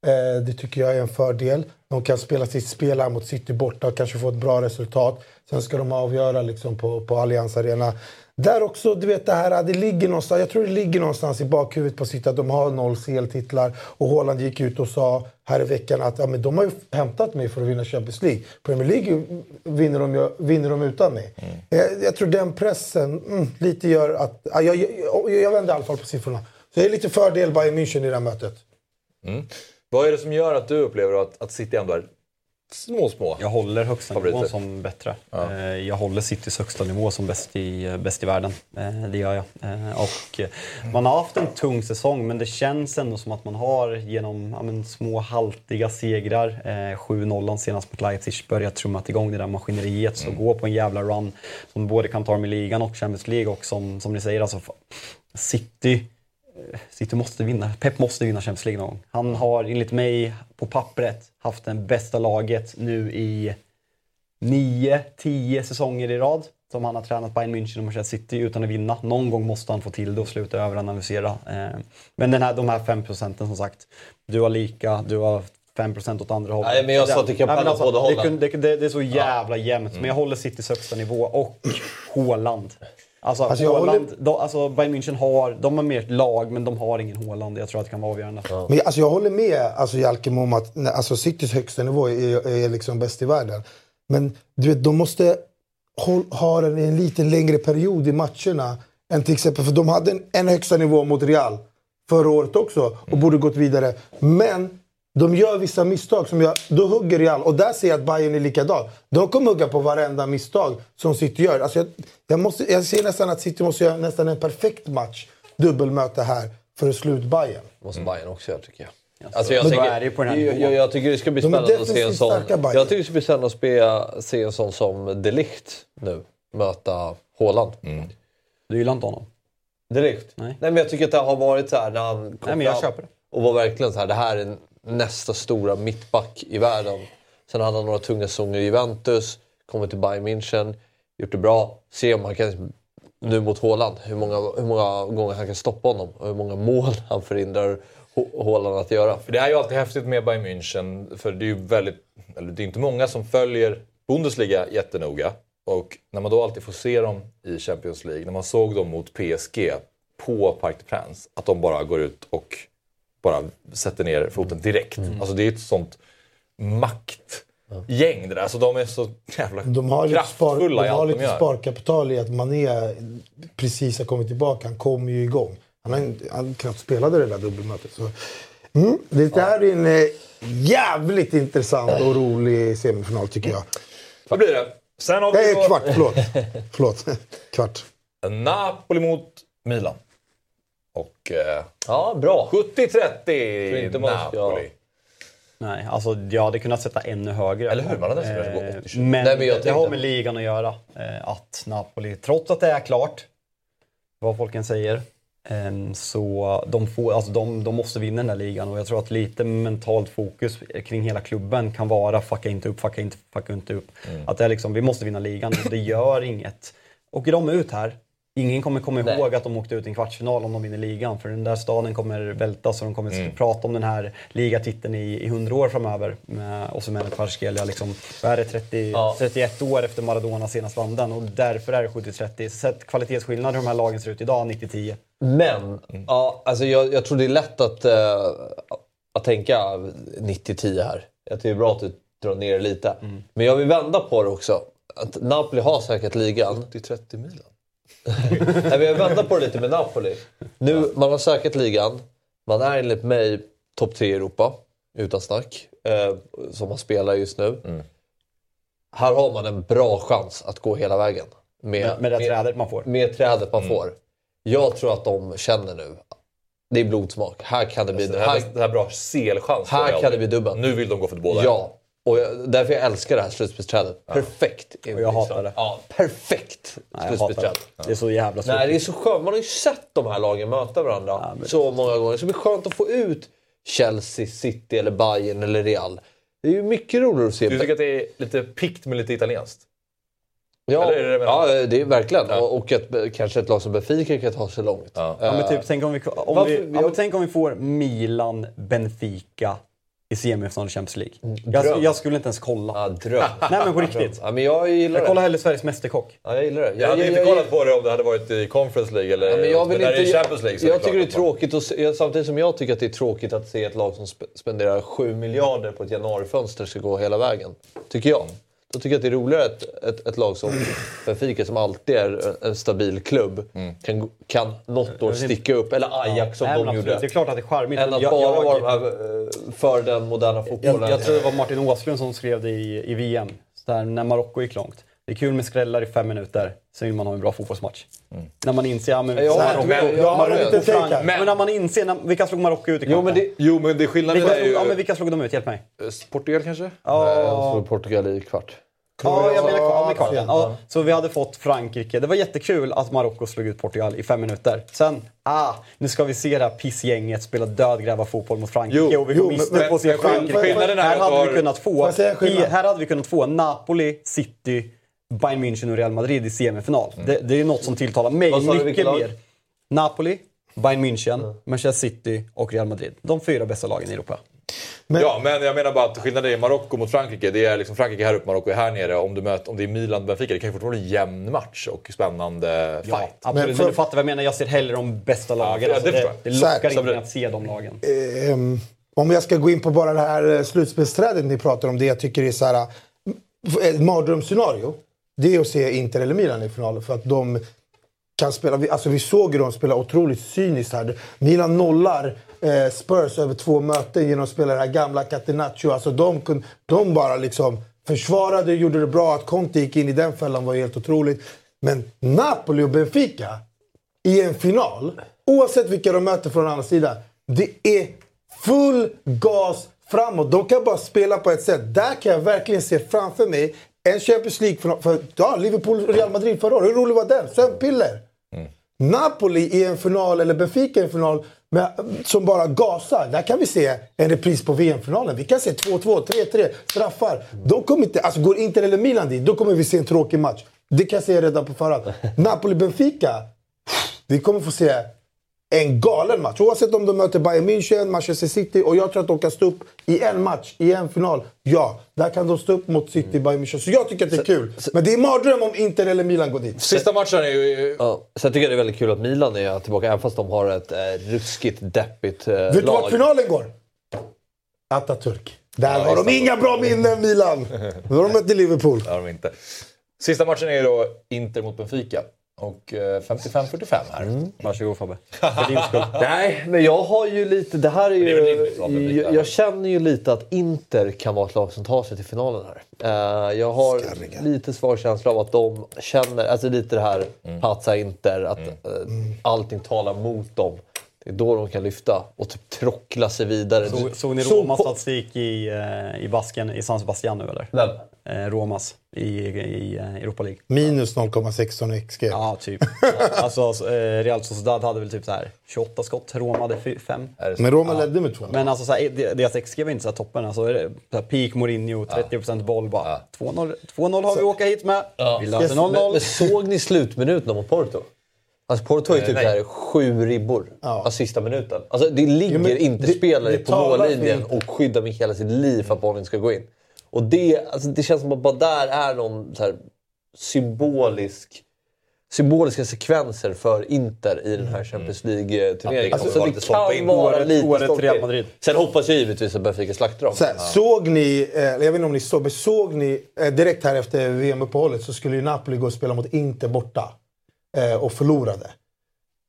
Eh, det tycker jag är en fördel. De kan spela sitt spel här mot City borta och kanske få ett bra resultat. Sen ska de avgöra liksom på, på Allianz Arena. Där också, du vet det här, det ligger någonstans, jag tror det ligger någonstans i bakhuvudet på City att de har noll CL-titlar. Och Haaland gick ut och sa här i veckan att ja, men de har ju hämtat mig för att vinna Champions League. Premier League vinner de, vinner de utan mig. Jag, jag tror den pressen mm, lite gör att... Ja, jag, jag, jag vänder i alla fall på siffrorna. Så det är lite fördel Bayern München i det här mötet. Vad är det som gör att du upplever att, att City ändå är små, små? Jag håller högsta Favoriter. nivån som bättre. Eh, Jag håller Citys högsta nivå som bäst i, bäst i världen. Eh, Det gör jag. Eh, Och eh, man har haft en tung säsong men det känns ändå som att man har genom ja, men, små haltiga segrar, eh, 7-0 senast mot Leipzig, börjat trummat igång det där maskineriet. Så gå på en jävla run som både kan ta dem i ligan och Champions League och som, som ni säger, alltså City eh, City måste vinna. Pep måste vinna Champions League någon gång. Han har enligt mig på pappret haft det bästa laget nu i 9-10 säsonger i rad som han har tränat Bayern München och Manchester City utan att vinna. Någon gång måste han få till det och sluta överanalysera. Eh, Men den här, de här 5 procenten som sagt. Du har lika, du har 5 procent åt andra hållet. Nej, men jag sa att det kan palla på båda hållen. det, det, det är så jävla jämnt. Men jag håller Citys högsta nivå och Haaland. Alltså, Alltså, jag Haaland, håller- de, alltså Bayern München har, de har mer ett lag men de har ingen Haaland. Jag tror att det kan vara avgörande. Men alltså jag håller med alltså, Jalkemo om att alltså, Citys högsta nivå är, är liksom bäst i världen. Men du vet, de måste håll, ha den i en lite längre period i matcherna. Än till exempel, för de hade en, en högsta nivå mot Real förra året också och borde gått vidare. Men de gör vissa misstag som jag, då hugger Real. Och där ser jag att Bayern är likadan. De kommer hugga på varenda misstag som City gör. Alltså jag, jag, måste, jag ser nästan att City måste göra nästan en perfekt match, dubbelmöte här, för att slå ut Bayern. måste Bayern också göra tycker jag. Alltså, jag, det här jag, jag, jag tycker det ska bli spännande att se en sån... Jag tycker det ska bli spännande att spe, se en sån som De Ligt nu möta Haaland. Du gillar inte honom? De Ligt? Nej. men jag tycker att det har varit så här när han kom Nej, men jag fram köper det. och var verkligen så här, det här är nästa stora mittback i världen. Sen hade han några tunga säsonger i Juventus, kommit till Bayern München, gjort det bra. Se om han kan, nu mot Haaland, hur många, hur många gånger han kan stoppa honom och hur många mål han förhindrar Haaland att göra. För det är ju alltid häftigt med Bayern München, för det är ju väldigt, eller det är inte många som följer Bundesliga jättenoga. Och när man då alltid får se dem i Champions League, när man såg dem mot PSG på Parc des Princes, att de bara går ut och bara sätter ner foten direkt. Alltså det är ett sånt maktgäng det där. Alltså de är så jävla De har lite, spar, kraftfulla de har de lite gör. sparkapital i att Mané precis har kommit tillbaka. Han kommer ju igång. Han har han knappt spelade det där dubbelmötet. Så. Mm, det här är en eh, jävligt intressant och rolig semifinal tycker jag. Vad blir det? Sen har vi Nej, då kvart. Förlåt. förlåt. Kvart. Napoli mot Milan. Och eh, Ja, bra. 70-30 inte man ska- Napoli. Nej, alltså jag hade kunnat sätta ännu högre. Eller hur? Man hade nästan kunnat gå Eh, 80-20. Men, Nej, men jag det har med ligan att göra. eh, Att Napoli, trots att det är klart, vad folk än säger, eh, så de, får, alltså de, de måste vinna den där ligan. Och jag tror att lite mentalt fokus kring hela klubben kan vara fucka inte upp, fucka inte, fucka inte upp. Att det är liksom, vi måste vinna ligan och det gör inget. Åker de ut här, ingen kommer komma Nej. ihåg att de åkte ut i en kvartsfinal om de vinner ligan. För den där staden kommer vältas och de kommer prata om den här ligatiteln i, i 100 år framöver. Med Osimhen och Kvaratskhelia. Liksom, är det, 30, Ja. 31 år efter Maradona senast vann den och därför är det 70-30. Sett kvalitetsskillnad hur de här lagen ser ut idag, 90-10. Men, ja, alltså jag, jag tror det är lätt att, eh, att tänka 90-10 här. Jag tycker det är bra att du drar ner lite. Men jag vill vända på det också. Att Napoli har säkert ligan. 70-30 Milan. Nej, men jag vänder på det lite med Napoli. Nu, man har säkert ligan. Man är enligt mig topp tre i Europa, utan snack. Eh, som man spelar just nu. Här har man en bra chans att gå hela vägen. Med, Med, med det trädet man får. med trädet man får. Jag tror att de känner nu. Det är blodsmak. Här kan det bli... Det här, Här, det här bra selchans. Här kan det bli dubbel. Nu vill de gå för båda. ja. Och jag, därför jag älskar det här slutspelsträdet. Perfekt. Och jag hatar det. Ja, perfekt jag hatar det. slutspelsträd. Det är så jävla svårt. Nej, det är så skönt. Man har ju sett de här lagen möta varandra så många gånger. Så det blir skönt att få ut Chelsea, City, eller Bayern eller Real. Det är ju mycket roligare att se. Du tycker att det är lite pikt med lite italienskt? ja, eller är det ja, det är verkligen. Och, och att eh, kanske ett lag som Benfica kan ta sig långt. Ja. Ja, men typ, tänk, om vi, om Varför- vi, ja, jag- men tänk om vi får Milan, Benfica, i semifinal i Champions League. dröm. Jag, jag skulle inte ens kolla. Ja, dröm. Nej men på riktigt. Ja, men jag gillar Jag kollar hellre Sveriges Mästerkock. Ja, jag gillar det. Jag hade inte kollat på det om det hade varit i Conference League eller Ja, men jag vill är inte, Champions League. så jag tycker det är tråkigt att se, samtidigt som jag tycker att det är tråkigt att se ett lag som sp- spenderar 7 miljarder på ett januarifönster ska gå hela vägen. Tycker jag. Då tycker jag att det är roligare att ett, ett lag som Benfica som alltid är en stabil klubb Mm. kan, kan något år sticka upp. Eller Ajax som Nej, men de absolut. gjorde. Det är klart att det är charmigt. Än men att jag- bara jag- vara här, eh, för den moderna fotbollen. Jag, jag tror det var Martin Åslund som skrev det i, i VM, så där, när Marocko gick långt. Det är kul med skrällar i fem minuter, sen vill man ha en bra fotbollsmatch. När man inser... Ja, men, har här, Marocko och Frank- tänkt. Men när man inser... När, vilka slog Marocko ut i Jo, men det, Jo, men det skillnaden vilka är slog, ju... ja, men vilka slog de ut? Hjälp mig. Portugal kanske? ja. jag slog Portugal i kvart. Ja, jag menar ja, med kvarten. Ja, så vi hade fått Frankrike. Det var jättekul att Marocko slog ut Portugal i fem minuter. Sen, ah, nu ska vi se det här pissgänget spela dödgrävarfotboll mot Frankrike Jo, och vi jo, går men- miste men- på att se Frankrike. skillnaden här hade vi kunnat få, i, här hade vi kunnat få Napoli, City, Bayern München och Real Madrid i semifinal. Det, det är något som tilltalar mig mycket mer. Napoli, Bayern München, Manchester City och Real Madrid. De fyra bästa lagen i Europa. Men- Ja, men jag menar bara att skillnaden är Marocko mot Frankrike. Det är liksom Frankrike här uppe, Marocko är här nere. Om, du möter, om det är Milan Benfica, det kan ju fortfarande bli jämn match och spännande fight. Absolut, men, Men för- du fattar vad jag menar. Jag ser hellre de bästa lagen. ja, Alltså, det det, det, lockar blir- att se de lagen. Ehm, om jag ska gå in på bara det här eh, slutspelsträdet ni pratar om, det jag tycker är så här, eh, ett mardrömsscenario. Det är att se Inter eller Milan i finalen för att de kan spela. vi- Alltså vi såg ju dem spela otroligt cyniskt här. Milan nollar eh, Spurs över två möten genom att spela det här gamla Catenaccio. Alltså de, kun, de bara liksom försvarade, gjorde det bra. Att Conte gick in i den fällan var helt otroligt. Men Napoli och Benfica i en final, oavsett vilka de möter från andra sidan, det är full gas framåt. De kan bara spela på ett sätt. Där kan jag verkligen se framför mig en Champions League för, för ja, Liverpool Real Madrid förra året. Hur rolig var den? Sömnpiller. Napoli i en final, eller Benfica i en final, med, som bara gasar. Där kan vi se en repris på VM-finalen. Vi kan se 2-2, 3-3, straffar. De kommer inte, alltså går Inter eller Milan dit, då kommer vi se en tråkig match. Det kan jag säga redan på förhand. Napoli-Benfica, vi kommer få se en galen match. Oavsett om de möter Bayern München, Manchester City. Och jag tror att de kan stå upp i en match, i en final. Ja, där kan de stå upp mot City, Bayern München. Så jag tycker att det är kul. Men det är mardröm om Inter eller Milan går dit. Sista matchen är ju... Ja. Sen tycker jag det är väldigt kul att Milan är tillbaka, även fast de har ett eh, ruskigt deppigt eh, Vet du lag. vart finalen går? Atatürk. Där har de inga bra minnen, Milan. Då har de mött Liverpool. Det har de inte. Sista matchen är då Inter mot Benfica. Och eh, 55-45 här. Varsågod Fabbe. För din skull. Nej, men jag har ju lite... Det här är Det är ju... val, Benfica. jag, jag känner ju lite att Inter kan vara ett lag som tar sig till finalen här. Eh, jag har Skarriga. lite svag känsla av att de känner... Alltså lite det här Mm. Pazza Inter, att eh, allting talar mot dem. Det är då de kan lyfta och typ trockla sig vidare. Såg, såg ni Så Romas statistik i, eh, i basken i San Sebastian nu eller? Vem? Eh, Romas i, i eh, Europa League. Minus 0,16 XG. Ja, typ. alltså, eh, Real Sociedad hade väl typ så här 28 skott, Roma hade 5. Men Roma ledde med två. Men alltså, så här, de- deras XG var inte så här toppen. Alltså, så här peak Mourinho, 30% boll bara. 2-0 2-0 har vi att åka hit med. Vi löser Men, 0-0. men såg ni slutminuterna mot Porto? Alltså Porto har ju typ så här sju ribbor Ja. alltså sista minuten. Alltså det ligger men inte det- spelare det på för mållinjen och skyddar med hela sitt liv för att bollen ska gå in. Och det, alltså det känns som att bara där är någon så här symbolisk symboliska sekvenser för Inter i den här Champions League-turneringen. Att det Alltså, kommer det kan vara Året- lite året Real. Madrid. Sen hoppas jag givetvis att Benfica slaktar dem. Så här, Såg ni, eh, jag vet inte om ni såg, men såg ni eh, direkt här efter VM-uppehållet så skulle ju Napoli gå och spela mot Inter borta. Eh, och förlorade.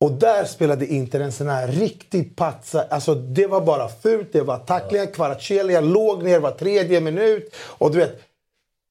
Och där spelade Inter en sån här riktig patsa. Alltså det var bara fult, det var tacklingar, Kvaratskhelia låg ner var tredje minut. Och du vet,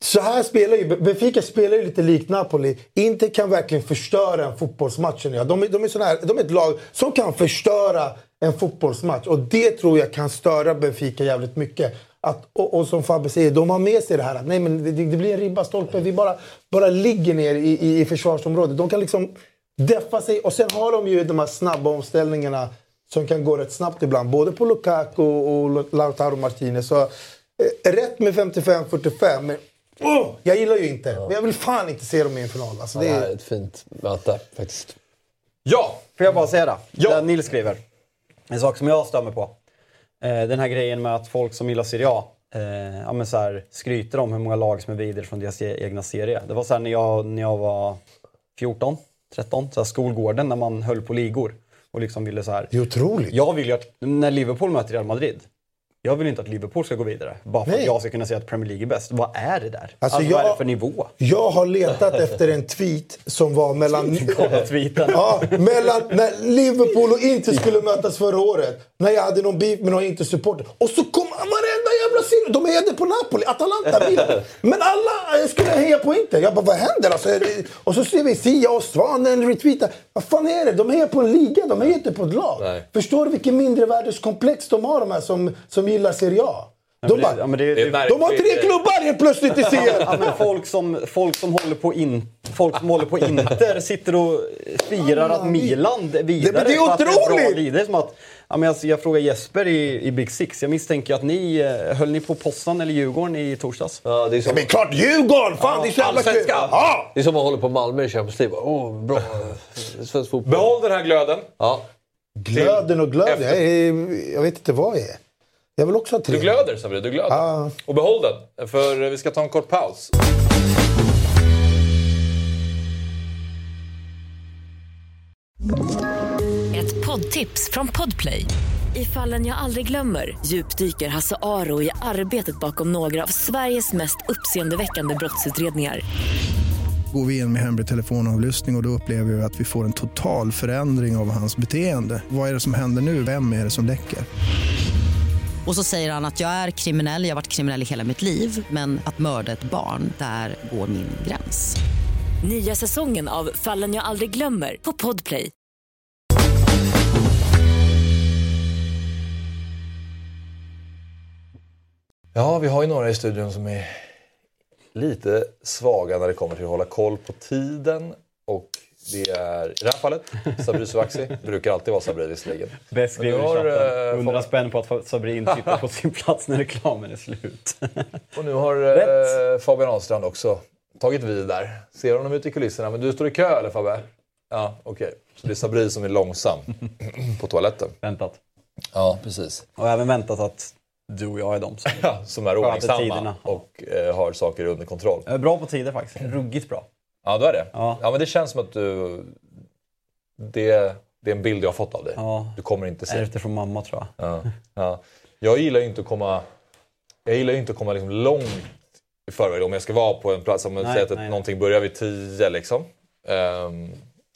så här spelar ju, Benfica spelar ju lite likt Napoli. Inter kan verkligen förstöra en fotbollsmatch. jag. De, är- de, är såna här, de är ett lag som kan förstöra en fotbollsmatch. Och det tror jag kan störa Benfica jävligt mycket. Att, och, och som Fabbe säger, de har med sig det här att nej, men det, det blir en ribba stolpe. Vi bara, bara ligger ner i, i, i försvarsområdet. De kan liksom deffa sig. Och sen har de ju de här snabba omställningarna som kan gå rätt snabbt ibland. Både på Lukaku och Lautaro Martinez. Så, eh, rätt med 55-45. Men oh, jag gillar ju inte. Men jag vill fan inte se dem i en final. Alltså, det Det här är ett fint möte faktiskt. Ja! Får jag bara säga det? Ja. Det Nils skriver. En sak som jag mig på. Eh, den här grejen med att folk som gillar Serie A eh, ja, men så här, skryter om hur många lag som är vidare från deras e- egna serie. Det var så här när jag, när jag var 14, 13, så här skolgården när man höll på ligor. Och liksom ville så här, Det är otroligt. jag vill ju att, när Liverpool möter Real Madrid, jag vill inte att Liverpool ska gå vidare. Bara för Nej. att jag ska kunna säga att Premier League är bäst. Vad är det där? Alltså, Alltså, vad är jag- det för nivå? Jag har letat efter en tweet som var mellan... Tweeten. Ja, mellan när Liverpool och Inter skulle mötas förra året. När jag hade någon beef med någon Inter-supporter. Och så kom varenda jävla serie. De hejade på Napoli, Atalanta, Milan. Men alla eh, skulle heja på Inter. Jag bara, vad händer? Alltså, är det- och så ser vi Sia och Svanen retweetar. Vad fan är det? De hejar på en liga, de hejar inte på ett lag. Nej. Förstår du vilken mindrevärdeskomplex de har, de här som, som gillar Serie A? De, bara, Ja, men det, Det de har tre klubbar helt plötsligt i Ja, serien! men folk, som, folk, som håller på in, folk som håller på Inter sitter och firar att Milan är vidare. Det- men det är otroligt! Det är som att, ja, men alltså, jag frågar Jesper i, i Big Six. Jag misstänker att ni eh, höll ni på Possan eller Djurgården i torsdags? Ja, det, är som, Men klart Djurgården! Fan, det är så jävla kul! Ja! det är som att hålla på Malmö i Champions League. Oh, bra. eh, Svensk fotboll. Behåll den här glöden. Ja. Glöden och glöden. Jag, jag vet inte vad jag är. Jag vill också ha tre. Du glöder Sabri, du glöder. Ja. Och behåll den, för vi ska ta en kort paus. Ett poddtips från Podplay. I fallen jag aldrig glömmer djupdyker Hasse Aro i arbetet bakom några av Sveriges mest uppseendeväckande brottsutredningar. Går vi in med hemlig telefonavlyssning och, och då upplever vi att vi får en total förändring av hans beteende. Vad är det som händer nu? Vem är det som läcker? Och så säger han att jag är kriminell, jag har varit kriminell i hela mitt liv men att mörda ett barn, där går min gräns. Nya säsongen av Fallen jag aldrig glömmer på Podplay. Ja, vi har ju några i studion som är lite svaga när det kommer till att hålla koll på tiden. Och det är i det här fallet Sabri Sovaksi. brukar alltid vara Sabri visserligen. Bäst skriver i har, chatten. eh, 100 Fab- spänn på att Sabrin sitter på sin plats när reklamen är slut. Och nu har eh, Fabian Ahlstrand också tagit vid där. Ser honom ute i kulisserna. Men du står i kö eller Fabbe? Ja, okej. Så det är Sabri som är långsam på toaletten. Väntat. Ja, precis. Och även väntat att du och jag är de som som är ordningsamma och eh, har saker under kontroll. Är bra på tider faktiskt. Ruggigt bra. Ja, du är det? Ja. ja, men det känns som att du... Det, det är en bild jag har fått av dig. Ja. Du kommer inte se. Det från mamma tror jag. Ja, ja. Jag gillar ju inte att komma, jag gillar inte att komma liksom långt i förväg. Om jag ska vara på en plats, om man säger att nej, någonting börjar vid 10 liksom. ehm,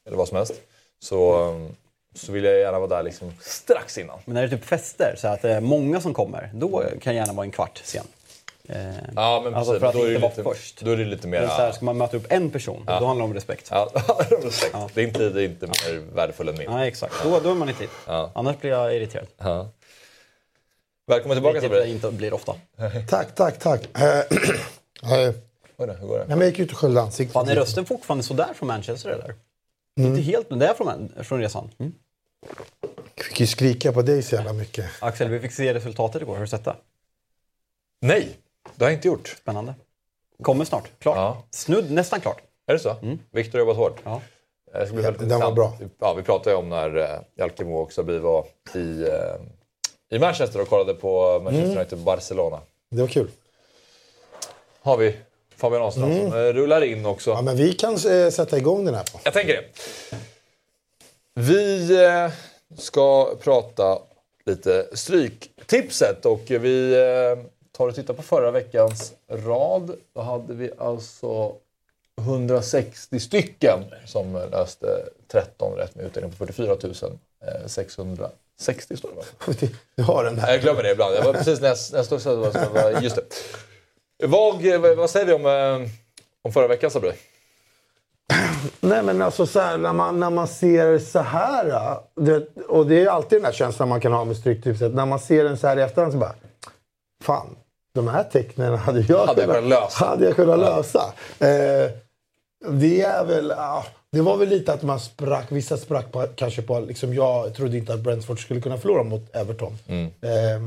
eller vad som helst. Så, ehm, så vill jag gärna vara där liksom strax innan. Men när det är typ fester, så att det är många som kommer, då kan jag gärna vara en kvart sen. Eh, Ja, men Alltså precis. för att då, är det inte vara lite, först. då är det lite mer... men så här, ska man möta upp en person, då handlar det om respekt. Ja, respekt. Det är inte, det är inte mer värdefull än min. Nej, exakt. Då, då är man i tid. Ja. Annars blir jag irriterad. Ja. Välkommen tillbaka Vilket det Sabri. inte blir ofta. Tack, tack, tack. Eh, eh, Oj då, Hur går det? Nej, men jag gick ut och sköljde ansiktet. Fan, är rösten fortfarande sådär från Manchester eller? Mm. Inte helt, men det är från, från resan. Mm. fick ju skrika på dig så jävla mycket. Axel, vi fick se resultatet igår. Har du sett det? Nej, det har jag inte gjort. Spännande. Kommer snart. Klart. Ja. Snudd, nästan klart. Är det så? Viktor har jobbat hårt. Ja. Det ska bli väldigt den var bra. Ja, vi pratade ju om när eh, Jalkemo och Sabri var i, eh, i Manchester och kollade på Manchester United Barcelona. Det var kul. Har vi Fabian Ahlstrand som eh, rullar in också. Ja, men vi kan eh, sätta igång den här. På. Jag tänker det. Vi eh, ska prata lite Stryktipset och vi eh, tar och tittar på förra veckans rad. Då hade vi alltså 160 stycken som löste 13 rätt med utdelning på 44 eh, 660 står det va? Du har den här. Jag glömmer det ibland. Jag var precis stod så var Just det. Vad, vad, säger vi om, eh, om förra veckan Sabri? Nej men alltså så här, när, man, när man ser så här. och det är alltid den här känslan man kan ha med Stryktipset. När man ser den så här i efterhand så bara. Fan, de här tecknen hade jag, Hade jag kunnat lösa. Hade jag kunnat lösa. Eh, det är väl... ja, det var väl lite att man sprack. Vissa sprack på, kanske på... Liksom jag trodde inte att Brentford skulle kunna förlora mot Everton. Eh,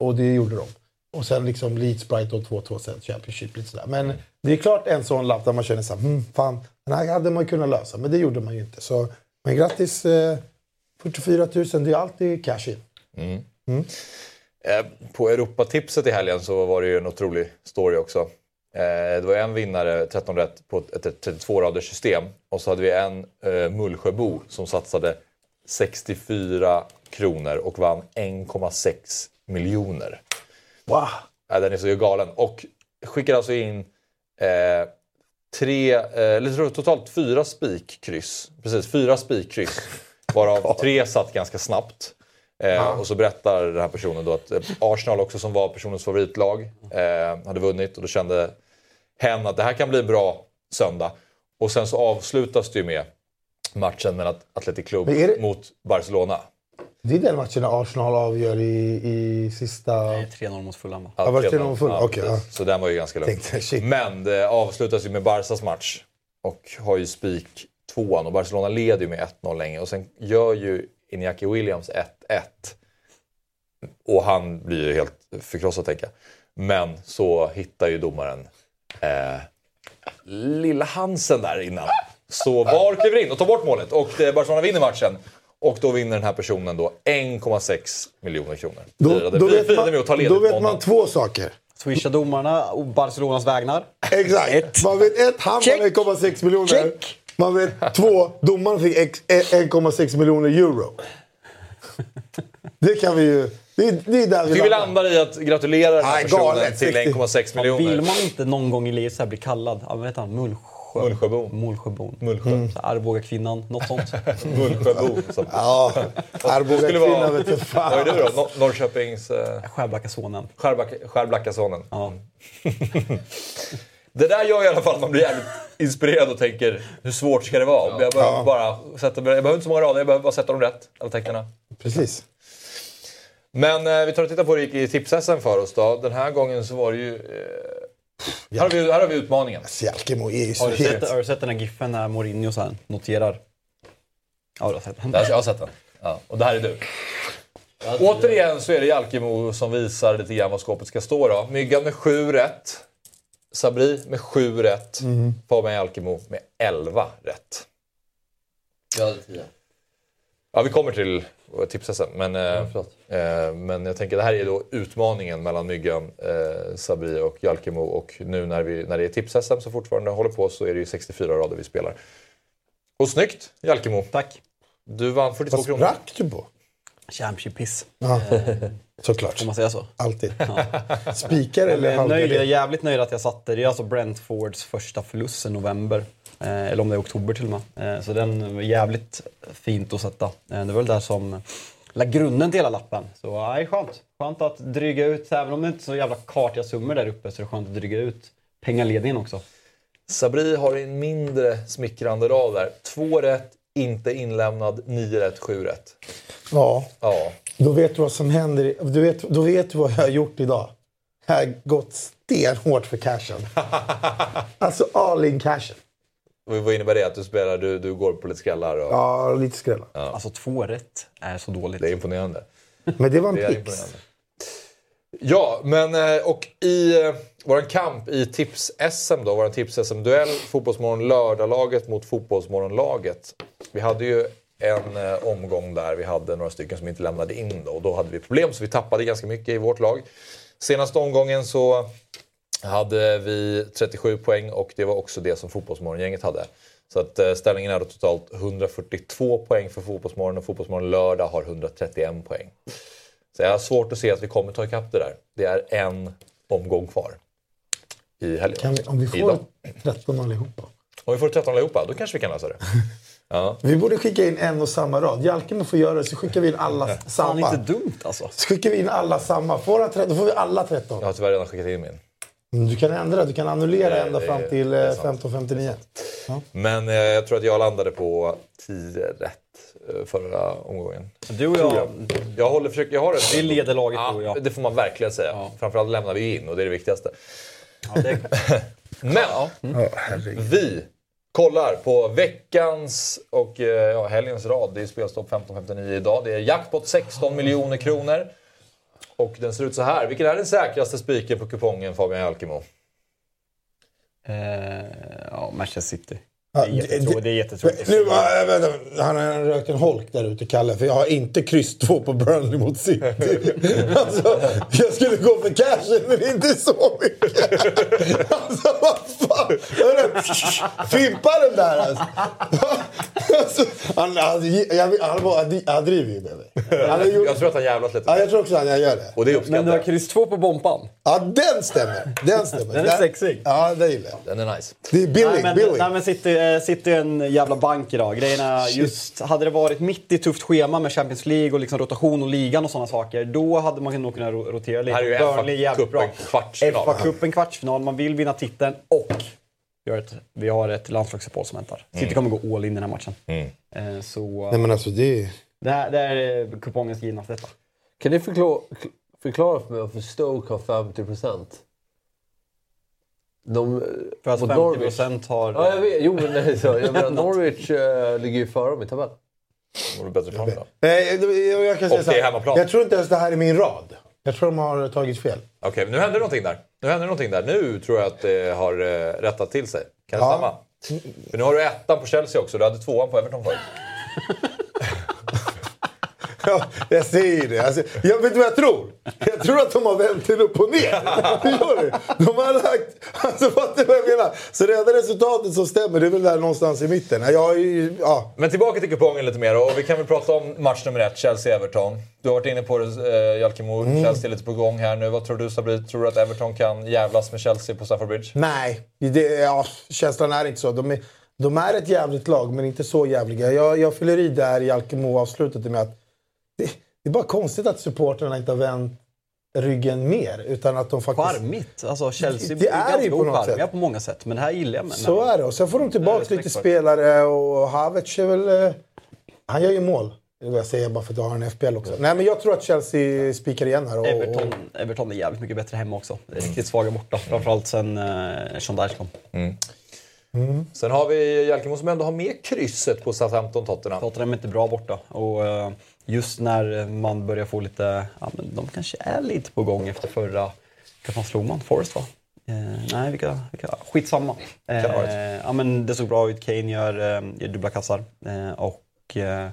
och det gjorde de. Och sen liksom Leeds, Brighton 2-2 sen Championship. Lite sådär. Men det är klart en sån lapp där man känner såhär, hmm, fan, den här hade man kunnat lösa. Men det gjorde man ju inte. Så, men grattis, eh, 44 000, det är alltid cash in. Eh, På Europatipset i helgen så var det ju en otrolig story också. Eh, Det var en vinnare, 13 rätt, på ett 32-raders system. Och så hade vi en eh, Mullsjöbo som satsade 64 kronor och vann 1,6 miljoner. Wow. Ja, den är så galen. Och skickade alltså in eh, tre, eh, eller tror totalt fyra spikkryss. Precis, fyra spikkryss. Varav tre satt ganska snabbt. Eh, och så berättar den här personen då att eh, Arsenal också som var personens favoritlag eh, hade vunnit och då kände hen att det här kan bli en bra söndag. Och sen så avslutas det ju med matchen mellan Athletic Club det- mot Barcelona. Det är den matchen när Arsenal avgör i, i sista... 3-0 mot Fulham? Ja, var det 3-0. 3-0 full? Okej, ja. Så den var ju ganska lugn. Men det avslutas ju med Barsas match. Och har ju spik tvåan och Barcelona leder ju med 1-0 länge. Och sen gör ju Iñaki Williams 1-1. Och han blir ju helt förkrossad tänker jag. Men så hittar ju domaren eh, lilla Hansen där innan. Så VAR kliver in och tar bort målet och eh, Barcelona vinner matchen. Och då vinner den här personen då 1,6 miljoner kronor. Då, Firade- då, vet, firade med att ta man, då vet man två saker. Swisha domarna och Barcelonas vägnar. Exakt. Man vet ett, han Check. vann 1,6 miljoner. Check. Man vet två, domaren fick ex- 1,6 miljoner euro. Det kan vi ju... Det, är- det är där vi vi landar. i att gratulera den här Nej, personen galet. till 1,6 Vill miljoner. man inte någon gång i livet så bli kallad, ja, vad heter han, Mullsjö? Mullsjöbon. Mullsjöbon. Mullsjö. Mm. Arboga-kvinnan, något sånt. Mullsjöbo. som- Ja, Arboga skulle kvinna vara- vet du Vad är fan. du då? Nor- Norrköpings... Eh, Skärblackasonen. Skärblackasonen. Ja. Det där gör i alla fall att man blir jävligt inspirerad och tänker hur svårt ska det vara? Jag, behöver Ja. bara sätta, jag behöver inte så många rader, jag behöver bara sätta dem rätt. Alla tecknen. Precis. Men eh, vi tar och tittar på hur det gick i tips för oss då. Den här gången så var det ju... Eh, här, har vi, här har vi utmaningen. Jalkemo är ju så Har du, sett, har du sett den här giffen när Mourinho så här noterar? Ja, du har sett den. Jag har sett den. Ja, och det här är du. Återigen så är det Jalkemo som visar lite grann vad skåpet ska stå då. Myggan med 7 rätt. Sabri med 7 rätt. Fabian Jalkemo med 11 rätt. Jag hade tio. Ja, vi kommer till tipsa sen. Men, eh, förlåt. eh, men jag tänker det här är då utmaningen mellan Myggan, eh, Sabri och Jalkemo. Och nu när, vi, när det är tips som fortfarande håller på så är det ju 64 rader vi spelar. Och snyggt Jalkemo! Tack. Du vann 42 Vad kronor. sprack du på? Championship-piss. Ja, såklart. Får man säga så? Alltid. Spikar eller Jag är, nöjd, jag är jävligt nöjd att jag satte det. är alltså Brentfords första förlust sen november. Eh, eller om det är oktober till och med. Eh, så den var jävligt fint att sätta. Eh, det var väl där som la grunden till hela lappen. Så ja, det är skönt. Skönt att dryga ut, även om det inte är så jävla kartiga summor där uppe, så är det skönt att dryga ut pengaledningen också. Sabri har en mindre smickrande rad där. Två rätt, inte inlämnad, nio rätt, sju rätt. Ja, Ja, då vet du vad som händer. Du vet, då vet du vad jag har gjort idag. Jag har gått stenhårt för cashen. Alltså all in cashen. vad innebär det? Att du spelar, du, du går på lite skrällar? Och, Ja, lite skrällar. Alltså två rätt är så dåligt. Det är imponerande. Men det var en Det pix. Ja, men eh, och i eh, våran kamp i tips-SM då, våran tips-SM-duell, Fotbollsmorgon lördag-laget mot Fotbollsmorgon-laget. Vi hade ju en eh, omgång där vi hade några stycken som inte lämnade in då och då hade vi problem så vi tappade ganska mycket i vårt lag. Senaste omgången så hade vi 37 poäng och det var också det som Fotbollsmorgon-gänget hade. Så att eh, ställningen är då totalt 142 poäng för Fotbollsmorgon och Fotbollsmorgon lördag har 131 poäng. Så jag har svårt att se att vi kommer ta ikapp det där. Det är en omgång kvar i helgen. Kan vi, om vi får Idag. 13 allihopa. Om vi får 13 allihopa, då kanske vi kan lösa det. Ja. Vi borde skicka in en och samma rad. Jalkemo får göra det, så skickar vi in alla Fan, samma. inte dumt alltså. Så skickar vi in alla samma. Får han 13, då får vi alla 13. Jag har tyvärr redan skickat in min. Mm, Du kan ändra, du kan annullera ända fram till det är eh, sant. 15.59. Men eh, jag tror att jag landade på 10 rätt eh, förra omgången. Du och jag, Jag, håller, försöker, jag har det. vi leder laget Ja, du och jag. det får man verkligen säga. Ja. Framförallt lämnar vi in och det är det viktigaste. Ja, det, Men Ja, herregud. vi kollar på veckans och eh, ja, helgens rad. Det är spelstopp 15.59 idag. Det är jackpot 16 miljoner kronor. Och den ser ut så här. Vilken är den säkraste spiken på kupongen Fabian Jalkemo? eh, ja, Manchester City. Det är jättetråkigt. Det är jättetråkigt. Nu, äh, vänta, han har rökt en holk där ute, Kalle. För jag har inte kryss 2 på Burnley mot City. alltså, jag skulle gå för cashen, men inte så mycket. alltså, vad fan. Fimpa den där alltså. alltså han, han, jag, han, han, han driver ju med mig. Gjort, Jag tror att han jävlas lite. ja, jag tror också att han gör det. Och det Men uppskattar du har kryss 2 på bompan. Ja, den stämmer. Den stämmer. Den är sexig. Ja, det gillar jag. Den är nice. Det är billig. Nej men, billig. nej, men City, eh, City är en jävla bank idag. Grejerna, just, hade det varit mitt i tufft schema med Champions League och liksom rotation och ligan och sådana saker, då hade man nog kunnat ro- rotera lite. Här är ju Burnley jävligt bra. FA-cupen kvartsfinal. FA-cupen kvartsfinal, man vill vinna titeln och vi har ett, vi har ett landslagsuppehåll som väntar. Mm. City kommer gå all in i den här matchen. Eh, Så Nej, men alltså det är... det, här, det här är kupongens givna detta. Kan ni förklara, förklara för mig varför Stoke har 50 De, För att mot 50 Norwich- procent har... Ja, jag vet. Jo, men nej, så, jag menar, Norwich uh, ligger ju före dem i tabellen. Vore bättre fram då. Nej, jag, jag kan säga Och så det är hemmaplan. Jag tror inte ens det här är min rad. Jag tror de har tagit fel. Okej, nu händer någonting där. Nu händer någonting där. Nu tror jag att det har eh, rättat till sig. Kan det Ja. stämma? För nu har du ettan på Chelsea också. Du hade tvåan på Everton förut. Ja, jag säger det. Alltså, jag vet vad jag tror? Jag tror att de har vänt den upp och ner. Gör det? De har lagt... Alltså, fattar du vad jag menar? Så det enda resultatet som stämmer, det är väl där någonstans i mitten. Jag. Ja. Men tillbaka till kupongen lite mer och vi kan väl prata om match nummer ett, Chelsea-Everton. Du har varit inne på det, eh, Jalkemo. Mm. Chelsea är lite på gång här nu. Vad tror du Sabri? Tror du att Everton kan jävlas med Chelsea på Stamford Bridge? Nej, det, ja, känslan är inte så. De är, de är ett jävligt lag, men inte så jävliga. Jag, jag fyller i där i Alkemo-avslutet med att det, det är bara konstigt att supportrarna inte har vänt ryggen mer. Utan att de faktiskt... Charmigt. Alltså Chelsea Det är ju ganska på något sätt. på många sätt. Men det här gillar jag med. Så är det. Och sen får de tillbaka lite spelare och Havertz är väl... eh, Han gör ju mål. Det är vad jag säger bara för att jag har en FPL också. Nej men jag tror att Chelsea spikar igen här. Och, Everton, och, Everton är jävligt mycket bättre hemma också. Riktigt svaga borta. Framförallt sen uh, Sean Dyche kom. Sen har vi Jalkemo som ändå har med krysset på Southampton-Tottenham. Tottenham är inte bra borta. Och eh, just när man börjar få lite... Ja, men de kanske är lite på gång efter förra... Vilka fan slog man? Forest va? Eh, nej, vilka, vilka, skitsamma. Eh, ja, men det såg bra ut. Kane gör, eh, gör dubbla kassar. Eh, och eh,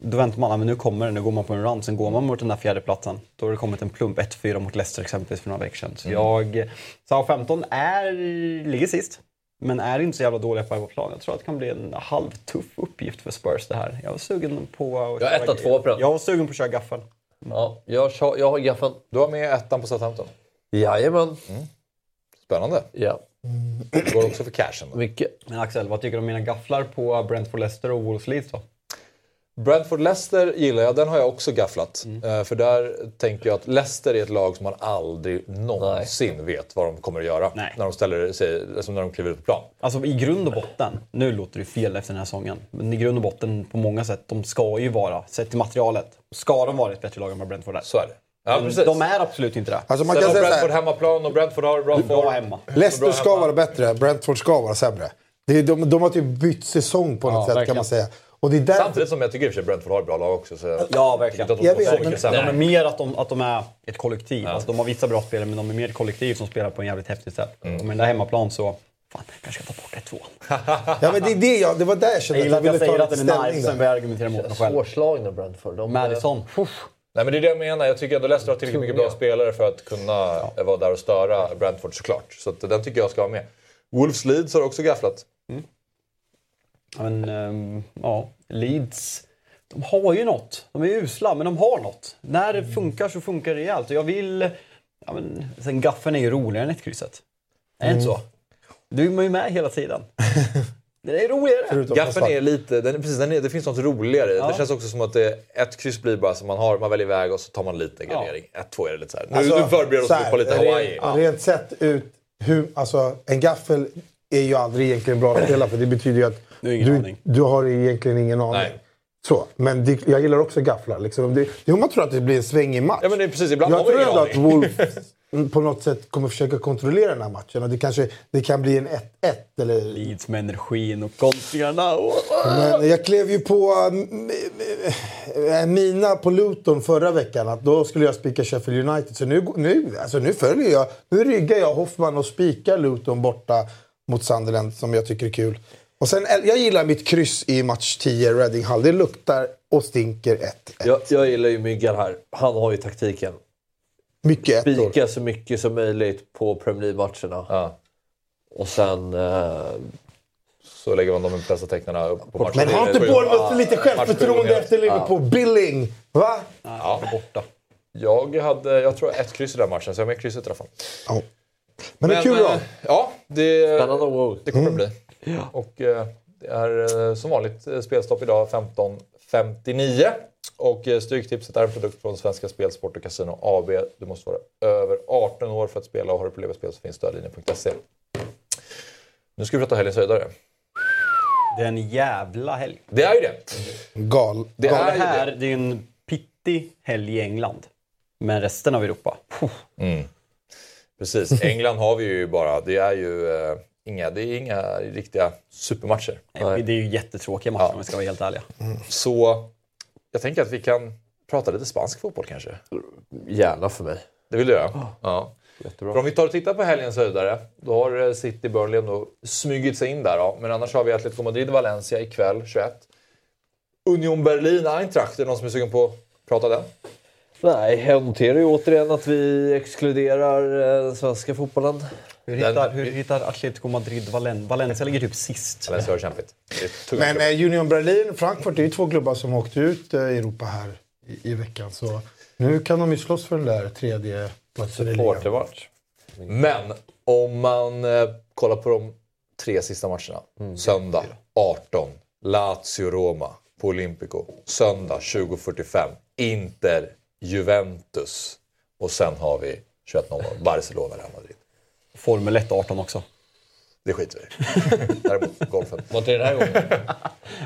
då väntar man, men nu kommer det, nu går man på en run. Sen går man mot den där fjärde platsen. Då har det kommit en plump, 1-4 mot Leicester exempelvis för några veckor sedan. Så jag... Southampton är, ligger sist. Men är inte så jävla dåliga på hemmaplan. Jag tror att det kan bli en halvtuff uppgift för Spurs det här. Jag var sugen på att Jag har köra- etta, två på den. Jag var sugen på att köra gaffeln. Ja, jag, kör- jag har gaffeln. Du har med ettan på Southampton. Jajamän. Spännande. Ja, Det går också för cashen. då. mycket. Men Axel, vad tycker du om mina gafflar på Brentford Leicester och Wolves Leeds då? Brentford Leicester gillar jag, den har jag också gafflat. Eh, För där tänker jag att Leicester är ett lag som man aldrig någonsin vet vad de kommer att göra. Nej. När de, ställer sig, alltså när de kliver ut på plan. Alltså i grund och botten, nu låter det fel efter den här säsongen, men i grund och botten på många sätt, de ska ju vara, sett till materialet, ska de vara ett bättre lag än vad Brentford är. Så är det. Ja, precis. de är absolut inte det. alltså man Sen kan Brentford här, hemmaplan och Brentford har bra form. hemma. Leicester ska hemma. vara bättre, Brentford ska vara sämre. Det är, de, de har typ bytt säsong på något Ja, sätt kan verkligen. man säga. Och det är därför... Samtidigt som jag tycker sig Brentford har ett bra lag också. Så jag Ja, verkligen. Jag att de vet, men- är mer att de, att de är ett kollektiv. Alltså, de har vissa bra spelare, men de är mer ett kollektiv som spelar på en jävligt häftigt sätt. Och med den där hemmaplan så... Fan, jag kanske ska ta bort ett två. Ja, men det, är det, jag, det var där jag Jag kände att jag att jag ville ta säger lite att den är ställning nice, sen börjar jag argumentera mot mig själv. Svårslagna Brentford. De, Madison. Nej men det är det jag menar. Jag tycker ändå Leicester har tillräckligt mycket bra spelare för att kunna eh, vara där och störa Brentford såklart. Så att, den tycker jag ska vara med. Wolves Leeds har också gafflat. Ja, Men, ehm, ja, Leeds. De har ju något. De är usla, men de har något. När det funkar så funkar det rejält. Och jag vill... Ja, men, sen gaffeln är ju roligare än ett krysset. Är det inte så? Du är ju med hela tiden. Det är roligare. Fast- är lite, den precis, den är, det finns något roligare. Ja. Det känns också som att det, ett kryss blir bara som man har, man väljer iväg och så tar man lite gardering. Ett, två är det lite så här. Nu, Alltså, nu förbereder oss här, på lite Hawaii. Rent, rent sett ut, hur, alltså, en gaffel är ju aldrig egentligen bra att spela för det betyder ju att Du har ingen du, aning. du har egentligen ingen aning. Nej. Så, men det, jag gillar också gafflar. Liksom. Det, det man tror att det blir en svängig match. Ja men det är precis, ibland jag tror ändå att. Wolf på något sätt kommer försöka kontrollera den här matchen. Och det, kanske, det kan bli en 1-1 eller... Leeds med energin och kontringarna. Men jag klev ju på äh, mina på Luton förra veckan. Att då skulle jag spika Sheffield United. Så nu, nu, alltså nu följer jag. Nu ryggar jag Hoffman och spikar Luton borta mot Sunderland som jag tycker är kul. Och sen, jag gillar mitt kryss i match 10, Reading Hall. Det luktar och stinker 1-1. Jag, jag gillar ju Myggan här. Han har ju taktiken. Mycket ettor. Spika så mycket som möjligt på Premier League-matcherna. Ja. Och sen... Eh, Så lägger man de bästa tecknarna upp på matchen. Men har inte Bournemouth lite självförtroende efter Liverpool? Billing! Va? Ja, borta. Jag, hade, jag tror ett kryss i den matchen, så jag har med krysset i alla fall. Ja. Men det är kul eh, då. Ja, det, spännande wow. det kommer det bli. Och eh, det är eh, som vanligt eh, spelstopp idag 15.59. Och Stryktipset är en produkt från Svenska Spel, Sport och Casino AB. Du måste vara över 18 år för att spela och har du problem med spel så finns stödlinjen.se. Nu ska vi prata helgens höjdare. Det är en jävla helg. Det är ju det. Gal. Det Ja, är det här det. det är ju en pittig helg i England. Men resten av Europa, puh, Precis. England har vi ju bara. Det är ju eh, inga, det är inga riktiga supermatcher. det är ju jättetråkiga matcher om vi ska vara helt ärliga. Så jag tänker att vi kan prata lite spansk fotboll kanske. Gärna för mig. Det vill du göra? Ja. Jättebra. För om vi tar och tittar på helgens höjdare, då har eh, City Burnley ändå smugit sig in där. Då. Men annars har vi Atletico Madrid-Valencia ikväll 21. Union Berlin-Eintracht, är det någon som är sugen på att prata den? Nej, jag noterar ju återigen att vi exkluderar eh, den svenska fotbollen. Hur Den- hittar, hur hittar Atletico Madrid Valen Valencia ligger typ sist. Valencia har kämpigt. Men eh, Union Berlin, Frankfurt, det är ju två klubbar som åkte ut eh, i Europa här i, i veckan. Så nu kan de ju slåss för den där tredje platsen i ligan. Men om man eh, kollar på de tre sista matcherna. Söndag 18, Lazio-Roma på Olympico. Söndag 20.45, Inter, Juventus. Och sen har vi 21.00, Barcelona-Real Madrid. Formel 1 18 också. Det skiter vi i. Däremot golfen. Var inte det den här gången?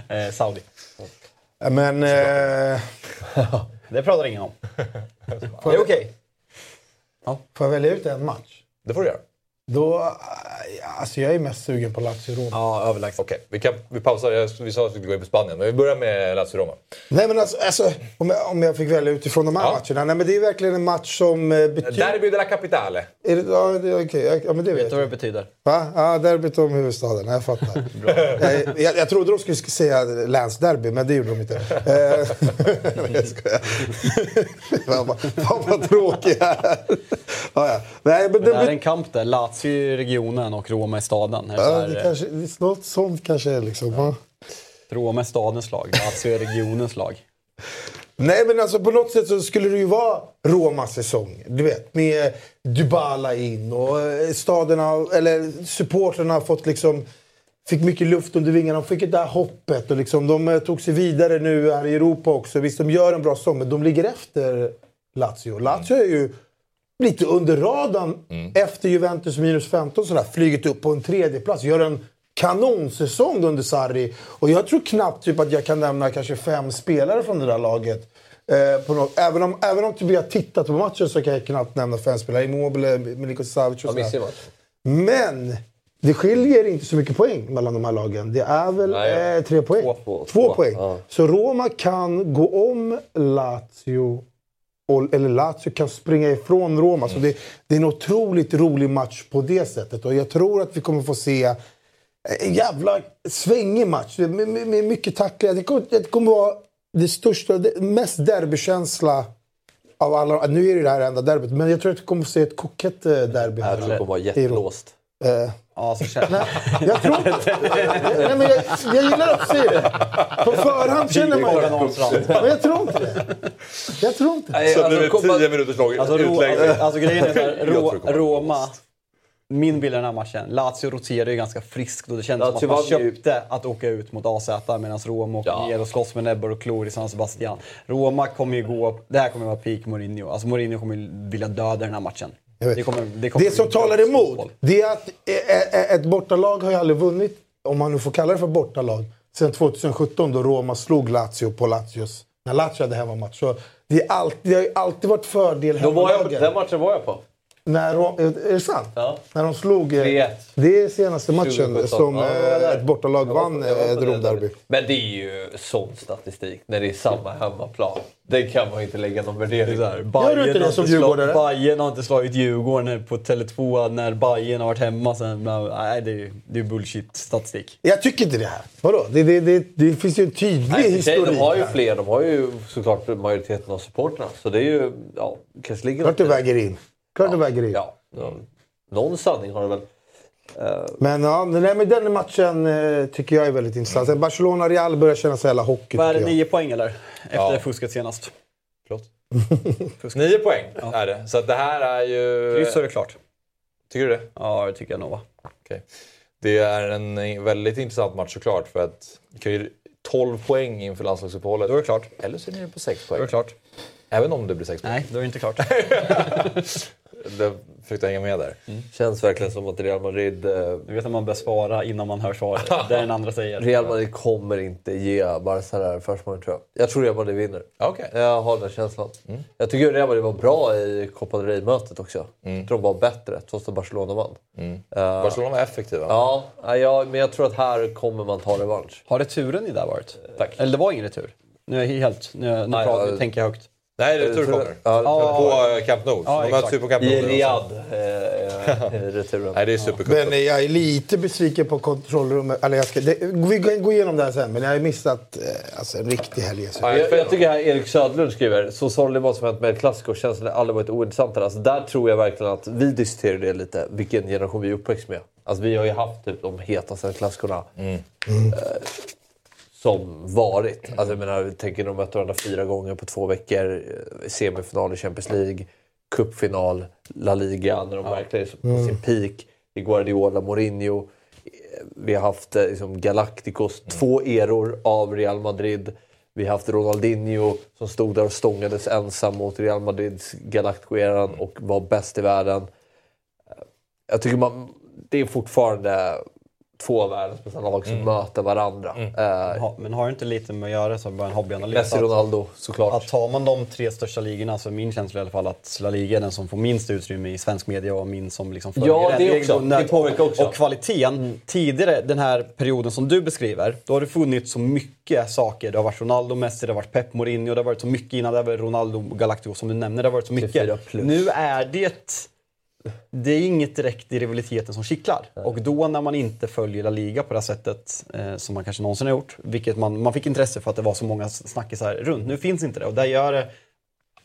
Eh, Saudi. Men... Eh, Det pratar ingen om. Det är okej. får jag välja ut en match? Det får du göra. Då... eh, Alltså jag är mest sugen på Lazio-Roma. Ja, överlägset. Okej, vi, kan, vi pausar. Jag- Vi sa att vi skulle gå in på Spanien, men vi börjar med Lazio-Roma. Nej men alltså, alltså om, jag, om jag fick välja utifrån de här Ja. matcherna. Nej men det är verkligen en match som eh, betyder... Derby de la Capitale. Är det, ja, det är okej. Ja, men det vet Vet du vad det betyder? Va? Ja, derbyt om huvudstaden. Jag fattar. jag, jag, jag trodde de skulle säga länsderby, men det gjorde de inte. Eh, Nej, jag skojar. Fan vad- tråkig jag är. Ja, ja. Nej, men Det är det, en kamp där. Lazio i regionen och Roma i staden. Ja, det eh, kanske, det är något sånt kanske är liksom. Ja. Roma är stadens lag, Lazio är regionens lag. Nej men alltså på något sätt så skulle det ju vara Romas säsong. Du vet med Dybala in och eh, staderna, eller supporterna har fått liksom Fick mycket luft under vingarna, de fick det där hoppet och liksom, de eh, tog sig vidare nu här i Europa också. Visst, de gör en bra säsong, men de ligger efter Lazio. Lazio är ju lite under radarn efter Juventus minus 15 sådär, flugit upp på en tredje plats Gör en kanonsäsong under Sarri. Och jag tror knappt typ att jag kan nämna kanske fem spelare från det där laget. Eh, något, även, om, även om typ jag har tittat på matchen så kan jag knappt nämna fem spelare. Immobile, Milinkovic Savic och sådär. Men det skiljer inte så mycket poäng mellan de här lagen. Det är väl Nej, eh, tre poäng. två. Två, Två, poäng. ja. Så Roma kan gå om Lazio. Och, eller Lazio kan springa ifrån Roma. Så det, det är en otroligt rolig match på det sättet. Och jag tror att vi kommer få se en jävla svängig match. Med, med, med mycket tacklingar. Det kommer, det kommer vara det största, det mest derbykänsla av alla. Nu är det det här enda derbyt, men jag tror att vi kommer få se ett kokett eh, derby. Jag tror det kommer vara jättelåst. Ja, så känner jag tror inte... Nej, men jag, jag gillar att se det. På förhand känner man det. Men jag tror inte det. Jag tror inte det. Så alltså, blir det 10 minuters lång Alltså, utläggning. alltså grejen är här, Roma, min bild av den här matchen, Lazio roterar ju ganska friskt och det kändes Lazio som att man ju- köpte att åka ut mot AZ medan Roma åker Ja. ner och slåss med näbbar och klor i San Sebastian. Roma kommer ju gå, det här kommer vara peak Mourinho. Alltså Mourinho kommer ju vilja döda den här matchen. Det, kommer, det, kommer Det som talar emot, fotboll. det är att eh, eh, ett bortalag har ju aldrig vunnit, om man nu får kalla det för bortalag, sen 2017 då Roma slog Lazio på Lazios. När Lazio hade hemmamatch. Så det, är alltid, det har ju alltid varit fördel hemmalagen. den matchen var jag på. När de, är det sant? Ja. När de slog... eh, 3-1. Det är senaste matchen 2017. som Ja, var eh, ett bortalag vann eh, ett Romderby. Men det är ju sån statistik när det är samma hemmaplan. Det kan man inte lägga någon värdering på. Det har som har inte slagit Djurgården på Tele2 när Bayern har varit hemma. Sen, nej, det är, det är bullshit-statistik. Jag tycker inte det här. Vadå? Det, det, det, det finns ju en tydlig Nej, historik de har ju här. fler. De har ju såklart majoriteten av supportrarna. Så det är ju... Ja, kanske ligger Klart det väger in. Klart det väger in. Ja, ja. Någon sanning har det väl. Men, ja, nej, men den matchen eh, tycker jag är väldigt intressant. Barcelona-Real börjar kännas jävla hockey. Vad är det, nio poäng eller? Efter Ja. fusket senast. Förlåt? Nio poäng är det. Så att det här är ju... Kryss så är det klart. Tycker du det? Ja, det tycker jag nog. Okej. Det är en väldigt intressant match såklart för att du kan ju 12 poäng inför landslagsuppehållet. Då är det klart. Eller så är ni på 6 Då är poäng. det klart. Även om det blir 6 poäng. Nej, då är det inte klart. Jag försökte hänga med där. Känns verkligen som att Real Madrid... Eh, Du vet att man bör svara innan man hör svaret. Det den andra säger. Real Madrid kommer inte ge Barca det här försprånget tror jag. Jag tror Real Madrid vinner. Okej. Jag har den känslan. Jag tycker Real Madrid var bra i Copa del Rey-mötet också. Jag tror de var bättre trots att Barcelona vann. Eh, Barcelona var effektiva. Ja, ja, men jag tror att här kommer man ta revansch. Har returen i där varit? Tack. Eller det var ingen retur? Nu är jag helt... Nu, nu Nej, pratar, ja. tänker jag högt. Nej, retur kommer. Ja, På eh, Camp Nou. Ja, De möts ju på Camp Nou. I Riyadh eh, eh, returen. Nej, det är supercup. Men eh, jag är lite besviken på kontrollrummet. Eller jag ska, det, vi kan gå igenom det här sen, men jag har missat eh, alltså, en riktig helg. Ja, Jag, jag tycker här Erik Södlund skriver så sorgligt vad som hänt med El Clasico känns det aldrig varit ointressantare. Alltså där tror jag verkligen att vi diskuterar det lite, vilken generation vi är uppväxt med. Alltså vi har ju haft typ de hetaste El Clasicorna eh, som varit. Alltså jag menar, tänker de mötte varandra fyra gånger på två veckor. eh, Semifinal i Champions League, cupfinal, La Liga när de verkligen är på sin peak. I Guardiola, Mourinho. Eh, Vi har haft eh, liksom, Galacticos, två eror av Real Madrid. Vi har haft Ronaldinho som stod där och stångades ensam mot Real Madrids Galactico-eran och var bäst i världen. Jag tycker man, det är fortfarande två av världens bästa lag som möter varandra. Eh, Ha, men har det inte lite med att göra, så bara en hobbyanalys? Messi, att- Ronaldo såklart. Att tar man de tre största ligorna så är min känsla i alla fall att La Liga är den som får minst utrymme i svensk media och min som liksom följer Ja, den. det är också. Det påverkar också. Och kvaliteten. Tidigare, den här perioden som du beskriver, då har det funnits så mycket saker. Det har varit Ronaldo, Messi, det har varit Pep Mourinho, det har varit så mycket innan. Det har varit Ronaldo, Galactico som du nämner. Det har varit så 24 mycket. Nu är det... Det är inget direkt i rivaliteten som kittlar. Och då när man inte följer La Liga på det här sättet eh, som man kanske någonsin har gjort, vilket man, man fick intresse för att det var så många snackisar runt. Nu finns inte det och det gör det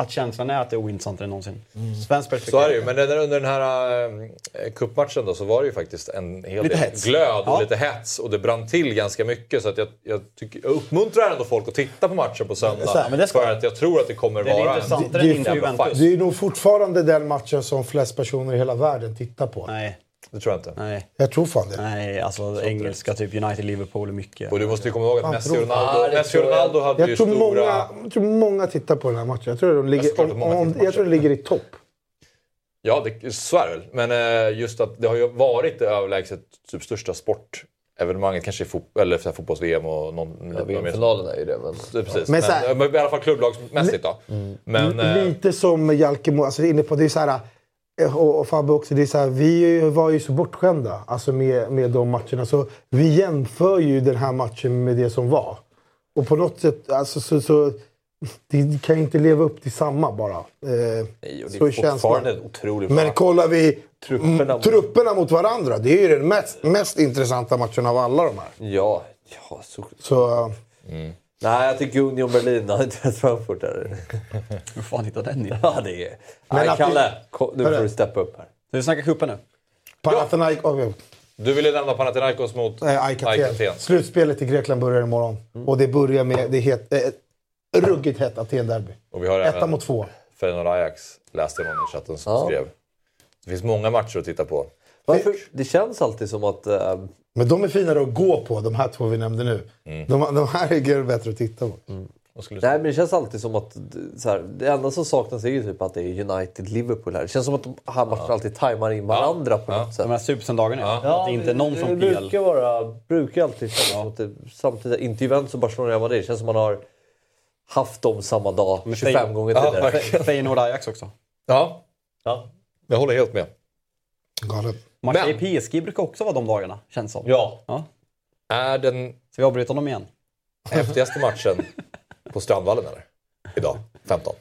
att känslan är att det är ointressantare än någonsin. Svensk perspektiv. Så är det ju. Men den- under den här äh, cupmatchen då så var det ju faktiskt en hel Lite del hets. glöd och Ja. lite hets. Och det brann till ganska mycket. Så att jag, jag, tycker, jag uppmuntrar ändå folk att titta på matchen på söndag. Här, men det ska- för att jag tror att det kommer är vara intressantare en det- det- fight. Det är nog fortfarande den matchen som flest personer i hela världen tittar på. Nej, Det tror jag inte. nej, Jag tror fan det. nej. Alltså engelska, typ United, Liverpool är mycket. Och du måste ju komma ihåg att Messi och Ronaldo, Messi och jag. Ronaldo hade Jag ju tror, stora... många, jag tror många tittar på den här matchen. Jag tror de Jag ligger, att om, om, jag tror de ligger i topp. Ja, det, så är det väl. Men eh, just att det har ju varit det överlägset typ, största sportevenemanget. Kanske i fot- eller här fotbolls-VM och någon... Ja, VM-finalen är ju det. Men... Precis. Men Men, så här- men, i alla fall klubblagsmässigt då. Men, eh, Lite som Jalkemo, alltså inne på, det är så här, eh, och, och Fabbe också, det är så här, vi var ju så bortskämda alltså med, med de matcherna. Så vi jämför ju den här matchen med det som var. Och på något sätt, alltså så, så det kan ju inte leva upp till samma bara. Eh, Nej, och det så är fortfarande en otrolig Men kollar vi Trupperna trupperna, mot- varandra, det är ju den mest, mest intressanta matchen av alla de här. Ja, ja så... Så, Nej, jag tycker Union Berlin har inte rätt Frankfurt där. Hur fan hittade den in? Ja, det är... Men Nej, Kalle, vi- nu får du steppa upp här. Ska vi snacka cupen nu? Panathinaikos, du ville nämna Panathinaikos mot äh, Aik Aten. Aten. Slutspelet i Grekland börjar imorgon. Och det börjar med det het, eh, ruggigt hett Aten-derby. Etta mot två. Feyenoord Ajax, läste någon i chatten som Ja. skrev. Det finns många matcher att titta på. Varför? Det känns alltid som att... eh, Men de är finare att gå på, de här två vi nämnde nu. Mm. De, de här är bättre att titta på. Du nej, men det känns alltid som att så här, det enda som saknas är ju typ att det är United-Liverpool här. Det känns som att de här matcherna alltid tajmar in varandra på något sätt. De här supersöndagarna ja. Ja. Att det inte är någon det PL. brukar, vara, brukar alltid kännas som att det samtidigt, inte Juventus och Barcelona och Real Madrid, det känns som att man har haft dem samma dag 25 Fey- gånger Ja, tidigare. verkligen. Feyenoord Ajax också. Ja, Ja. Jag håller helt med. Galet. Matcher i PSG brukar också vara de dagarna, känns som. Ja. Ja. Är den Ska vi avbryta honom igen? häftigaste matchen på Strandvallen eller? Idag, 15.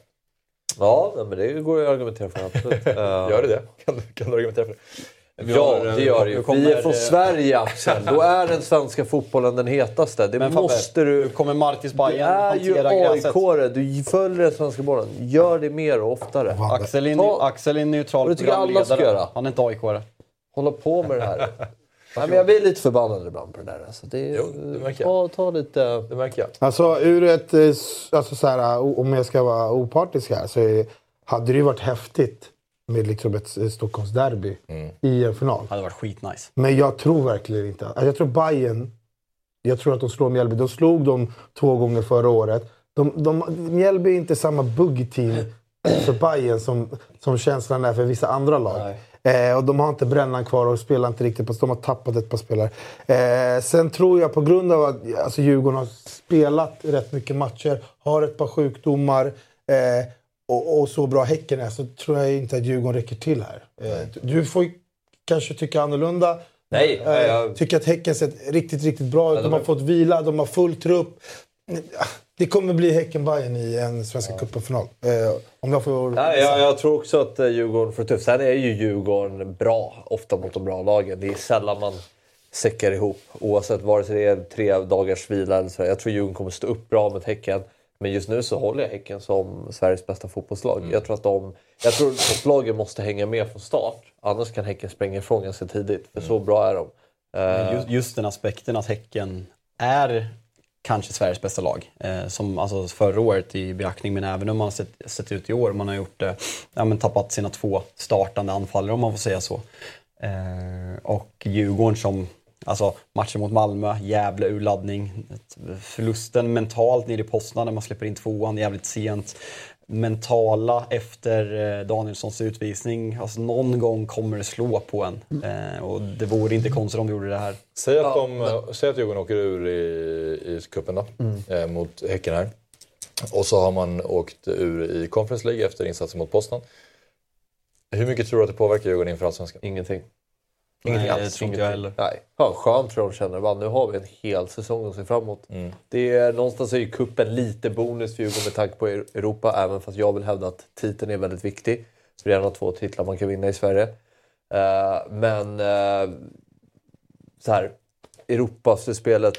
Ja, men det går ju att argumentera för. Absolut. Gör det det? Kan, du- kan du argumentera för det? Ja, det gör det ju. Vi är från Sverige, Axel. Då är den svenska fotbollen den hetaste. Det Men Fabbe, måste du... kommer Martis Du Bayern är ju hantera gräset? aik Du följer den svenska bollen. Gör det mer och oftare. Axel är, Ta- Axel är neutral Och det tycker alla ska programledare. göra. Han är inte aik Hålla på med det här. Nej, men jag blir lite förbannad ibland på det där. Alltså, det, Jo, det märker jag. ta, ta lite... Det märker jag. Alltså ur ett, eh, alltså så här, o- om jag ska vara opartisk här så är, hade det ju varit häftigt med liksom ett eh, Stockholmsderby i en final. Det hade varit skitnice. Men jag tror verkligen inte... Alltså jag tror Bayern Jag tror att de slår Mjällby. De slog dem två gånger förra året. De, de, Mjällby är inte samma bugg-team för Bayern som, som känslan är för vissa andra lag. Eh, och de har inte Brännan kvar och spelar inte riktigt. Fast de har tappat ett par spelare. Eh, sen tror jag på grund av att alltså, Djurgården har spelat rätt mycket matcher, har ett par sjukdomar eh, och, och så bra Häcken är så tror jag inte att Djurgården räcker till här. Eh, du får kanske tycka annorlunda. Nej, Eh, jag- Tycker att Häcken sett riktigt, riktigt bra ut. De har fått vila, de har full trupp. Det kommer bli häcken bayern i en Svenska cupen-final. Eh, om jag får... Nej, jag, jag tror också att eh, Djurgården får tufft. Sen är ju Djurgården bra, ofta mot de bra lagen. Det är sällan man säckar ihop. Oavsett vare sig det är tre dagars vila eller så. Jag tror Djurgården kommer stå upp bra mot Häcken. Men just nu så håller jag Häcken som Sveriges bästa fotbollslag. Jag tror att de, jag tror att topplagen måste hänga med från start. Annars kan Häcken spränga ifrån ganska tidigt. För så bra är de. Eh, Just, just den aspekten att Häcken är kanske Sveriges bästa lag. Eh, som alltså förra året i beaktning, men även om man har sett, sett ut i år. Man har gjort, eh, ja, men tappat sina två startande anfallare om man får säga så. Eh, och Djurgården som, alltså matchen mot Malmö, jävla urladdning. Förlusten mentalt nere i Poznan när man släpper in tvåan jävligt sent. Mentala efter eh, Danielssons utvisning. Alltså någon gång kommer det slå på en. Eh, och det vore inte konstigt om det gjorde det här. Säg att, de, säg att Djurgården åker ur i, i cupen då, eh, mot Häcken här. Och så har man åkt ur i Conference League efter insatsen mot Poznan. Hur mycket tror du att det påverkar Djurgården inför Allsvenskan? ingenting. Ingenting Nej, alls. jag heller. Nej. Ja, skönt jag de känner. Bara, nu har vi en hel säsong att se fram emot. Det är, någonstans är ju cupen lite bonus för Djurgården med tanke på Europa. Även fast jag vill hävda att titeln är väldigt viktig. Så det är en av två titlar man kan vinna i Sverige. Eh, men uh, så här, Europaspelet,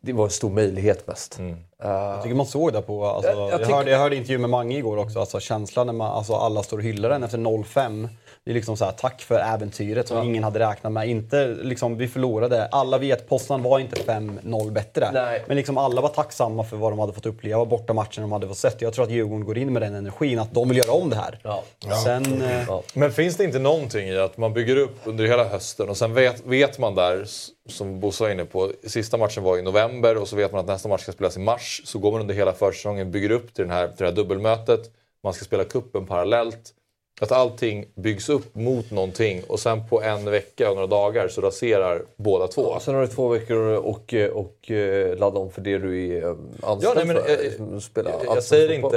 det, var en stor möjlighet mest. Mm. Eh, Jag tycker man såg det på... Alltså, Jag- jag jag, tycker- hörde, jag hörde intervju med Mange igår också. Alltså, känslan när man, alltså, alla står och hyllar den efter 0-5. Det är liksom så här, tack för äventyret som ingen hade räknat med. Inte, liksom, vi förlorade. Alla vet, Poznan var inte 5-0 bättre. Nej. Men liksom, alla var tacksamma för vad de hade fått uppleva, borta matchen de hade fått sett. Jag tror att Djurgården går in med den energin, att de vill göra om det här. Ja. Sen... eh, Ja. Men finns det inte någonting i att man bygger upp under hela hösten och sen vet, vet man där, som Bosse var inne på, sista matchen var i november och så vet man att nästa match ska spelas i mars. Så går man under hela försäsongen, bygger upp till, den här, till det här dubbelmötet. Man ska spela kuppen parallellt. Att allting byggs upp mot någonting och sen på en vecka och några dagar så raserar båda två. Och sen har du två veckor och, och, och eh, ladda om för det du är eh, anställd Ja, nej, men, för. jag, liksom, att spela jag, jag, säger inte,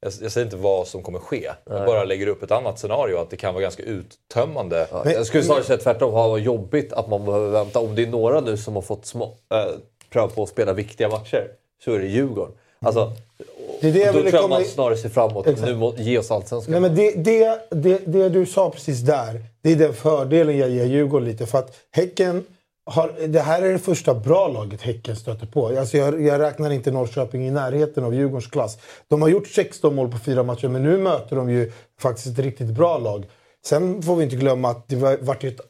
jag, jag säger inte vad som kommer ske. Jag bara lägger upp ett annat scenario att det kan vara ganska uttömmande. Ja, jag skulle snarare säga tvärtom. Ha vad jobbigt att man behöver vänta. Om det är några nu som har fått små, äh, pröva på att spela viktiga matcher så är det Djurgården. Alltså, Det är det jag då tror jag komma man snarare ser framåt. Exakt. Nu må, ge oss allsvenskan. Nej, men det, det, det, det du sa precis där, det är den fördelen jag ger Djurgården lite. För att Häcken har, det här är det första bra laget Häcken stöter på. Alltså jag, jag räknar inte Norrköping i närheten av Djurgårdens klass. De har gjort 16 mål på fyra matcher, men nu möter de ju faktiskt ett riktigt bra lag. Sen får vi inte glömma att det var- vart ett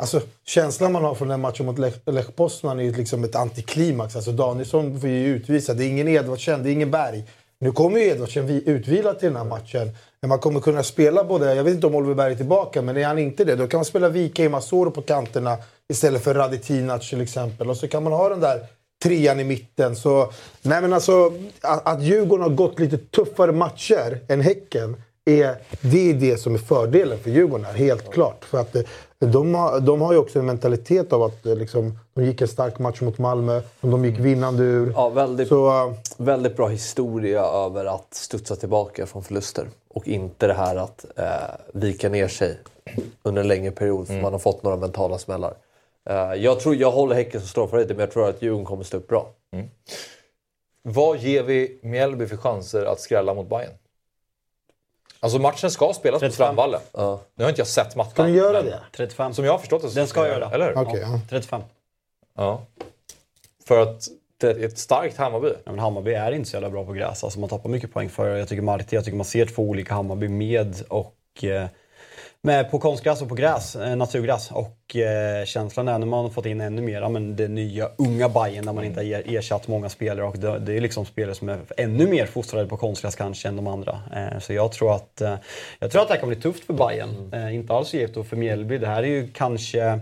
Alltså, känslan man har från den matchen mot Lech, Lech Poznan är ju liksom ett antiklimax. Alltså, Danielsson får ju utvisa. Det är ingen Edvardsen, det är ingen Berg. Nu kommer ju Edvardsen utvilad till den här matchen. Men man kommer kunna spela både, jag vet inte om Oliver Berg är tillbaka, men är han inte det, då kan man spela Vika i Masoro på kanterna istället för Radetinac till exempel. Och så kan man ha den där trean i mitten. Så, nej men alltså, att, att Djurgården har gått lite tuffare matcher än Häcken är, det är det som är fördelen för Djurgården här, helt klart. För att eh, de har, de har ju också en mentalitet av att eh, liksom, de gick en stark match mot Malmö, de gick vinnande ur. Ja, väldigt, Så, eh, väldigt bra historia över att studsa tillbaka från förluster. Och inte det här att eh, vika ner sig under en längre period för man har fått några mentala smällar. Eh, jag, tror, jag håller Häcken som stor favorit, men jag tror att Djurgården kommer stå upp bra. Vad ger vi Mjällby för chanser att skrälla mot Bayern? Alltså matchen ska spelas på 35. Strandvallen. Ja. Nu har inte jag sett matchen. kan du göra men det? 35. Som jag har förstått det så Den ska göra det. Eller hur? Okej, ja. 35. Ja. För att det är ett starkt Hammarby. Ja, men Hammarby är inte så jävla bra på gräs. Alltså man tappar mycket poäng för Jag tycker Marti, jag tycker man ser två olika Hammarby med och eh, med på konstgräs och på gräs, eh, naturgräs. Och eh, känslan är när man har fått in ännu mer, ja, men det nya unga Bayern där man inte har er- ersatt många spelare. Och det, det är liksom spelare som är ännu mer fostrade på konstgräs kanske än de andra. Eh, så jag tror att eh, jag tror att det här kommer bli tufft för Bayern. Eh, inte alls givet då för Mjällby. Det här är ju kanske,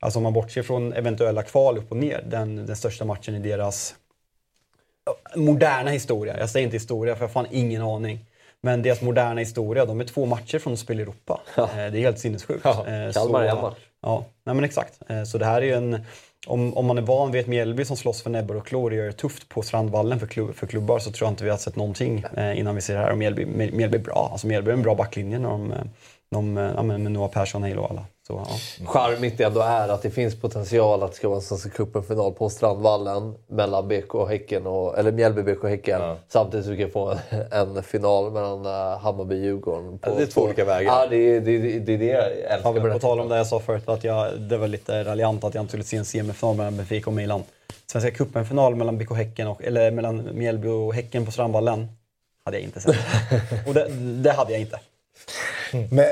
alltså om man bortser från eventuella kval upp och ner, den, den största matchen i deras moderna historia. Jag säger inte historia för jag har fan ingen aning. Men deras moderna historia, de är två matcher från att spela i Europa. Eh, Det är helt sinnessjukt. Ja, Eh, Kalmar är en match. Ja, nej men exakt. Eh, Så det här är ju en... Om, om man är van vid ett Mjällby som slåss för näbbar och klor och gör det tufft på Strandvallen för, klubb, för klubbar så tror jag inte vi har sett någonting innan vi ser det här. Och Mjällby, Mjällby är bra. Alltså Mjällby är en bra backlinje när de, de, ja, med Noah Persson, Halo och alla. Så, ja. Charmigt ändå är att det finns potential att det ska vara en Svenska cupen-final på Strandvallen mellan BK och Häcken, och, eller Mjällby, BK och Häcken. Ja. Samtidigt som vi kan få en, en final mellan uh, Hammarby och Djurgården. på- det är två på- olika vägar. Ja, det är det, det, det, är det jag älskar Ja, på det. tal om det jag sa förut, att jag, det var lite raljant att jag inte ville se en semifinal mellan Benfica och Milan. Svenska cupen-final mellan BK Häcken och, eller mellan Mjällby och Häcken på Strandvallen hade jag inte sett. och det, det hade jag inte. Men,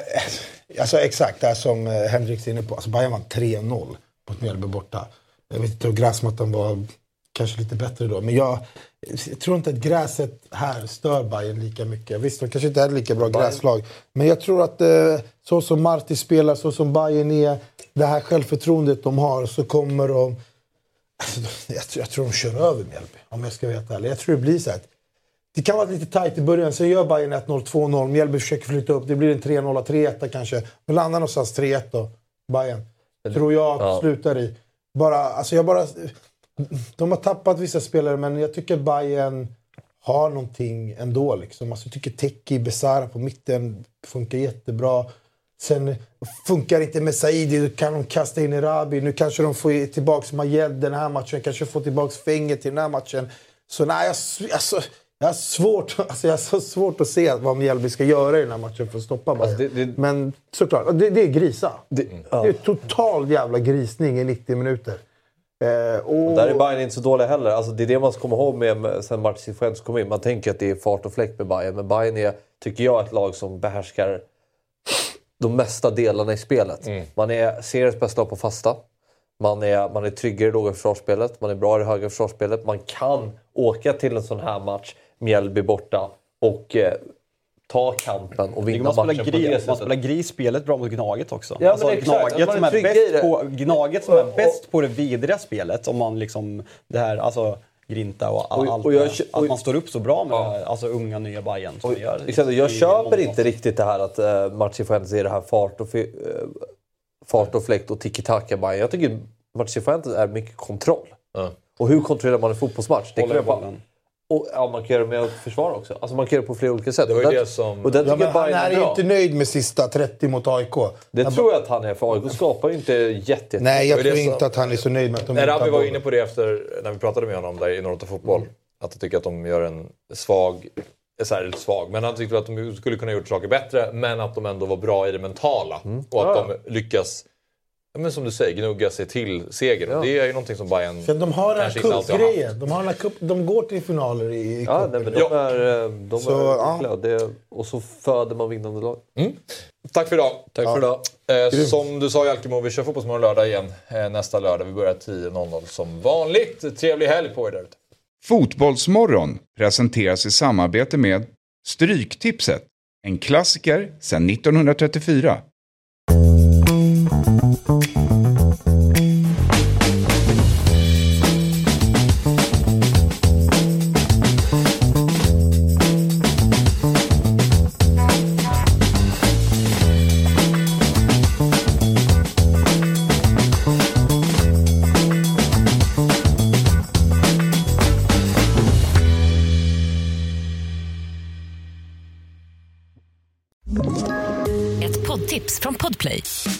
alltså exakt det som eh, Henrik är inne på. Alltså Bayern vann 3-0 mot Mjällby borta. Jag vet inte, gräsmattan var kanske lite bättre då. Men jag, jag tror inte att gräset här stör Bayern lika mycket. Visst, de kanske inte är lika bra gräslag. Men jag tror att eh, så som Marti spelar, så som Bayern är, det här självförtroendet de har, så kommer de... Alltså, jag, tror- jag tror de kör över Mjällby, om jag ska vara helt ärlig. Jag tror det blir så här. Det kan vara lite tajt i början, sen gör Bayern 1-0, 2-0. Mjällby försöker flytta upp. Det blir en 3-0, 3-1 kanske. Men landar någonstans 3-1 då, Bayern. Tror jag att Ja. slutar i. Bara, alltså jag bara... De har tappat vissa spelare, men jag tycker Bayern har någonting ändå. Liksom. Alltså, jag tycker Teki, Besara på mitten funkar jättebra. Sen funkar inte med Saidi, då kan de kasta in Erabi. Nu kanske de får tillbaka Majed den här matchen, kanske får tillbaka Fenger till den här matchen. Så nej, alltså, jag, har svårt, alltså, jag har så svårt att se vad Mjällby ska göra i den här matchen för att stoppa Bayern. Alltså, det- det- Men såklart, det, det är grisa. Det, är total jävla grisning i 90 minuter. Eh, och, Där är Bayern inte så dåliga heller. Alltså, det är det man ska komma ihåg med, sen Martin Cifuentes kom in. Man tänker att det är fart och fläkt med Bayern. Men Bayern är, tycker jag, ett lag som behärskar de mesta delarna i spelet. Man är seriens bästa lag på fasta. Man är, man är tryggare i låga försvarsspelet. Man är bra i det höga försvarsspelet. Man kan åka till en sån här match, Mjällby borta, och eh, ta kampen och vinna man matchen på det gris, man sättet. spelar grisspelet bra mot Gnaget också. Ja, alltså, Gnaget, man som är bäst på, Gnaget som är Och- bäst på det vidriga spelet, om man liksom det här, alltså Grinta och, all, Och- allt och jag det. kö- Att och- man står upp så bra med här, alltså unga nya Bayern som Och, gör. exakt, och jag köper inte riktigt det här att uh, Martin Fuentes är det här fart och, eh, fart och fläkt och tiki-taka Bayern. Jag tycker Martin Fuentes är mycket kontroll. Ja. Och hur kontrollerar man en fotbollsmatch? Det Håller kan jag bara- bollen. Och, ja, man kan göra det med att försvara också. Alltså man kan göra det på flera olika sätt. Det var det som- och där ja, men han är är inte nöjd med sista 30 mot AIK. Det Jag tror jag att han är, för AIK skapar ju inte jätte, jätte... Nej, jag tror som- inte att han är så nöjd med att de Nej, inte Rabbi var inne på det efter när vi pratade med honom där i Norrbotten Fotboll. Att han tycker att de gör en svag, så här, svag, men han tyckte att de skulle kunna gjort saker bättre men att de ändå var bra i det mentala. Och att Ja, de lyckas, ja, men som du säger, gnugga sig till seger. Ja. Det är ju någonting som Bayern För de har den här cupgrejen. De, har den cup, de går till finaler i, i Ja, cupen. nej, men de Ja. är, de Så, är ja. det, Och så föder man vinnande lag. Tack för idag. Tack för idag. Eh, som du sa Jalkemo, vi kör Fotbollsmorgon lördag igen eh, nästa lördag. Vi börjar 10.00 som vanligt. Trevlig helg på er där ute. Fotbollsmorgon presenteras i samarbete med Stryktipset, en klassiker sedan 1934. Poddtips